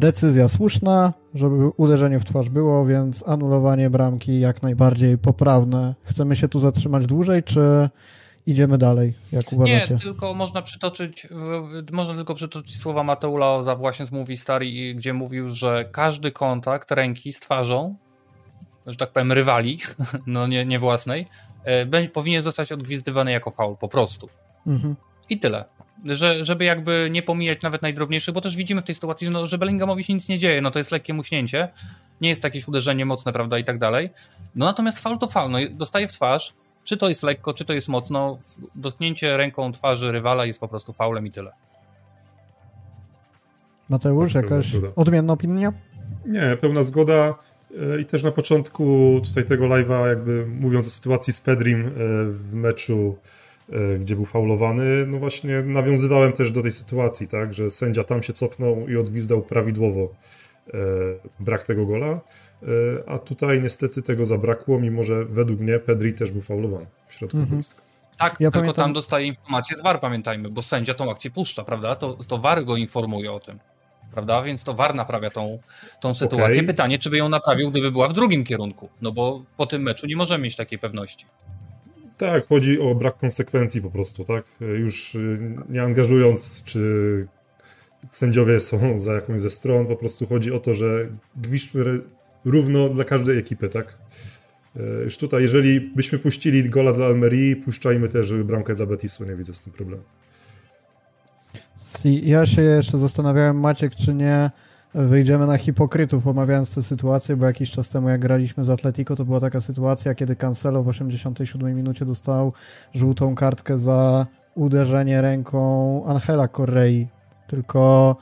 decyzja słuszna, żeby uderzenie w twarz było, więc anulowanie bramki jak najbardziej poprawne. Chcemy się tu zatrzymać dłużej, czy idziemy dalej, jak uważacie? Nie, tylko można przytoczyć, można tylko przytoczyć słowa Mateula za właśnie z Mówi Stary, gdzie mówił, że każdy kontakt ręki z twarzą, że tak powiem rywali, no nie, nie własnej, e, powinien zostać odgwizdywany jako faul, po prostu. Mhm. I tyle że, żeby jakby nie pomijać nawet najdrobniejszych, bo też widzimy w tej sytuacji, że, no, że Bellingamowi się nic nie dzieje, no to jest lekkie muśnięcie, nie jest jakieś uderzenie mocne, prawda, i tak dalej. No natomiast faul to faul, no dostaje w twarz, czy to jest lekko, czy to jest mocno, dotknięcie ręką twarzy rywala jest po prostu faulem i tyle. Mateusz, jakaś odmienna opinia? Nie, pełna zgoda. E, I też na początku tutaj tego live'a, jakby mówiąc o sytuacji z Pedrim e, w meczu gdzie był faulowany, no właśnie nawiązywałem też do tej sytuacji, tak, że sędzia tam się cofnął i odgwizdał prawidłowo e, brak tego gola, e, a tutaj niestety tego zabrakło, mimo że według mnie Pedri też był faulowany w środku mhm. boiska. Tak, ja tylko pamiętam... tam dostaje informację z VAR, pamiętajmy, bo sędzia tą akcję puszcza, prawda? To, to VAR go informuje o tym, prawda? Więc to VAR naprawia tą, tą sytuację. Okay. Pytanie, czy by ją naprawił, gdyby była w drugim kierunku, no bo po tym meczu nie możemy mieć takiej pewności. Tak, chodzi o brak konsekwencji po prostu, tak? Już y, nie angażując, czy sędziowie są za jakąś ze stron, po prostu chodzi o to, że gwizdźmy równo dla każdej ekipy, tak? Y, już tutaj, jeżeli byśmy puścili gola dla Almerii, puszczajmy też bramkę dla Betisu, nie widzę z tym problemu. Ja się jeszcze zastanawiałem, Maciek, czy nie wyjdziemy na hipokrytów omawiając tę sytuację, bo jakiś czas temu jak graliśmy z Atletico, to była taka sytuacja, kiedy Cancelo w 87 minucie dostał żółtą kartkę za uderzenie ręką Angela Correi. Tylko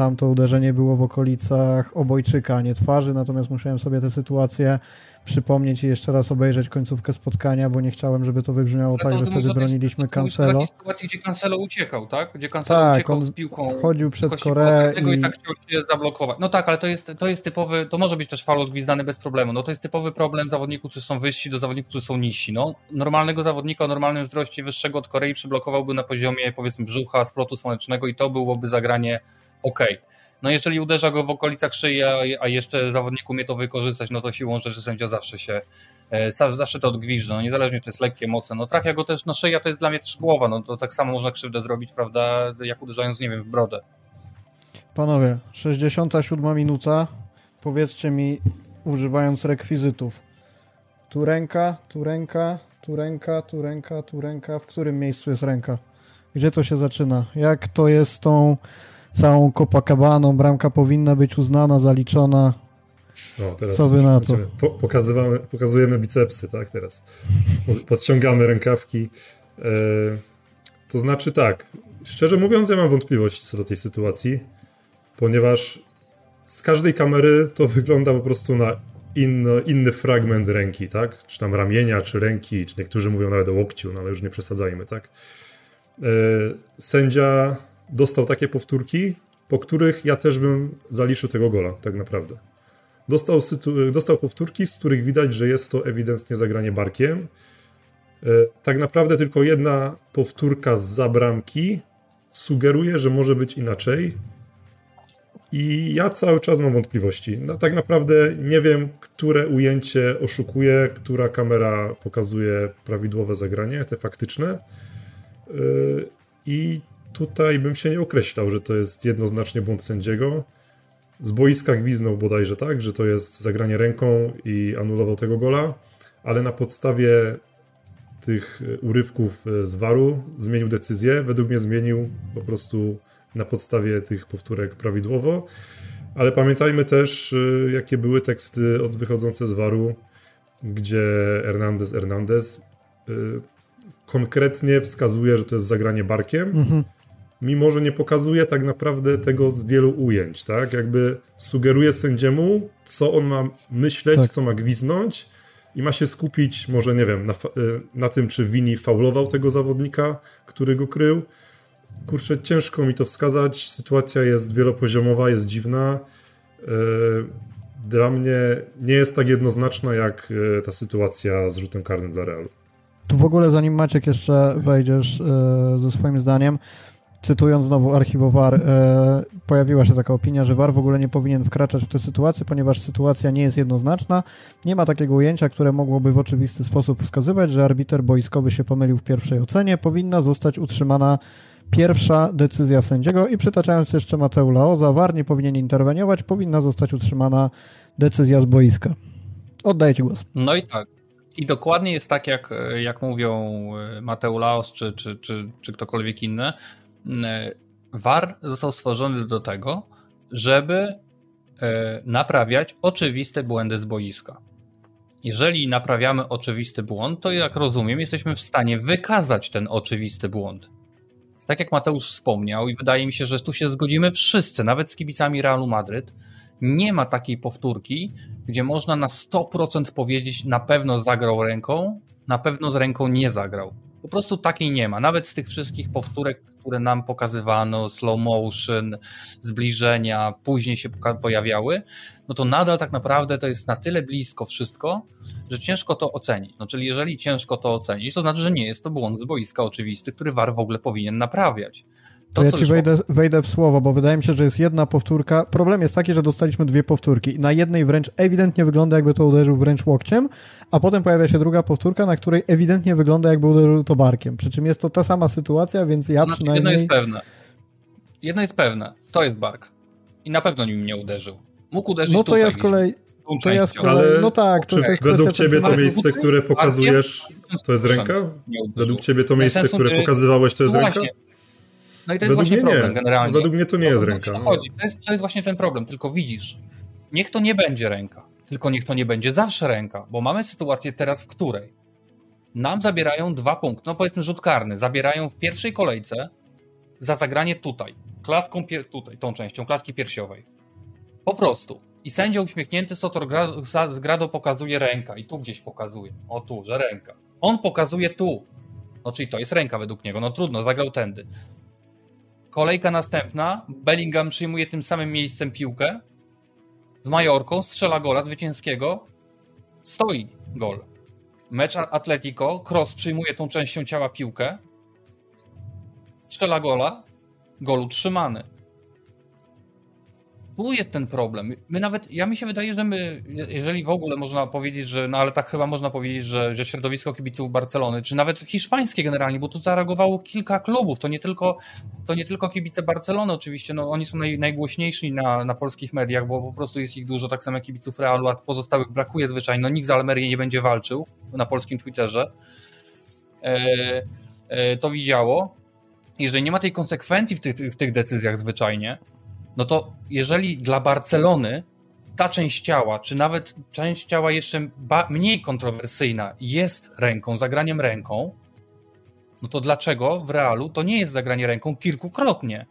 tamto uderzenie było w okolicach obojczyka, a nie twarzy, natomiast musiałem sobie tę sytuację przypomnieć i jeszcze raz obejrzeć końcówkę spotkania, bo nie chciałem, żeby to wybrzmiało tak, że wtedy broniliśmy Cancelo. W sytuacji, gdzie Cancelo uciekał, tak? Gdzie Cancelo tak, uciekał z piłką. chodził przed Koreę i... i... tak chciał się zablokować. No tak, ale to jest, to jest typowy, to może być też faul odgwizdany bez problemu. No to jest typowy problem zawodników, którzy są wyżsi do zawodników, którzy są niżsi. No, normalnego zawodnika o normalnym wzroście wyższego od Korei przyblokowałby na poziomie powiedzmy brzucha, splotu słonecznego i to byłoby zagranie ok. No jeżeli uderza go w okolicach szyi, a jeszcze zawodnik umie to wykorzystać, no to siłą rzeczy sędzia zawsze się, e, zawsze to odgwiżdża, no niezależnie czy to jest lekkie, mocne, no trafia go też, no szyja to jest dla mnie też głowa, no to tak samo można krzywdę zrobić, prawda, jak uderzając, nie wiem, w brodę. Panowie, 67 minuta, powiedzcie mi, używając rekwizytów, tu ręka, tu ręka, tu ręka, tu ręka, tu ręka, w którym miejscu jest ręka? Gdzie to się zaczyna? Jak to jest tą całą Copacabaną. Bramka powinna być uznana, zaliczona. No, teraz Co wy na to? Po, pokazujemy, pokazujemy bicepsy, tak, teraz. Podciągamy rękawki. E, to znaczy tak, szczerze mówiąc, ja mam wątpliwości co do tej sytuacji, ponieważ z każdej kamery to wygląda po prostu na inny, inny fragment ręki, tak? Czy tam ramienia, czy ręki, czy niektórzy mówią nawet o łokciu, no ale już nie przesadzajmy, tak? E, sędzia dostał takie powtórki, po których ja też bym zaliczył tego gola, tak naprawdę. Dostał, dostał powtórki, z których widać, że jest to ewidentnie zagranie barkiem. E, tak naprawdę tylko jedna powtórka z zabramki sugeruje, że może być inaczej. I ja cały czas mam wątpliwości. No, tak naprawdę nie wiem, które ujęcie oszukuje, która kamera pokazuje prawidłowe zagranie, te faktyczne. E, I Tutaj bym się nie określał, że to jest jednoznacznie błąd sędziego. Z boiska gwiznął bodajże tak, że to jest zagranie ręką i anulował tego gola, ale na podstawie tych urywków z waru zmienił decyzję. Według mnie zmienił po prostu na podstawie tych powtórek prawidłowo. Ale pamiętajmy też, y, jakie były teksty od wychodzące z waru, gdzie Hernandez Hernandez konkretnie wskazuje, że to jest zagranie barkiem. Mhm mimo że nie pokazuje tak naprawdę tego z wielu ujęć, tak? Jakby sugeruje sędziemu, co on ma myśleć, tak. co ma gwiznąć i ma się skupić może, nie wiem, na, y, na tym, czy Wini faulował tego zawodnika, który go krył. Kurczę, ciężko mi to wskazać. Sytuacja jest wielopoziomowa, jest dziwna. Y, dla mnie nie jest tak jednoznaczna, jak y, ta sytuacja z rzutem karnym dla Realu. Tu w ogóle, zanim Maciek jeszcze wejdziesz ze swoim zdaniem, cytując znowu archiwowar, e, pojawiła się taka opinia, że VAR w ogóle nie powinien wkraczać w tę sytuację, ponieważ sytuacja nie jest jednoznaczna. Nie ma takiego ujęcia, które mogłoby w oczywisty sposób wskazywać, że arbiter boiskowy się pomylił w pierwszej ocenie. Powinna zostać utrzymana pierwsza decyzja sędziego i przytaczając jeszcze Mateu Laoza, VAR nie powinien interweniować, powinna zostać utrzymana decyzja z boiska. Oddaję Ci głos. No i tak. I dokładnie jest tak, jak, jak mówią e, Mateu Laos czy, czy, czy, czy ktokolwiek inny, VAR został stworzony do tego, żeby e, naprawiać oczywiste błędy z boiska. Jeżeli naprawiamy oczywisty błąd, to jak rozumiem, jesteśmy w stanie wykazać ten oczywisty błąd. Tak jak Mateusz wspomniał, i wydaje mi się, że tu się zgodzimy wszyscy, nawet z kibicami Realu Madryt, nie ma takiej powtórki, gdzie można na 100% powiedzieć, na pewno zagrał ręką, na pewno z ręką nie zagrał. Po prostu takiej nie ma. Nawet z tych wszystkich powtórek, które nam pokazywano, slow motion, zbliżenia, później się pojawiały, no to nadal tak naprawdę to jest na tyle blisko wszystko, że ciężko to ocenić. No czyli jeżeli ciężko to ocenić, to znaczy, że nie jest to błąd z boiska oczywisty, który VAR w ogóle powinien naprawiać. To, ja ci wejdę, wejdę w słowo, bo wydaje mi się, że jest jedna powtórka. Problem jest taki, że dostaliśmy dwie powtórki. Na jednej wręcz ewidentnie wygląda, jakby to uderzył wręcz łokciem, a potem pojawia się druga powtórka, na której ewidentnie wygląda, jakby uderzył to barkiem. Przy czym jest to ta sama sytuacja, więc ja znaczy, przynajmniej... Jedno jest pewne. Jedno jest pewne. To jest bark. I na pewno nim nie uderzył. Mógł uderzyć No to ja z kolei... To ja z kolei, no tak, to, to jest Według ciebie to miejsce, które pokazujesz, to jest ręka? Według ciebie to miejsce, które pokazywałeś, to jest no ręka? No i to jest Według właśnie problem nie. generalnie. Według mnie to nie jest ręka. To, chodzi. To, jest, to jest właśnie ten problem, tylko widzisz, niech to nie będzie ręka, tylko niech to nie będzie zawsze ręka, bo mamy sytuację teraz, w której nam zabierają dwa punkty, no powiedzmy rzut karny, zabierają w pierwszej kolejce za zagranie tutaj, klatką tutaj, tą częścią klatki piersiowej. Po prostu. I sędzia uśmiechnięty Sotor z Grado pokazuje ręka i tu gdzieś pokazuje. O tu, że ręka. On pokazuje tu. No czyli to jest ręka według niego. No trudno, zagrał tędy. Kolejka następna. Bellingham przyjmuje tym samym miejscem piłkę. Z Majorką strzela gola zwycięskiego. Stoi gol. Mecz Atletico. Cross przyjmuje tą częścią ciała piłkę. Strzela gola. Gol utrzymany tu jest ten problem. My nawet, ja mi się wydaje, że my, jeżeli w ogóle można powiedzieć, że, no ale tak chyba można powiedzieć, że, że środowisko kibiców Barcelony, czy nawet hiszpańskie generalnie, bo tu zareagowało kilka klubów, to nie tylko, to nie tylko kibice Barcelony oczywiście, no oni są naj, najgłośniejsi na, na polskich mediach, bo po prostu jest ich dużo, tak samo jak kibiców Realu, a pozostałych brakuje zwyczajnie, no nikt z Almerii nie będzie walczył na polskim Twitterze. E, e, to widziało. Jeżeli nie ma tej konsekwencji w tych, w tych decyzjach zwyczajnie, no to jeżeli dla Barcelony ta część ciała, czy nawet część ciała jeszcze mniej kontrowersyjna jest ręką, zagraniem ręką, no to dlaczego w realu to nie jest zagranie ręką kilkukrotnie?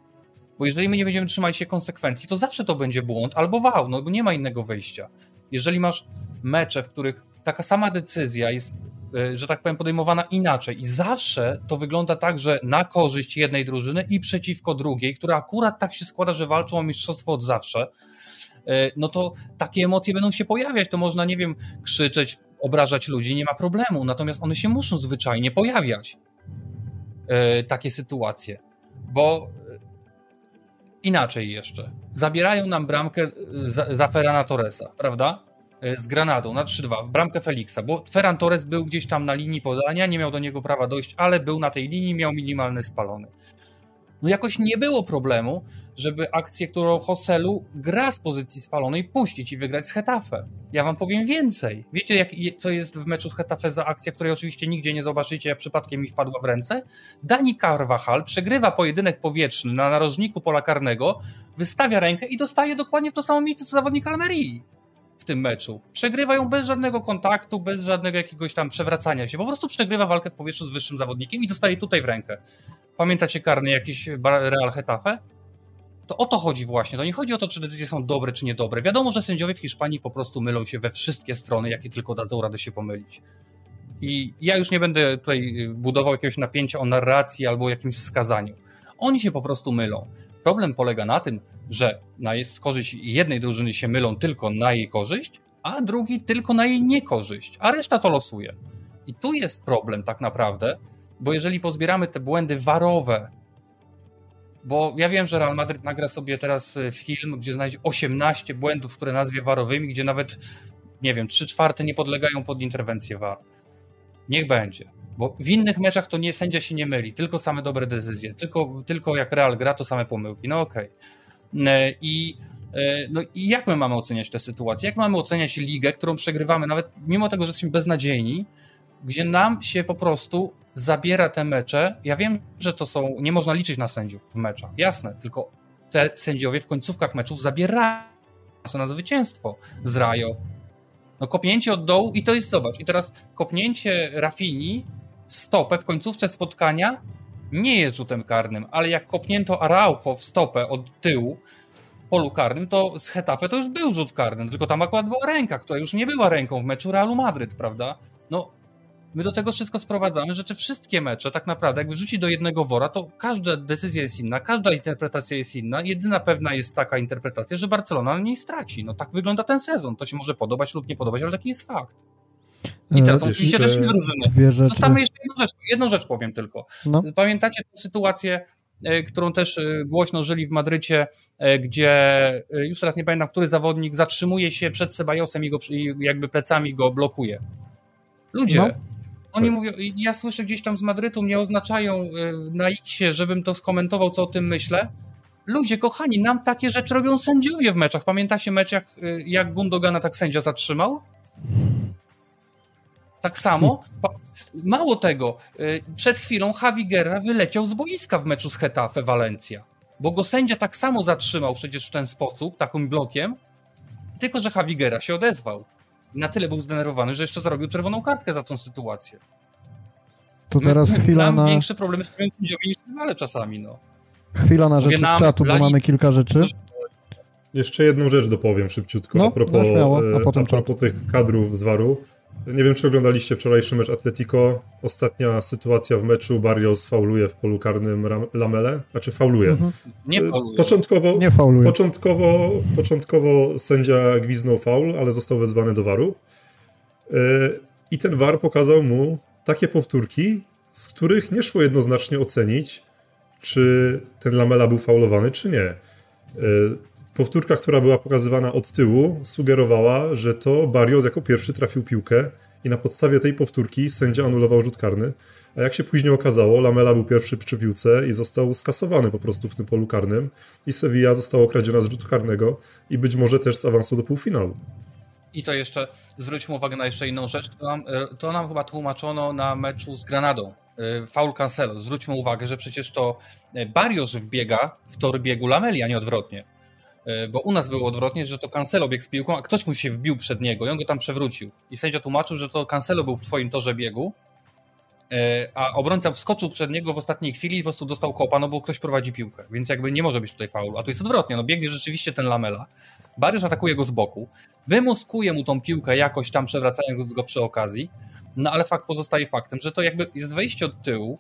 Bo jeżeli my nie będziemy trzymać się konsekwencji, to zawsze to będzie błąd albo wał, no bo nie ma innego wyjścia. Jeżeli masz mecze, w których taka sama decyzja jest że tak powiem, podejmowana inaczej. I zawsze to wygląda tak, że na korzyść jednej drużyny i przeciwko drugiej, która akurat tak się składa, że walczą o mistrzostwo od zawsze, y, no to takie emocje będą się pojawiać. To można, nie wiem, krzyczeć, obrażać ludzi, nie ma problemu. Natomiast one się muszą zwyczajnie pojawiać. Y, takie sytuacje. Bo inaczej jeszcze. Zabierają nam bramkę za, za Ferrana Torresa, prawda? E, z Granadą na 3-2 w bramkę Feliksa, bo Ferran Torres był gdzieś tam na linii podania, nie miał do niego prawa dojść, ale był na tej linii, miał minimalny spalony. No jakoś nie było problemu, żeby akcję, którą Hoselu gra z pozycji spalonej, puścić i wygrać z Hetafe. Ja wam powiem więcej. Wiecie, jak, co jest w meczu z Hetafe za akcja, której oczywiście nigdzie nie zobaczycie, jak przypadkiem mi wpadła w ręce? Dani Carvajal przegrywa pojedynek powietrzny na narożniku pola karnego, wystawia rękę i dostaje dokładnie w to samo miejsce, co zawodnik Almerii tym meczu. Przegrywają bez żadnego kontaktu, bez żadnego jakiegoś tam przewracania się. Po prostu przegrywa walkę w powietrzu z wyższym zawodnikiem i dostaje tutaj w rękę. Pamiętacie karny jakiś Real Hetafe? To o to chodzi właśnie. To nie chodzi o to, czy decyzje są dobre, czy niedobre. Wiadomo, że sędziowie w Hiszpanii po prostu mylą się we wszystkie strony, jakie tylko dadzą radę się pomylić. I ja już nie będę tutaj budował jakiegoś napięcia o narracji albo o jakimś wskazaniu. Oni się po prostu mylą. Problem polega na tym, że na jest korzyść jednej drużyny się mylą tylko na jej korzyść, a drugi tylko na jej niekorzyść, a reszta to losuje. I tu jest problem tak naprawdę, bo jeżeli pozbieramy te błędy warowe, bo ja wiem, że Real Madrid nagra sobie teraz y, film, gdzie znajdzie 18 błędów, które nazwie warowymi, gdzie nawet, nie wiem, 3 czwarte nie podlegają pod interwencję war. Niech będzie. Bo w innych meczach to nie, sędzia się nie myli, tylko same dobre decyzje, tylko, tylko jak Real gra, to same pomyłki. No okej. Okay. E, I, e, no i jak my mamy oceniać tę sytuację? Jak mamy oceniać ligę, którą przegrywamy, nawet mimo tego, że jesteśmy beznadziejni, gdzie nam się po prostu zabiera te mecze. Ja wiem, że to są, nie można liczyć na sędziów w meczach, jasne, tylko te sędziowie w końcówkach meczów zabierają na zwycięstwo z Rajo. No kopnięcie od dołu i to jest, zobacz, i teraz kopnięcie Rafini stopę w końcówce spotkania nie jest rzutem karnym, ale jak kopnięto Araujo w stopę od tyłu w polu karnym, to z Hetafe to już był rzut karny, tylko tam akurat była ręka, która już nie była ręką w meczu Realu Madryt, prawda? No, my do tego wszystko sprowadzamy, że te wszystkie mecze tak naprawdę, jakby rzucić do jednego wora, to każda decyzja jest inna, każda interpretacja jest inna. Jedyna pewna jest taka interpretacja, że Barcelona na niej straci. No tak wygląda ten sezon. To się może podobać lub nie podobać, ale taki jest fakt. I teraz są oczywiście też drużyny. Zostawmy jeszcze jedną rzecz, jedną rzecz powiem tylko. No. Pamiętacie tę sytuację, e, którą też e, głośno żyli w Madrycie, e, gdzie już teraz nie pamiętam, który zawodnik zatrzymuje się przed Sebajosem i, go, i jakby plecami go blokuje. Ludzie, no. Oni tak. mówią, ja słyszę gdzieś tam z Madrytu, mnie oznaczają na Xie, żebym to skomentował, co o tym myślę. Ludzie, kochani, nam takie rzeczy robią sędziowie w meczach. Pamiętacie mecz, jak, jak Gundogana tak sędzia zatrzymał? Tak samo, mało tego, y, przed chwilą Javi Guerra wyleciał z boiska w meczu z Hetafe Valencia, bo go sędzia tak samo zatrzymał przecież w ten sposób, takim blokiem, tylko że Javi Guerra się odezwał. Na tyle był zdenerwowany, że jeszcze zarobił czerwoną kartkę za tą sytuację. To teraz My, chwila na... większe problemy z sędziowie niż rywale czasami, no. Chwila na rzeczy z czatu, bo mamy kilka rzeczy. Jeszcze jedną rzecz dopowiem szybciutko no, a propos, śmiało, a potem a propos tych kadrów z Waru. Nie wiem, czy oglądaliście wczorajszy mecz Atletico. Ostatnia sytuacja w meczu, Barrios fauluje w polu karnym Lamele. Znaczy fauluje. Mhm. Nie y, fauluje. Początkowo, nie fauluje. Początkowo, początkowo sędzia gwiznął faul, ale został wezwany do waru. Y, I ten war pokazał mu takie powtórki, z których nie szło jednoznacznie ocenić, czy ten Lamela był faulowany, czy nie. Powtórka, która była pokazywana od tyłu, sugerowała, że to Barrios jako pierwszy trafił piłkę i na podstawie tej powtórki sędzia anulował rzut karny. A jak się później okazało, Lamela był pierwszy przy piłce i został skasowany po prostu w tym polu karnym i Sevilla została okradziona z rzutu karnego i być może też z awansu do półfinału. I to jeszcze, zwróćmy uwagę na jeszcze inną rzecz, to nam, to nam chyba tłumaczono na meczu z Granadą. E, Faul Cancelo. Zwróćmy uwagę, że przecież to Barrios wbiega w tor biegu Lameli, a nie odwrotnie. E, bo u nas było odwrotnie, że to Cancelo biegł z piłką, a ktoś mu się wbił przed niego i on go tam przewrócił. I sędzia tłumaczył, że to Cancelo był w twoim torze biegu, e, a obrońca wskoczył przed niego w ostatniej chwili i po prostu dostał kopa, no bo ktoś prowadzi piłkę, więc jakby nie może być tutaj faulu. A tu jest odwrotnie, no biegnie rzeczywiście ten Lamela. Bariusz atakuje go z boku, wymuskuje mu tą piłkę jakoś tam przewracając go przy okazji, no ale fakt pozostaje faktem, że to jakby jest wejście od tyłu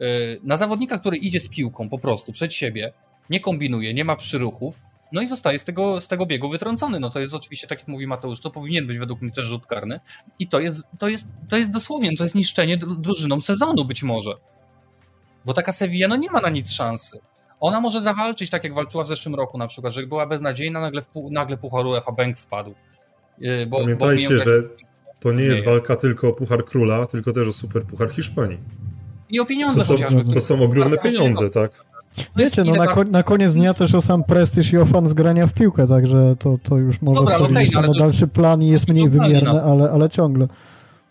e, na zawodnika, który idzie z piłką po prostu przed siebie, nie kombinuje, nie ma przyruchów, no i zostaje z tego, z tego biegu wytrącony. No to jest oczywiście, tak jak mówi Mateusz, to powinien być według mnie też rzut karny. I to jest, to jest, to jest dosłownie, to jest niszczenie drużyną sezonu być może. Bo taka Sevilla no nie ma na nic szansy. Ona może zawalczyć tak, jak walczyła w zeszłym roku na przykład, że była beznadziejna, nagle, w, nagle Puchar UEFA Bank wpadł. Y, bo, Pamiętajcie, bo że to nie jest walka tylko o Puchar Króla, tylko też o Super Puchar Hiszpanii. I o pieniądze to są, chociażby. To są ogromne pieniądze, tak. Wiecie, no na, ko na, koniec dnia też o sam prestiż i o fan zgrania w piłkę, także to, to już może Dobra, okay, no na dalszy plan i jest mniej wymierny, ale, ale ciągle.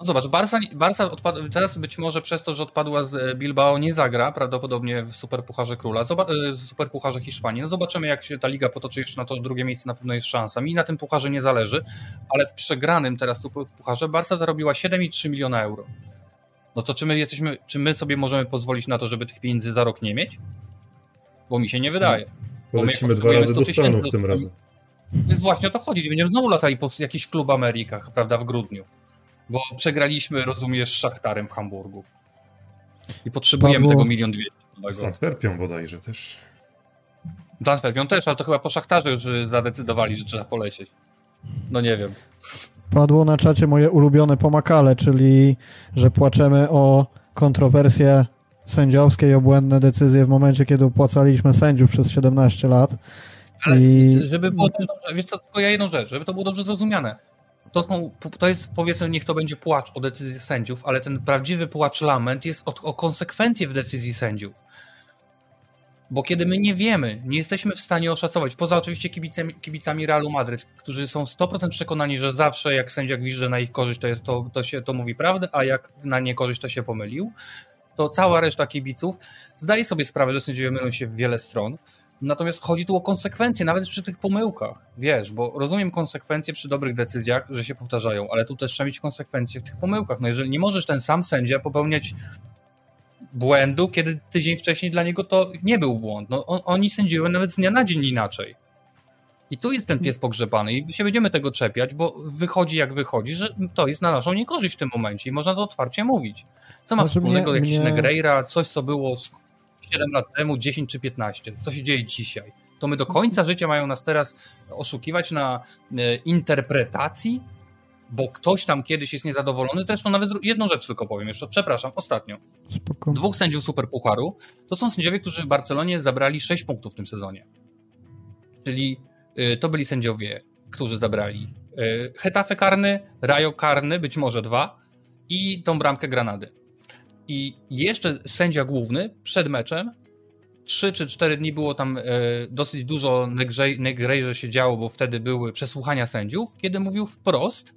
No zobacz, Barca, Barca teraz być może przez to, że odpadła z e, Bilbao nie zagra prawdopodobnie w Superpucharze Króla, Zoba e, Superpucharze Hiszpanii. No zobaczymy jak się ta liga potoczy jeszcze na to drugie miejsce na pewno jest szansa. Mi na tym pucharze nie zależy, ale w przegranym teraz Superpucharze Barca zarobiła 7,3 miliona euro. No to czy my jesteśmy, czy my sobie możemy pozwolić na to, żeby tych pieniędzy za rok nie mieć? Bo mi się nie wydaje. Polecimy dwa razy do Stanów tym razem. Więc właśnie o to chodzi. Będziemy znowu latali po jakiś klub Amerykach, prawda, w grudniu. Bo przegraliśmy, rozumiesz, z Szachtarem w Hamburgu. I potrzebujemy tego milion dwieście. Z Antwerpią bodajże też. Z Antwerpią też, ale to chyba po Szachtarze już zadecydowali, że trzeba polecieć. No nie wiem. Padło na czacie moje ulubione pomakale, czyli że płaczemy o kontrowersje sędziowskie i obłędne decyzje w momencie, kiedy opłacaliśmy sędziów przez 17 lat. Ale I... żeby było dobrze, wiesz to, tylko ja jedną rzecz, żeby to było dobrze zrozumiane. To, są, to jest, powiedzmy, niech to będzie płacz o decyzji sędziów, ale ten prawdziwy płacz lament jest o, o konsekwencje w decyzji sędziów. Bo kiedy my nie wiemy, nie jesteśmy w stanie oszacować, poza oczywiście kibicami, kibicami Realu Madryt, którzy są 100% przekonani, że zawsze jak sędzia gwizdże na ich korzyść, to, jest, to, to, się, to mówi prawdę, a jak na niekorzyść, to się pomylił, to cała reszta kibiców zdaje sobie sprawę, że sędziowie mylą się w wiele stron, Natomiast chodzi tu o konsekwencje, nawet przy tych pomyłkach. Wiesz, bo rozumiem konsekwencje przy dobrych decyzjach, że się powtarzają, ale tu też trzeba mieć konsekwencje w tych pomyłkach. No jeżeli nie możesz ten sam sędzia popełniać błędu, kiedy tydzień wcześniej dla niego to nie był błąd. No, on, oni sędziują nawet z dnia na dzień inaczej. I tu jest ten pies pogrzebany i się będziemy tego czepiać, bo wychodzi jak wychodzi, że to jest na naszą niekorzyść w tym momencie i można to otwarcie mówić. Co ma znaczy wspólnego mnie, jakiś mnie... Negreira, coś co było 7 lat temu, 10 czy 15. Co się dzieje dzisiaj? To my do końca życia mają nas teraz oszukiwać na e, interpretacji, bo ktoś tam kiedyś jest niezadowolony. Zresztą nawet jedną rzecz tylko powiem jeszcze, przepraszam, ostatnio. Spoko. Dwóch sędziów Superpucharu to są sędziowie, którzy w Barcelonie zabrali 6 punktów w tym sezonie. Czyli y, to byli sędziowie, którzy zabrali y, Hetafe karny, Rayo karny, być może dwa i tą bramkę Granady. I jeszcze sędzia główny przed meczem, trzy czy cztery dni było tam e, dosyć dużo negrejże się działo, bo wtedy były przesłuchania sędziów, kiedy mówił wprost,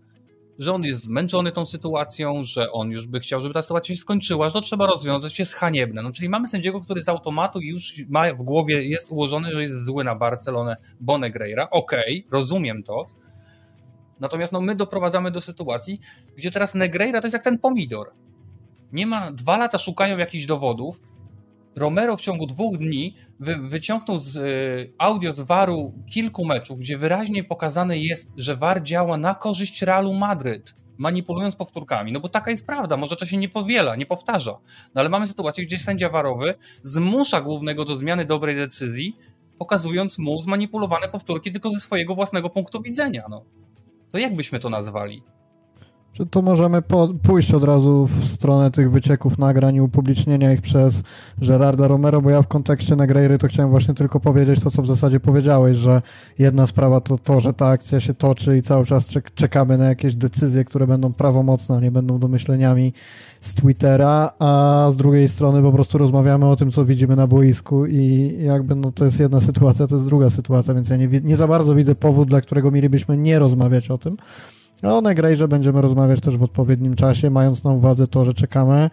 że on jest zmęczony tą sytuacją, że on już by chciał, żeby ta sytuacja się skończyła, że to trzeba rozwiązać, jest haniebne. No, czyli mamy sędziego, który z automatu już ma w głowie, jest ułożony, że jest zły na Barcelonę, bo Negreira. Okej, okay, rozumiem to. Natomiast no, my doprowadzamy do sytuacji, gdzie teraz Negreira to jest jak ten pomidor nie ma, dwa lata szukają jakichś dowodów. Romero w ciągu dwóch dni wy, wyciągnął z y, audio z waru kilku meczów, gdzie wyraźnie pokazane jest, że war działa na korzyść Realu Madryt, manipulując powtórkami. No bo taka jest prawda, może to się nie powiela, nie powtarza. No ale mamy sytuację, gdzie sędzia warowy zmusza głównego do zmiany dobrej decyzji, pokazując mu zmanipulowane powtórki tylko ze swojego własnego punktu widzenia. No. To jak byśmy to nazwali? Czy to możemy po, pójść od razu w stronę tych wycieków nagrań i upublicznienia ich przez Gerarda Romero, bo ja w kontekście Negreiry to chciałem właśnie tylko powiedzieć to, co w zasadzie powiedziałeś, że jedna sprawa to to, że ta akcja się toczy i cały czas czekamy na jakieś decyzje, które będą prawomocne, nie będą domyśleniami z Twittera, a z drugiej strony po prostu rozmawiamy o tym, co widzimy na boisku i jakby no to jest jedna sytuacja, to jest druga sytuacja, więc ja nie, nie za bardzo widzę powód, dla którego mielibyśmy nie rozmawiać o tym. O Negrejrze będziemy rozmawiać też w odpowiednim czasie, mając na uwadze to, że czekamy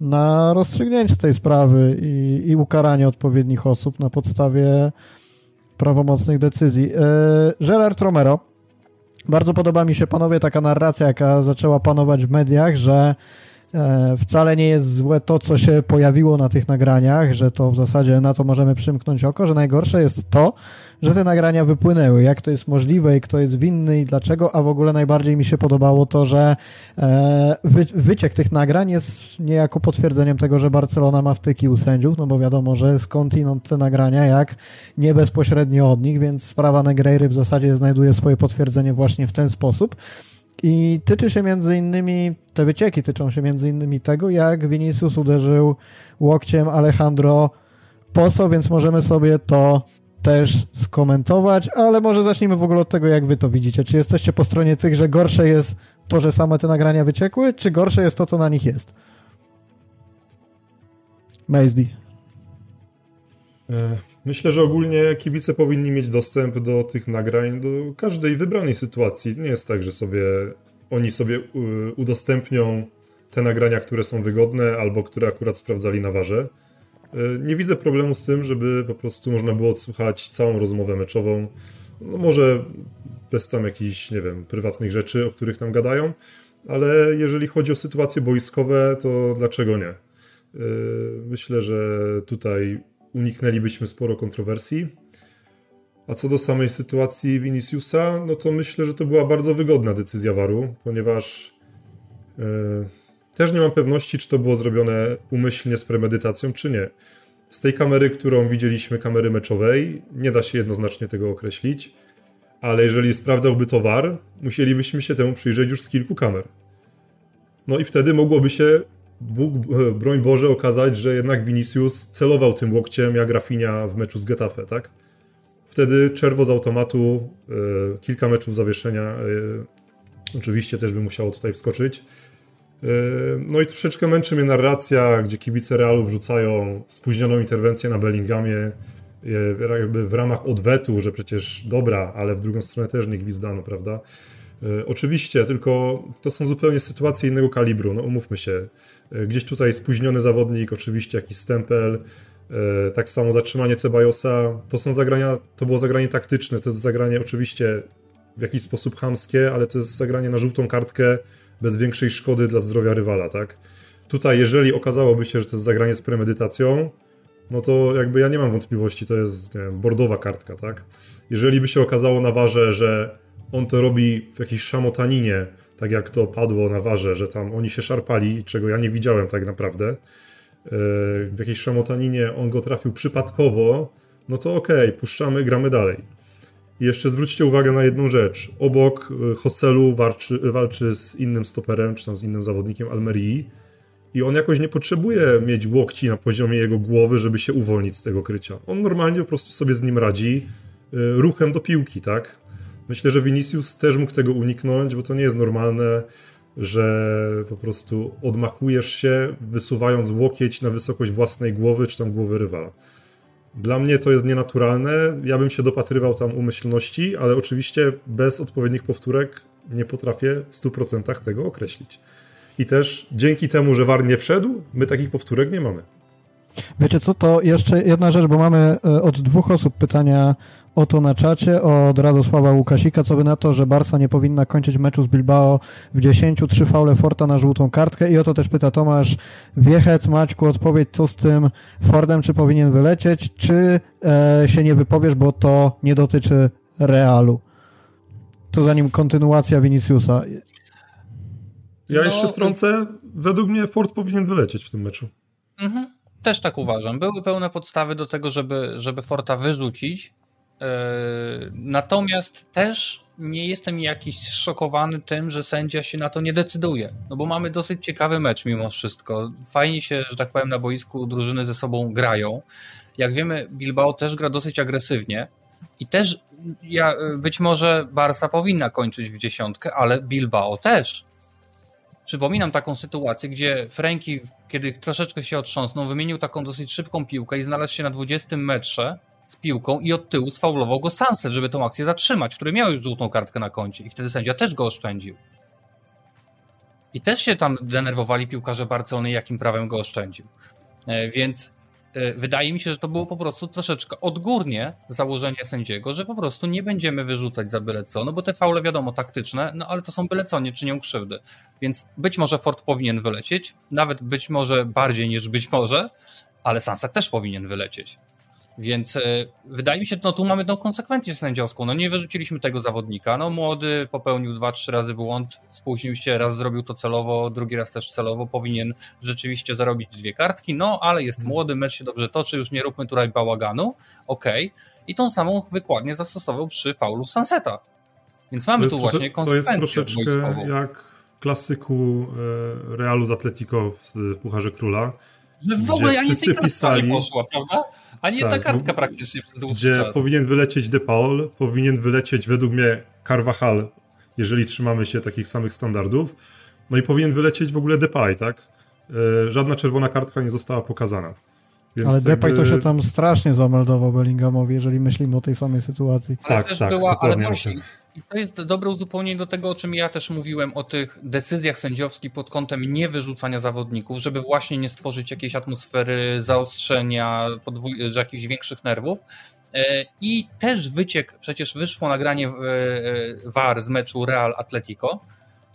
na rozstrzygnięcie tej sprawy i, i ukaranie odpowiednich osób na podstawie prawomocnych decyzji. Yy, Gerard Romero. Bardzo podoba mi się, panowie, taka narracja, jaka zaczęła panować w mediach, że wcale nie jest złe to, co się pojawiło na tych nagraniach, że to w zasadzie na to możemy przymknąć oko, że najgorsze jest to, że te nagrania wypłynęły, jak to jest możliwe i kto jest winny i dlaczego, a w ogóle najbardziej mi się podobało to, że e, wy, wyciek tych nagrań jest niejako potwierdzeniem tego, że Barcelona ma wtyki u sędziów, no bo wiadomo, że skądinąd te nagrania, jak nie bezpośrednio od nich, więc sprawa Negreiry w zasadzie znajduje swoje potwierdzenie właśnie w ten sposób. I tyczy się między innymi, te wycieki tyczą się między innymi tego, jak Vinicius uderzył łokciem Alejandro Poso, więc możemy sobie to też skomentować, ale może zacznijmy w ogóle od tego, jak wy to widzicie. Czy jesteście po stronie tych, że gorsze jest to, że same te nagrania wyciekły, czy gorsze jest to, co na nich jest? Mazdy. Myślę, że ogólnie kibice powinni mieć dostęp do tych nagrań do każdej wybranej sytuacji. Nie jest tak, że sobie oni sobie udostępnią te nagrania, które są wygodne albo które akurat sprawdzali na warze. Nie widzę problemu z tym, żeby po prostu można było odsłuchać całą rozmowę meczową. No może bez tam jakichś, nie wiem, prywatnych rzeczy, o których tam gadają, ale jeżeli chodzi o sytuacje boiskowe, to dlaczego nie? Myślę, że tutaj uniknęlibyśmy sporo kontrowersji. A co do samej sytuacji Viniciusa, no to myślę, że to była bardzo wygodna decyzja Waru, ponieważ yy, też nie mam pewności, czy to było zrobione umyślnie z premedytacją, czy nie. Z tej kamery, którą widzieliśmy, kamery meczowej, nie da się jednoznacznie tego określić, ale jeżeli sprawdzałby to VAR, musielibyśmy się temu przyjrzeć już z kilku kamer. No i wtedy mogłoby się, Bóg, broń Boże, okazać, że jednak Vinicius celował tym łokciem jak Rafinha w meczu z Getafe, tak? Wtedy czerwo z automatu, y, kilka meczów zawieszenia, y, oczywiście też by musiało tutaj wskoczyć. Y, no i troszeczkę męczy mnie narracja, gdzie kibice Realu wrzucają spóźnioną interwencję na Bellingamie, jakby w ramach odwetu, że przecież dobra, ale w drugą stronę też nie gwizdano, prawda? Oczywiście, tylko to są zupełnie sytuacje innego kalibru, no umówmy się. Gdzieś tutaj spóźniony zawodnik, oczywiście jakiś stempel, E, tak samo zatrzymanie Cebajosa, to są zagrania, to było zagranie taktyczne, to jest zagranie oczywiście w jakiś sposób chamskie, ale to jest zagranie na żółtą kartkę bez większej szkody dla zdrowia rywala, tak? Tutaj, jeżeli okazałoby się, że to jest zagranie z premedytacją, no to jakby ja nie mam wątpliwości, to jest, wiem, bordowa kartka, tak? Jeżeli by się okazało na warze, że on to robi w jakiejś szamotaninie, tak jak to padło na warze, że tam oni się szarpali, czego ja nie widziałem tak naprawdę, w jakiejś szamotaninie on go trafił przypadkowo, no to okej, okay, puszczamy, gramy dalej. I jeszcze zwróćcie uwagę na jedną rzecz. Obok e, Hosselu walczy, walczy z innym stoperem, czy tam z innym zawodnikiem Almerii i on jakoś nie potrzebuje mieć łokci na poziomie jego głowy, żeby się uwolnić z tego krycia. On normalnie po prostu sobie z nim radzi e, ruchem do piłki, tak? Myślę, że Vinicius też mógł tego uniknąć, bo to nie jest normalne że po prostu odmachujesz się, wysuwając łokieć na wysokość własnej głowy, czy tam głowy rywala. Dla mnie to jest nienaturalne. Ja bym się dopatrywał tam umyślności, ale oczywiście bez odpowiednich powtórek nie potrafię w 100% tego określić. I też dzięki temu, że VAR nie wszedł, my takich powtórek nie mamy. Wiecie co, to jeszcze jedna rzecz, bo mamy e, od dwóch osób pytania o to na czacie od Radosława Łukasika, co by na to, że Barsa nie powinna kończyć meczu z Bilbao w 10, trzy faule Forta na żółtą kartkę i o to też pyta Tomasz Wiechec, Maćku, odpowiedź co z tym Fordem, czy powinien wylecieć, czy e, się nie wypowiesz, bo to nie dotyczy Realu. To zanim kontynuacja Viniciusa. Ja no, jeszcze wtrącę, według mnie Ford powinien wylecieć w tym meczu. Mhm. Też tak uważam. Były pełne podstawy do tego, żeby, żeby Forta wyrzucić. Yy, natomiast też nie jestem jakiś szokowany tym, że sędzia się na to nie decyduje. No bo mamy dosyć ciekawy mecz mimo wszystko. Fajnie się, że tak powiem, na boisku drużyny ze sobą grają. Jak wiemy, Bilbao też gra dosyć agresywnie i też ja, być może Barsa powinna kończyć w dziesiątkę, ale Bilbao też. Przypominam taką sytuację, gdzie Franki, kiedy troszeczkę się otrząsnął, wymienił taką dosyć szybką piłkę i znalazł się na 20 metrze z piłką i od tyłu sfaulował go Sanset, żeby tą akcję zatrzymać, który miał już żółtą kartkę na koncie i wtedy sędzia też go oszczędził. I też się tam denerwowali piłkarze Barcelony, jakim prawem go oszczędził. E, więc e, wydaje mi się, że to było po prostu troszeczkę odgórnie założenie sędziego, że po prostu nie będziemy wyrzucać za byle co, no bo te faule wiadomo taktyczne, no ale to są byle co, nie czynią krzywdy. Więc być może Ford powinien wylecieć, nawet być może bardziej niż być może, ale Sansa też powinien wylecieć. Więc e, wydaje mi się, no tu mamy tą konsekwencję sędziowską. No nie wyrzuciliśmy tego zawodnika. No młody popełnił dwa, trzy razy błąd, spóźnił się, raz zrobił to celowo, drugi raz też celowo. Powinien rzeczywiście zarobić dwie kartki, no ale jest młody, mecz się dobrze toczy, już nie róbmy tutaj bałaganu. Okej. Okay. I tą samą wykładnię zastosował przy faulu Sunseta. Więc mamy tu właśnie konsekwencję To jest troszeczkę jak w klasyku e, Realu z Atletico w Pucharze Króla. Że w ogóle ja nie tej pisali, nie poszła, prawda? A nie tak, ta kartka praktycznie przez Gdzie czas. powinien wylecieć De Paul, powinien wylecieć według mnie Carvajal, jeżeli trzymamy się takich samych standardów. No i powinien wylecieć w ogóle Depay, tak? E, żadna czerwona kartka nie została pokazana. Więc Ale Depay jakby... to się tam strasznie zameldował Bellinghamowi, jeżeli myślimy o tej samej sytuacji. Ale tak, też tak, była, ale właśnie, i to jest dobre uzupełnienie do tego, o czym ja też mówiłem, o tych decyzjach sędziowskich pod kątem niewyrzucania zawodników, żeby właśnie nie stworzyć jakiejś atmosfery zaostrzenia, podwój- jakichś większych nerwów. E, I też wyciek, przecież wyszło nagranie VAR e, e, z meczu Real Atletico,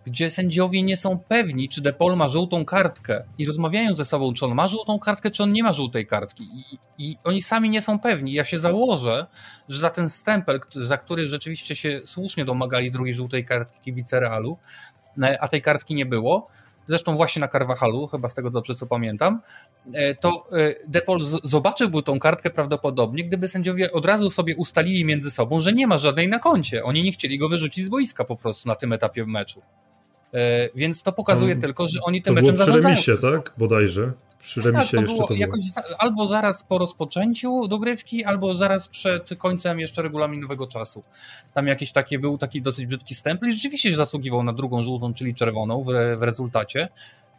gdzie sędziowie nie są pewni, czy De Paul ma żółtą kartkę i rozmawiają ze sobą, czy on ma żółtą kartkę, czy on nie ma żółtej kartki. I, i oni sami nie są pewni. Ja się założę, że za ten stempel, za który rzeczywiście się słusznie domagali drugiej żółtej kartki kibice Realu, a tej kartki nie było, zresztą właśnie na Carvajalu, chyba z tego dobrze co pamiętam, e, to e, Depol zobaczyłby tą kartkę prawdopodobnie, gdyby sędziowie od razu sobie ustalili między sobą, że nie ma żadnej na koncie. Oni nie chcieli go wyrzucić z boiska po prostu na tym etapie meczu. E, więc to pokazuje um, tylko, że oni tym to meczem było przy remisie, tak? Bodajże. Przy remisie tak, to jeszcze to było. albo zaraz po rozpoczęciu dogrywki, albo zaraz przed końcem jeszcze regulaminowego czasu. Tam jakiś taki był taki dosyć brzydki stempel i rzeczywiście zasługiwał na drugą żółtą, czyli czerwoną w, w rezultacie.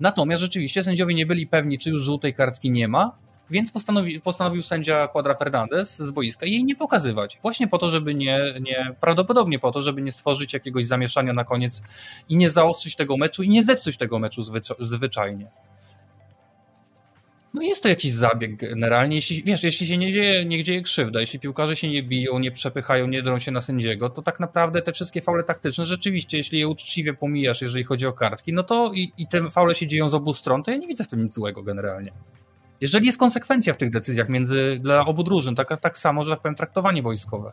Natomiast rzeczywiście sędziowie nie byli pewni, czy już żółtej kartki nie ma, więc postanowi, postanowił sędzia Quadra Fernandez z boiska jej nie pokazywać. Właśnie po to, żeby nie, nie, prawdopodobnie po to, żeby nie stworzyć jakiegoś zamieszania na koniec i nie zaostrzyć tego meczu i nie zepsuć tego meczu zwyczajnie. No jest to jakiś zabieg generalnie, jeśli, wiesz, jeśli się nie dzieje, nie dzieje krzywda, jeśli piłkarze się nie biją, nie przepychają, nie drą się na sędziego, to tak naprawdę te wszystkie faule taktyczne, rzeczywiście, jeśli je uczciwie pomijasz, jeżeli chodzi o kartki, no to i, i te faule się dzieją z obu stron, to ja nie widzę w tym nic złego generalnie. Jeżeli jest konsekwencja w tych decyzjach między, dla obu drużyn, tak, tak samo, że tak powiem, traktowanie wojskowe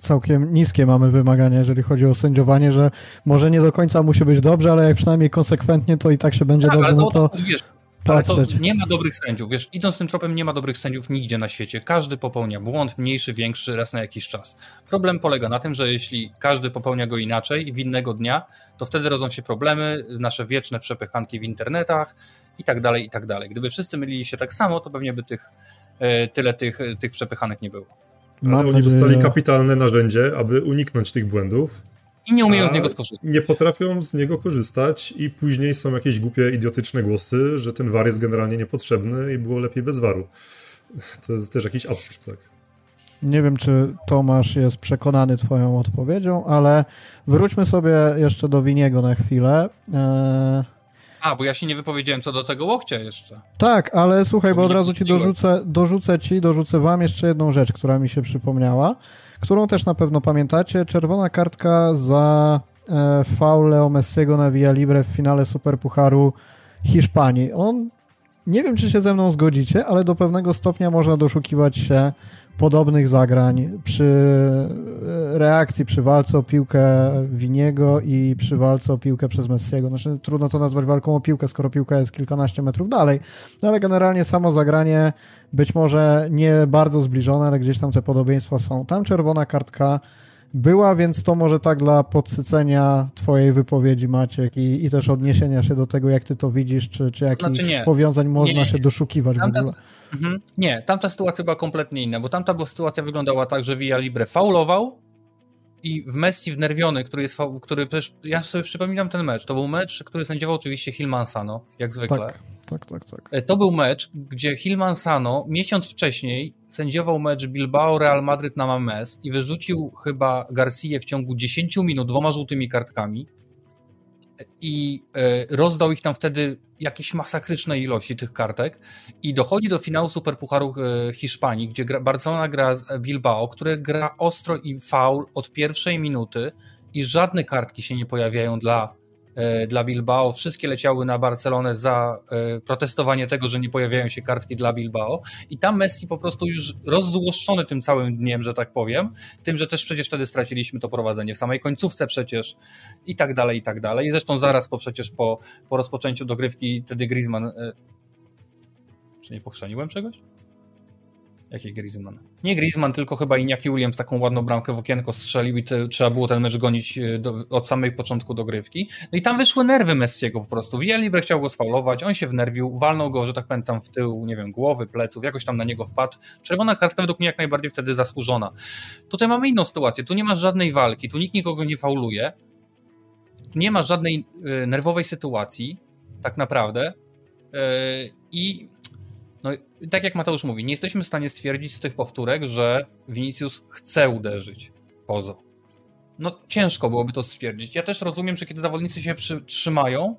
całkiem niskie mamy wymagania, jeżeli chodzi o sędziowanie, że może nie do końca musi być dobrze, ale jak przynajmniej konsekwentnie, to i tak się będzie tak, dobrze, no to... Wiesz, ale to nie ma dobrych sędziów, wiesz, idąc tym tropem nie ma dobrych sędziów nigdzie na świecie. Każdy popełnia błąd, mniejszy, większy, raz na jakiś czas. Problem polega na tym, że jeśli każdy popełnia go inaczej i w innego dnia, to wtedy rodzą się problemy, nasze wieczne przepychanki w internetach i tak dalej, i tak dalej. Gdyby wszyscy mylili się tak samo, to pewnie by tych, e, tyle tych, tych przepychanek nie było. Ale oni dostali kapitalne narzędzie, aby uniknąć tych błędów i nie umieją z niego skorzystać. Nie potrafią z niego korzystać i później są jakieś głupie, idiotyczne głosy, że ten war jest generalnie niepotrzebny i było lepiej bez waru. To jest też jakiś absurd, tak. Nie wiem, czy Tomasz jest przekonany Twoją odpowiedzią, ale wróćmy sobie jeszcze do Winiego na chwilę. Eee... A, bo ja się nie wypowiedziałem co do tego łokcia jeszcze. Tak, ale słuchaj, bo od razu ci dorzucę, dorzucę ci, dorzucę wam jeszcze jedną rzecz, która mi się przypomniała którą też na pewno pamiętacie. Czerwona kartka za e, faul Leo Messiego na Via Libre w finale Superpucharu Hiszpanii. On, nie wiem czy się ze mną zgodzicie, ale do pewnego stopnia można doszukiwać się podobnych zagrań przy e, reakcji, przy walce o piłkę Winiego i przy walce o piłkę przez Messiego. Znaczy, trudno to nazwać walką o piłkę, skoro piłka jest kilkanaście metrów dalej, no ale generalnie samo zagranie być może nie bardzo zbliżone, ale gdzieś tam te podobieństwa są. Tam czerwona kartka była, więc to może tak dla podsycenia twojej wypowiedzi, Maciek, i, i też odniesienia się do tego, jak ty to widzisz, czy, czy jakichś znaczy powiązań można nie, nie, się doszukiwać tamta, w ogóle. Mhm. Nie, tamta sytuacja była kompletnie inna, bo tamta była sytuacja wyglądała tak, że Via Libre faulował i w Messi wnerwiony, który jest, który też, ja sobie przypominam ten mecz, to był mecz, który sędziował oczywiście Hilman Sano, jak zwykle. Tak tak, tak, tak. E, to był mecz, gdzie Hilman Sano miesiąc wcześniej sędziował mecz Bilbao Real Madrid na Mames i wyrzucił chyba Garcia w ciągu 10 minut dwoma żółtymi kartkami i e, rozdał ich tam wtedy jakieś masakryczne ilości tych kartek i dochodzi do finału Superpucharu e, Hiszpanii, gdzie Barcelona gra z Bilbao, które gra ostro i faul od pierwszej minuty i żadne kartki się nie pojawiają dla dla Bilbao. Wszystkie leciały na Barcelonę za e, protestowanie tego, że nie pojawiają się kartki dla Bilbao. I tam Messi po prostu już rozzłoszczony tym całym dniem, że tak powiem, tym, że też przecież wtedy straciliśmy to prowadzenie w samej końcówce przecież i tak dalej, i tak dalej. I zresztą zaraz po przecież po, po rozpoczęciu dogrywki wtedy Griezmann e, czy nie pochrzaniłem czegoś? Jaki Griezmann? Nie Griezmann, tylko chyba Iñaki Williams taką ładną bramkę w okienko strzelił i te, trzeba było ten mecz gonić e, do, od samej początku dogrywki. No i tam wyszły nerwy Messiego po prostu. Via Libre chciał go sfaulować, on się wnerwił, walnął go, że tak powiem, tam w tył, nie wiem, głowy, pleców, jakoś tam na niego wpadł. Czerwona kartka według mnie jak najbardziej wtedy zasłużona. Tutaj mamy inną sytuację, tu nie ma żadnej walki, tu nikt nikogo nie fauluje, nie ma żadnej y, nerwowej sytuacji, tak naprawdę. Y, I No tak jak Mateusz mówi, nie jesteśmy w stanie stwierdzić z tych powtórek, że Vinicius chce uderzyć pozo. No ciężko byłoby to stwierdzić. Ja też rozumiem, że kiedy zawodnicy się trzymają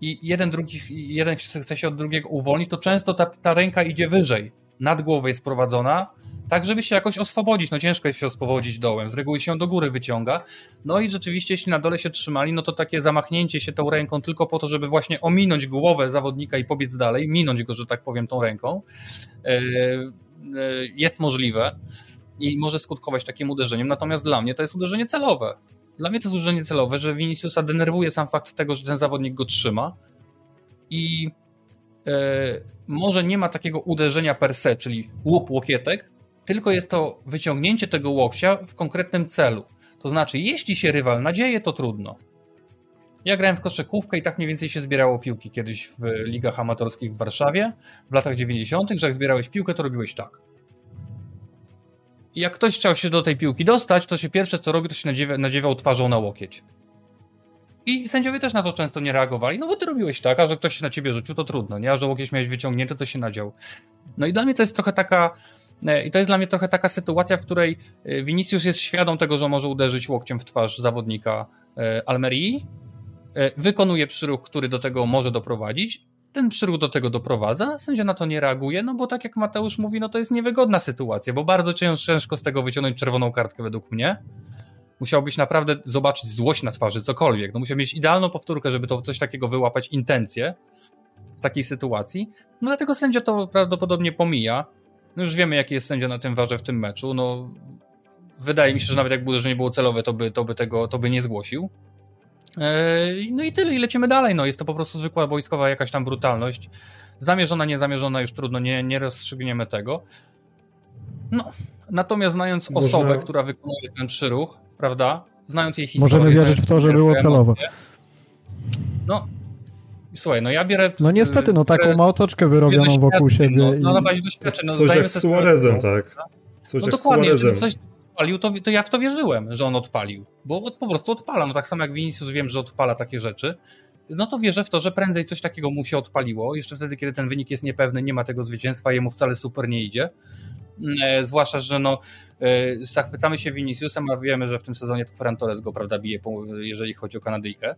i jeden, drugi, jeden chce się od drugiego uwolnić, to często ta, ta ręka idzie wyżej, nad głowę jest prowadzona, tak żeby się jakoś oswobodzić. No ciężko jest się oswobodzić dołem, z reguły się do góry wyciąga. No i rzeczywiście, jeśli na dole się trzymali, no to takie zamachnięcie się tą ręką tylko po to, żeby właśnie ominąć głowę zawodnika i pobiec dalej, minąć go, że tak powiem, tą ręką, e, e, jest możliwe i może skutkować takim uderzeniem. Natomiast dla mnie to jest uderzenie celowe. Dla mnie to jest uderzenie celowe, że Viniciusa denerwuje sam fakt tego, że ten zawodnik go trzyma i e, może nie ma takiego uderzenia per se, czyli łup łokietek, tylko jest to wyciągnięcie tego łokcia w konkretnym celu. To znaczy, jeśli się rywal nadzieje, to trudno. Ja grałem w koszykówkę i tak mniej więcej się zbierało piłki kiedyś w ligach amatorskich w Warszawie w latach 90., że jak zbierałeś piłkę, to robiłeś tak. I jak ktoś chciał się do tej piłki dostać, to się pierwsze co robi, to się nadziewa, nadziewał twarzą na łokieć. I sędziowie też na to często nie reagowali, no bo ty robiłeś tak, a że ktoś się na ciebie rzucił, to trudno, nie? A że łokieć miałeś wyciągnięty, to się nadział. No i dla mnie to jest trochę taka, i to jest dla mnie trochę taka sytuacja, w której e, Vinicius jest świadom tego, że może uderzyć łokciem w twarz zawodnika e, Almerii, wykonuje przyruch, który do tego może doprowadzić, ten przyruch do tego doprowadza, sędzia na to nie reaguje, no bo tak jak Mateusz mówi, no to jest niewygodna sytuacja, bo bardzo ciężko z tego wyciągnąć czerwoną kartkę według mnie. Musiałbyś naprawdę zobaczyć złość na twarzy, cokolwiek. No musiał mieć idealną powtórkę, żeby to coś takiego wyłapać, intencję w takiej sytuacji. No dlatego sędzia to prawdopodobnie pomija. No już wiemy, jaki jest sędzia na tym warze w tym meczu. No wydaje mi się, że nawet jakby uderzenie było celowe, to by, to by tego to by nie zgłosił. No i tyle, i lecimy dalej. No, jest to po prostu zwykła wojskowa jakaś tam brutalność. Zamierzona, niezamierzona, już trudno, nie, nie rozstrzygniemy tego. No, natomiast znając Można... osobę, która wykonuje ten przyruch, prawda, znając jej historię... Możemy wierzyć w to, że było celowo. No, słuchaj, no ja bierę... No niestety, no taką ma otoczkę wyrobioną wokół siebie. No, no na bazie doświadczeń. No, coś jak z Suarezem, tak. Coś no jak dokładnie, z Suarezem. Coś, odpalił, to, to ja w to wierzyłem, że on odpalił. Bo od, po prostu odpala. No tak samo jak Vinicius wiem, że odpala takie rzeczy. No to wierzę w to, że prędzej coś takiego mu się odpaliło. Jeszcze wtedy, kiedy ten wynik jest niepewny, nie ma tego zwycięstwa, jemu wcale super nie idzie. E, zwłaszcza, że no, e, zachwycamy się Viniciusem, a wiemy, że w tym sezonie to Ferran Torres go prawda, bije, jeżeli chodzi o Kanadyjkę.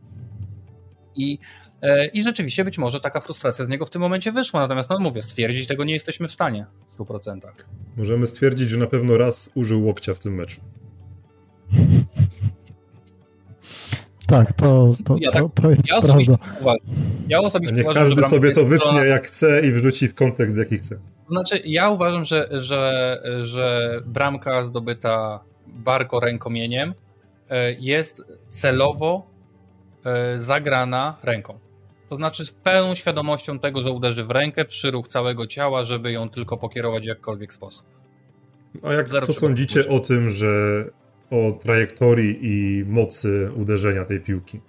I, e, I rzeczywiście być może taka frustracja z niego w tym momencie wyszła, natomiast no mówię, stwierdzić tego nie jesteśmy w stanie w 100%. Możemy stwierdzić, że na pewno raz użył łokcia w tym meczu. Tak, to, to, ja tak, to, to jest ja prawda. Uważam, ja osobiście nie uważam, każdy sobie to wytnie jak chce i wrzuci w kontekst jaki chce. Znaczy, ja uważam, że, że, że bramka zdobyta barko rękomieniem e, jest celowo zagrana ręką. To znaczy z pełną świadomością tego, że uderzy w rękę, przyruch całego ciała, żeby ją tylko pokierować w jakkolwiek sposób. A jak, co sądzicie o tym, że o trajektorii i mocy uderzenia tej piłki?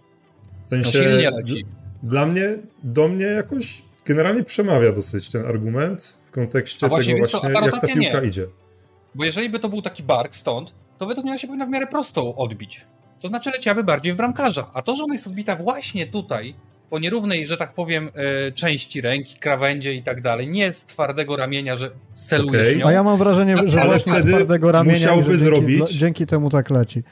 W sensie, no dla mnie, do mnie jakoś generalnie przemawia dosyć ten argument w kontekście właśnie, tego właśnie, to, jak ta piłka nie. idzie. Bo jeżeli by to był taki bark stąd, to według mnie się powinna w miarę prosto odbić to znaczy leciałaby bardziej w bramkarza. A to, że ona jest odbita właśnie tutaj, po nierównej, że tak powiem, e, części ręki, krawędzie i tak dalej, nie z twardego ramienia, że celujesz okay. nią. A ja mam wrażenie, że właśnie z twardego ramienia musiałby dzięki, zrobić... dzięki temu tak leci.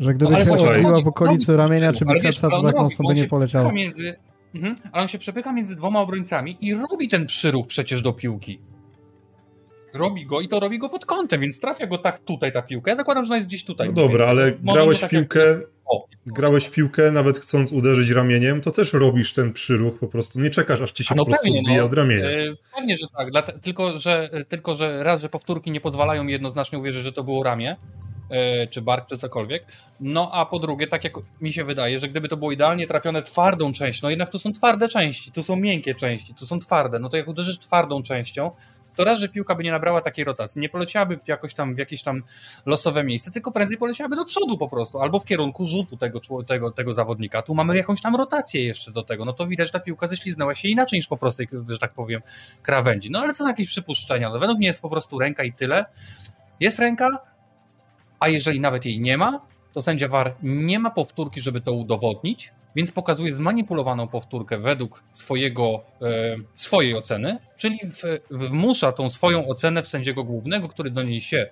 Że gdyby no, się odbiła w okolicy ramienia czy bicepsa, to taką sobie nie poleciało. Między, mhm, ale on się przepycha między dwoma obrońcami i robi ten przyruch przecież do piłki robi go i to robi go pod kątem, więc trafia go tak tutaj ta piłka. Ja zakładam, że ona jest gdzieś tutaj. No dobra, ale grałeś w piłkę, jak... grałeś w piłkę, nawet chcąc uderzyć ramieniem, to też robisz ten przyruch po prostu. Nie czekasz, aż ci się no po prostu pewnie, no, od ramienia. Yy, pewnie, że tak. Tylko, że, tylko, że raz, że powtórki nie pozwalają mi jednoznacznie uwierzyć, że to było ramię, yy, czy bark, czy cokolwiek. No a po drugie, tak jak mi się wydaje, że gdyby to było idealnie trafione twardą częścią, no jednak tu są twarde części, tu są miękkie części, tu są twarde, no to jak uderzysz twardą częścią, to raz, że piłka by nie nabrała takiej rotacji, nie poleciałaby jakoś tam w jakieś tam losowe miejsce, tylko prędzej poleciałaby do przodu po prostu, albo w kierunku rzutu tego, tego, tego zawodnika. Tu mamy jakąś tam rotację jeszcze do tego, no to widać, że ta piłka ześliznęła się inaczej niż po prostej, że tak powiem, krawędzi. No ale to są jakieś przypuszczenia. No, według mnie jest po prostu ręka i tyle. Jest ręka, a jeżeli nawet jej nie ma, to sędzia VAR nie ma powtórki, żeby to udowodnić, więc pokazuje zmanipulowaną powtórkę według swojego, e, swojej oceny, czyli w, wmusza tą swoją ocenę w sędziego głównego, który do niej się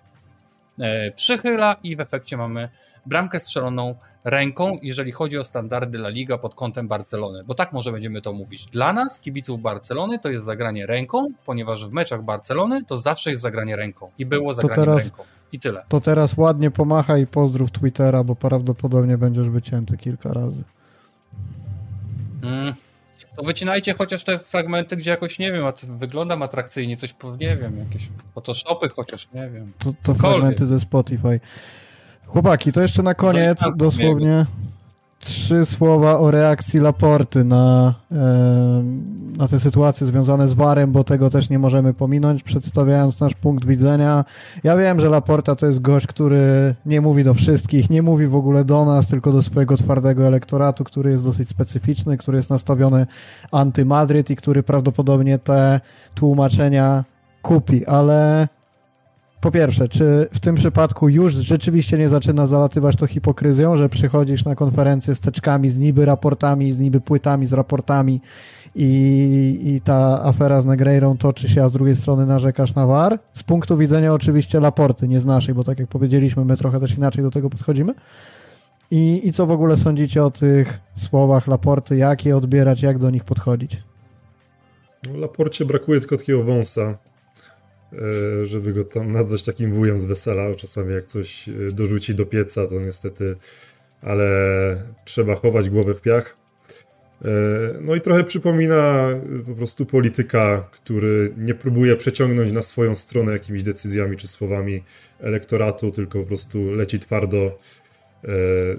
e, przychyla i w efekcie mamy bramkę strzeloną ręką, jeżeli chodzi o standardy La Liga pod kątem Barcelony, bo tak może będziemy to mówić. Dla nas, kibiców Barcelony, to jest zagranie ręką, ponieważ w meczach Barcelony to zawsze jest zagranie ręką i było zagranie teraz, ręką. I tyle. To teraz ładnie pomacha i pozdrów Twittera, bo prawdopodobnie będziesz wycięty kilka razy. Mm. To wycinajcie chociaż te fragmenty, gdzie jakoś, nie wiem, wyglądam atrakcyjnie, coś, nie wiem, jakieś photoshopy chociaż, nie wiem. To, to fragmenty ze Spotify. Chłopaki, to jeszcze na koniec dosłownie trzy słowa o reakcji Laporty na, na te sytuacje związane z Warem, bo tego też nie możemy pominąć, przedstawiając nasz punkt widzenia. Ja wiem, że Laporta to jest gość, który nie mówi do wszystkich, nie mówi w ogóle do nas, tylko do swojego twardego elektoratu, który jest dosyć specyficzny, który jest nastawiony anty-Madryt i który prawdopodobnie te tłumaczenia kupi, ale po pierwsze, czy w tym przypadku już rzeczywiście nie zaczyna zalatywać to hipokryzją, że przychodzisz na konferencję z teczkami, z niby raportami, z niby płytami, z raportami i, i ta afera z Negreirą toczy się, a z drugiej strony narzekasz na VAR? Z punktu widzenia oczywiście Laporty, nie z naszej, bo tak jak powiedzieliśmy, my trochę też inaczej do tego podchodzimy. I, I co w ogóle sądzicie o tych słowach Laporty? Jak je odbierać, jak do nich podchodzić? Laporcie brakuje tylko takiego wąsa, żeby go tam nazwać takim wujem z wesela. Czasami jak coś e, dorzuci do pieca, to niestety, ale trzeba chować głowę w piach. E, no i trochę przypomina po prostu polityka, który nie próbuje przeciągnąć na swoją stronę jakimiś decyzjami czy słowami elektoratu, tylko po prostu leci twardo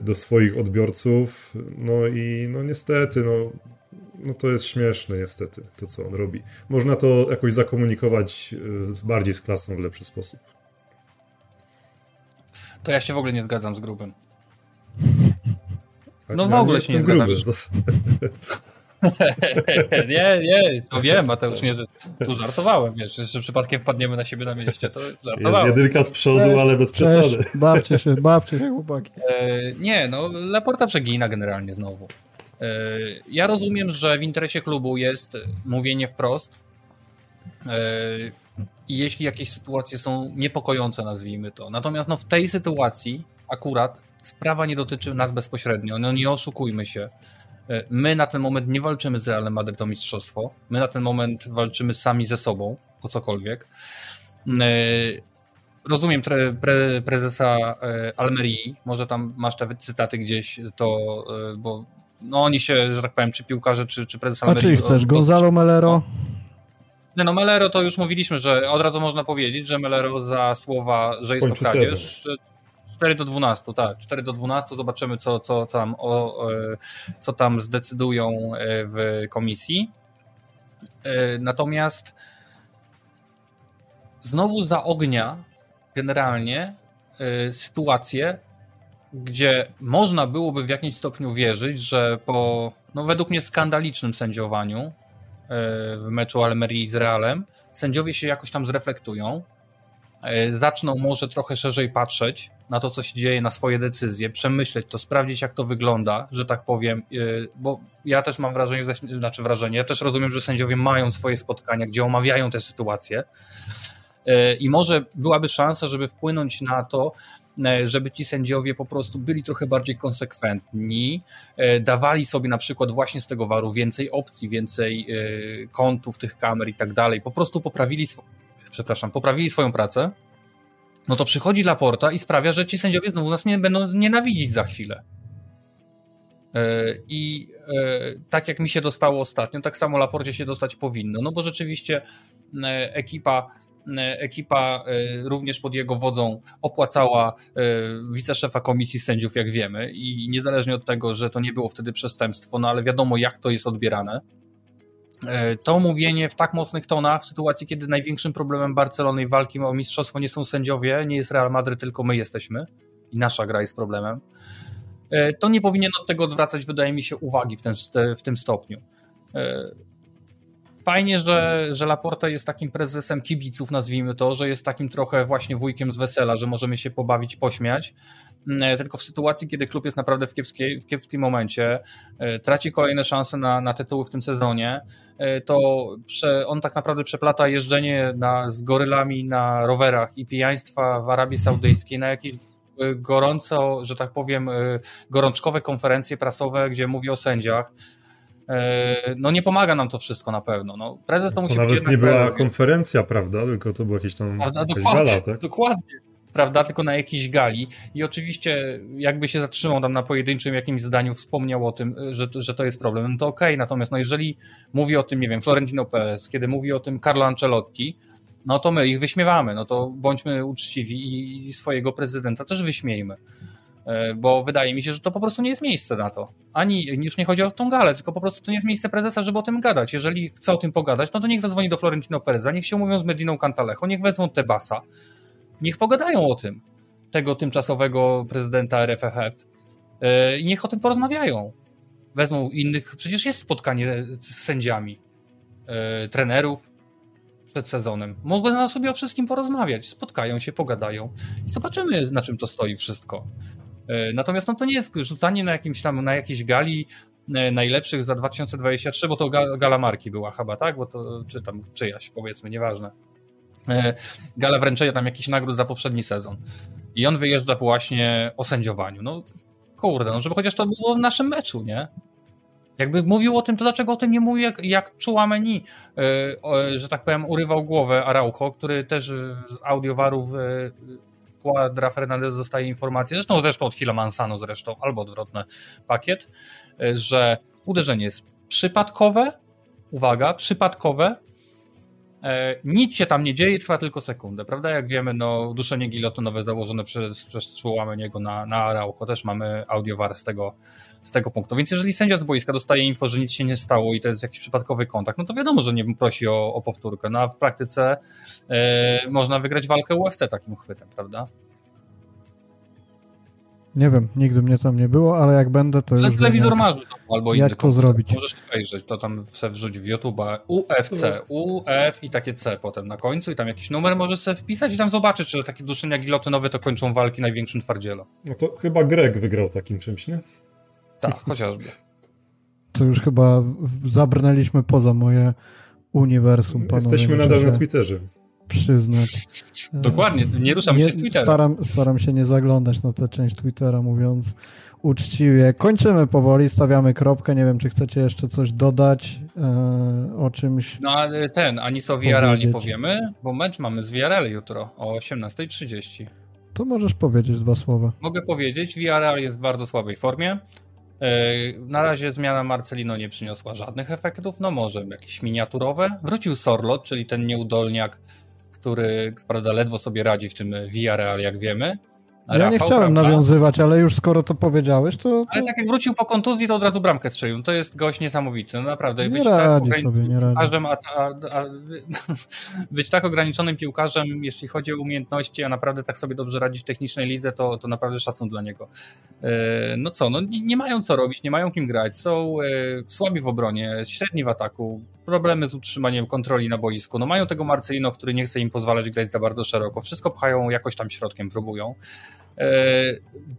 do swoich odbiorców. No i no niestety, no no to jest śmieszne niestety, to co on robi. Można to jakoś zakomunikować y, bardziej z klasą w lepszy sposób. To ja się w ogóle nie zgadzam z grubym. No ja w ogóle nie się nie zgadzam. nie, nie, to wiem, Mateusz, nie, że tu żartowałem, wiesz, że przypadkiem wpadniemy na siebie na mieście, to żartowałem. Jest jedynka z przodu, cześć, ale bez przesady. Bawcie się, bawcie się, chłopaki. E, nie, no, Laporta przegina generalnie znowu. E, ja rozumiem, że w interesie klubu jest mówienie wprost. E, I jeśli jakieś sytuacje są niepokojące, nazwijmy to. Natomiast no, w tej sytuacji akurat sprawa nie dotyczy nas bezpośrednio. No nie oszukujmy się. E, my na ten moment nie walczymy z Realem Madryt o mistrzostwo. My na ten moment walczymy sami ze sobą o cokolwiek. Rozumiem tre, pre, prezesa Almerii, może tam masz te cytaty gdzieś, to, bo no oni się, że tak powiem, czy piłkarze, czy, czy prezes A czy chcesz? Gonzalo Melero? Nie no, Melero to już mówiliśmy, że od razu można powiedzieć, że Melero za słowa, że jest Kończy to kradzież, 4 do 12, tak, 4 do 12, zobaczymy co, co, tam, o, co tam zdecydują e, w komisji. E, natomiast znowu za ognia generalnie e, sytuację gdzie można byłoby w jakimś stopniu wierzyć, że po, no według mnie, skandalicznym sędziowaniu e, w meczu Almerii z Realem, sędziowie się jakoś tam zreflektują, e, zaczną może trochę szerzej patrzeć na to, co się dzieje, na swoje decyzje, przemyśleć to, sprawdzić, jak to wygląda, że tak powiem, e, bo ja też mam wrażenie, znaczy wrażenie, ja też rozumiem, że sędziowie mają swoje spotkania, gdzie omawiają te sytuacje i może byłaby szansa, żeby wpłynąć na to, żeby ci sędziowie po prostu byli trochę bardziej konsekwentni, e, dawali sobie na przykład właśnie z tego waru więcej opcji, więcej e, kątów tych kamer i tak dalej, po prostu poprawili, przepraszam, poprawili swoją pracę, no to przychodzi Laporta i sprawia, że ci sędziowie znowu nas nie będą nienawidzić za chwilę. I tak jak mi się dostało ostatnio, tak samo Laporcie się dostać powinno, no bo rzeczywiście ekipa E, ekipa e, również pod jego wodzą opłacała e, wiceszefa komisji sędziów, jak wiemy, i niezależnie od tego, że to nie było wtedy przestępstwo, no ale wiadomo, jak to jest odbierane. To mówienie w tak mocnych tonach, w sytuacji, kiedy największym problemem Barcelony i walki o mistrzostwo nie są sędziowie, nie jest Real Madryt, tylko my jesteśmy. I nasza gra jest problemem, to nie powinien od tego odwracać, wydaje mi się, uwagi w tym, w tym stopniu fajnie, że, że Laporta jest takim prezesem kibiców, nazwijmy to, że jest takim trochę właśnie wujkiem z wesela, że możemy się pobawić, pośmiać. Mm, tylko w sytuacji, kiedy klub jest naprawdę w, kiepskiej, w kiepskim momencie, e, traci kolejne szanse na, na tytuły w tym sezonie, e, to prze, on tak naprawdę przeplata jeżdżenie na, z gorylami na rowerach i pijaństwa w Arabii Saudyjskiej na jakieś e, gorąco, że tak powiem, gorączkowe konferencje prasowe, gdzie mówi o sędziach. No nie pomaga nam to wszystko na pewno. No, prezes to, to musi nawet być nie była prezes, konferencja, prawda? Tylko to była jakieś tam Prawda, dokładnie, gala, tak? Dokładnie prawda, tylko na jakiejś gali. I oczywiście, jakby się zatrzymał tam na pojedynczym jakimś zdaniu, wspomniał o tym, że, że to jest problem, no to okej. Okay. Natomiast, no jeżeli mówi o tym, nie wiem, Florentino Perez, kiedy mówi o tym Carlo Ancelotti, no to my ich wyśmiewamy, no to bądźmy uczciwi i swojego prezydenta też wyśmiejmy. E, bo wydaje mi się, że to po prostu nie jest miejsce na to. Ani już nie chodzi o tą galę, tylko po prostu to nie jest miejsce prezesa, żeby o tym gadać. Jeżeli chce o tym pogadać, no to niech zadzwoni do Florentino Pereza, niech się umówią z Mediną Cantalejo, niech wezmą Tebasa, niech pogadają o tym, tego tymczasowego prezydenta RFF e, i niech o tym porozmawiają. Wezmą innych, przecież jest spotkanie z sędziami, e, trenerów przed sezonem. Mogą sobie o wszystkim porozmawiać, spotkają się, pogadają i zobaczymy, na czym to stoi wszystko. E, natomiast no, to nie jest rzucanie na jakimś tam, na jakiejś gali najlepszych za 2023, bo to gala marki była chyba, tak? Bo to, czy tam czyjaś, powiedzmy, nieważne. E, gala wręczenia tam jakichś nagród za poprzedni sezon. I on wyjeżdża właśnie o sędziowaniu. No kurde, no żeby chociaż to było w naszym meczu, nie? Jakby mówił o tym, to dlaczego o tym nie mówił, jak, jak czuła menu, że tak powiem, urywał głowę Araujo, który też z audiowarów Quadra Fernandez dostaje informację, zresztą zresztą od Hila Mansano zresztą, albo odwrotny pakiet, yy, że uderzenie jest przypadkowe, uwaga, przypadkowe, E, nic się tam nie dzieje, trwa tylko sekundę, prawda? Jak wiemy, no, duszenie gilotynowe założone przez, przez niego na, na Araujo, też mamy audiowar z tego, z tego punktu. Więc jeżeli sędzia z boiska dostaje info, że nic się nie stało i to jest jakiś przypadkowy kontakt, no to wiadomo, że nie prosi o, o powtórkę. No a w praktyce e, można wygrać walkę UFC takim chwytem, prawda? Nie wiem, nigdy mnie tam nie było, ale jak będę, to ale już telewizor jak, masz albo Jak to zrobić? Możesz wejrzeć, to tam sobie wrzuć w YouTube'a UFC, UF i takie C potem na końcu i tam jakiś numer możesz sobie wpisać i tam zobaczyć, czy takie duszenia gilotynowe to kończą walki największym twardzielom. No to chyba Greg wygrał takim czymś, nie? Tak, chociażby. To już chyba zabrnęliśmy poza moje uniwersum. Panowie, Jesteśmy nadal na Twitterze przyznać. Dokładnie, nie ruszam nie, się z Twittera. Staram, staram się nie zaglądać na tę część Twittera, mówiąc uczciwie. Kończymy powoli, stawiamy kropkę. Nie wiem, czy chcecie jeszcze coś dodać e, o czymś. No ale ten, ani co VRL nie powiemy, bo mecz mamy z VRL jutro o 18.30. To możesz powiedzieć dwa słowa. Mogę powiedzieć, VRL jest w bardzo słabej formie. E, na razie zmiana Marcelino nie przyniosła żadnych efektów, no może jakieś miniaturowe. Wrócił Sorlot, czyli ten nieudolniak który prawda, ledwo sobie radzi w tym VRL, jak wiemy. Ja Rafał, nie chciałem prawda? nawiązywać, ale już skoro to powiedziałeś, to, to... Ale tak jak wrócił po kontuzji, to od razu bramkę strzelił. To jest gość niesamowity, no naprawdę. Nie być radzi tak sobie, nie radzi. A, a, a, być tak ograniczonym piłkarzem, jeśli chodzi o umiejętności, a naprawdę tak sobie dobrze radzić w technicznej lidze, to, to naprawdę szacun dla niego. E, no co, no nie, nie, mają co robić, nie mają kim grać, są e, słabi w obronie, średni w ataku, problemy z utrzymaniem kontroli na boisku. No mają tego Marcelino, który nie chce im pozwalać grać za bardzo szeroko. Wszystko pchają jakoś tam środkiem, próbują. E,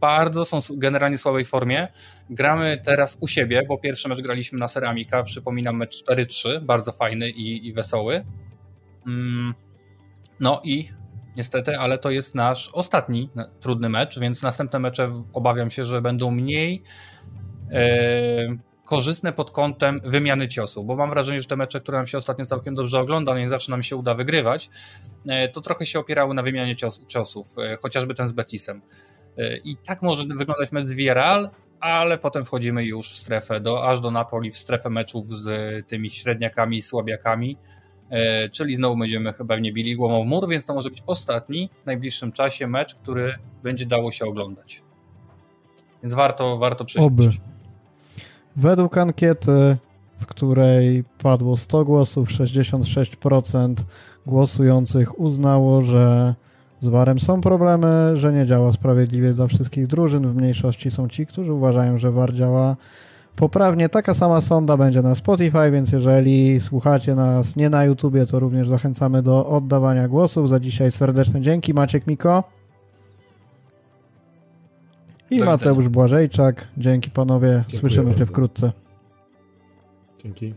bardzo są generalnie słabej formie. Gramy teraz u siebie, bo pierwszy mecz graliśmy na Ceramika, przypominam mecz 4-3, bardzo fajny i, i wesoły. Mm, no i niestety, ale to jest nasz ostatni trudny mecz, więc następne mecze obawiam się, że będą mniej e, korzystne pod kątem wymiany ciosów, bo mam wrażenie, że te mecze, które nam się ostatnio całkiem dobrze ogląda, nie zawsze nam się uda wygrywać, e, to trochę się opierały na wymianie cios, ciosów, e, chociażby ten z Betisem. E, I tak może wyglądać mecz z Villarreal, ale potem wchodzimy już w strefę, do, aż do Napoli, w strefę meczów z tymi średniakami, słabiakami, czyli znowu będziemy chyba nie bili głową w mur, więc to może być ostatni w najbliższym czasie mecz, który będzie dało się oglądać. Więc warto, warto przejść. Według ankiety, w której padło 100 głosów, 66% głosujących uznało, że z VAR-em są problemy, że nie działa sprawiedliwie dla wszystkich drużyn. W mniejszości są ci, którzy uważają, że VAR działa Poprawnie taka sama sonda będzie na Spotify, więc jeżeli słuchacie nas nie na YouTubie, to również zachęcamy do oddawania głosów. Za dzisiaj serdeczne dzięki. Maciek Miko i Do Mateusz widzenia. Błażejczak. Dzięki panowie. Dziękuję Słyszymy się bardzo. wkrótce. Dzięki.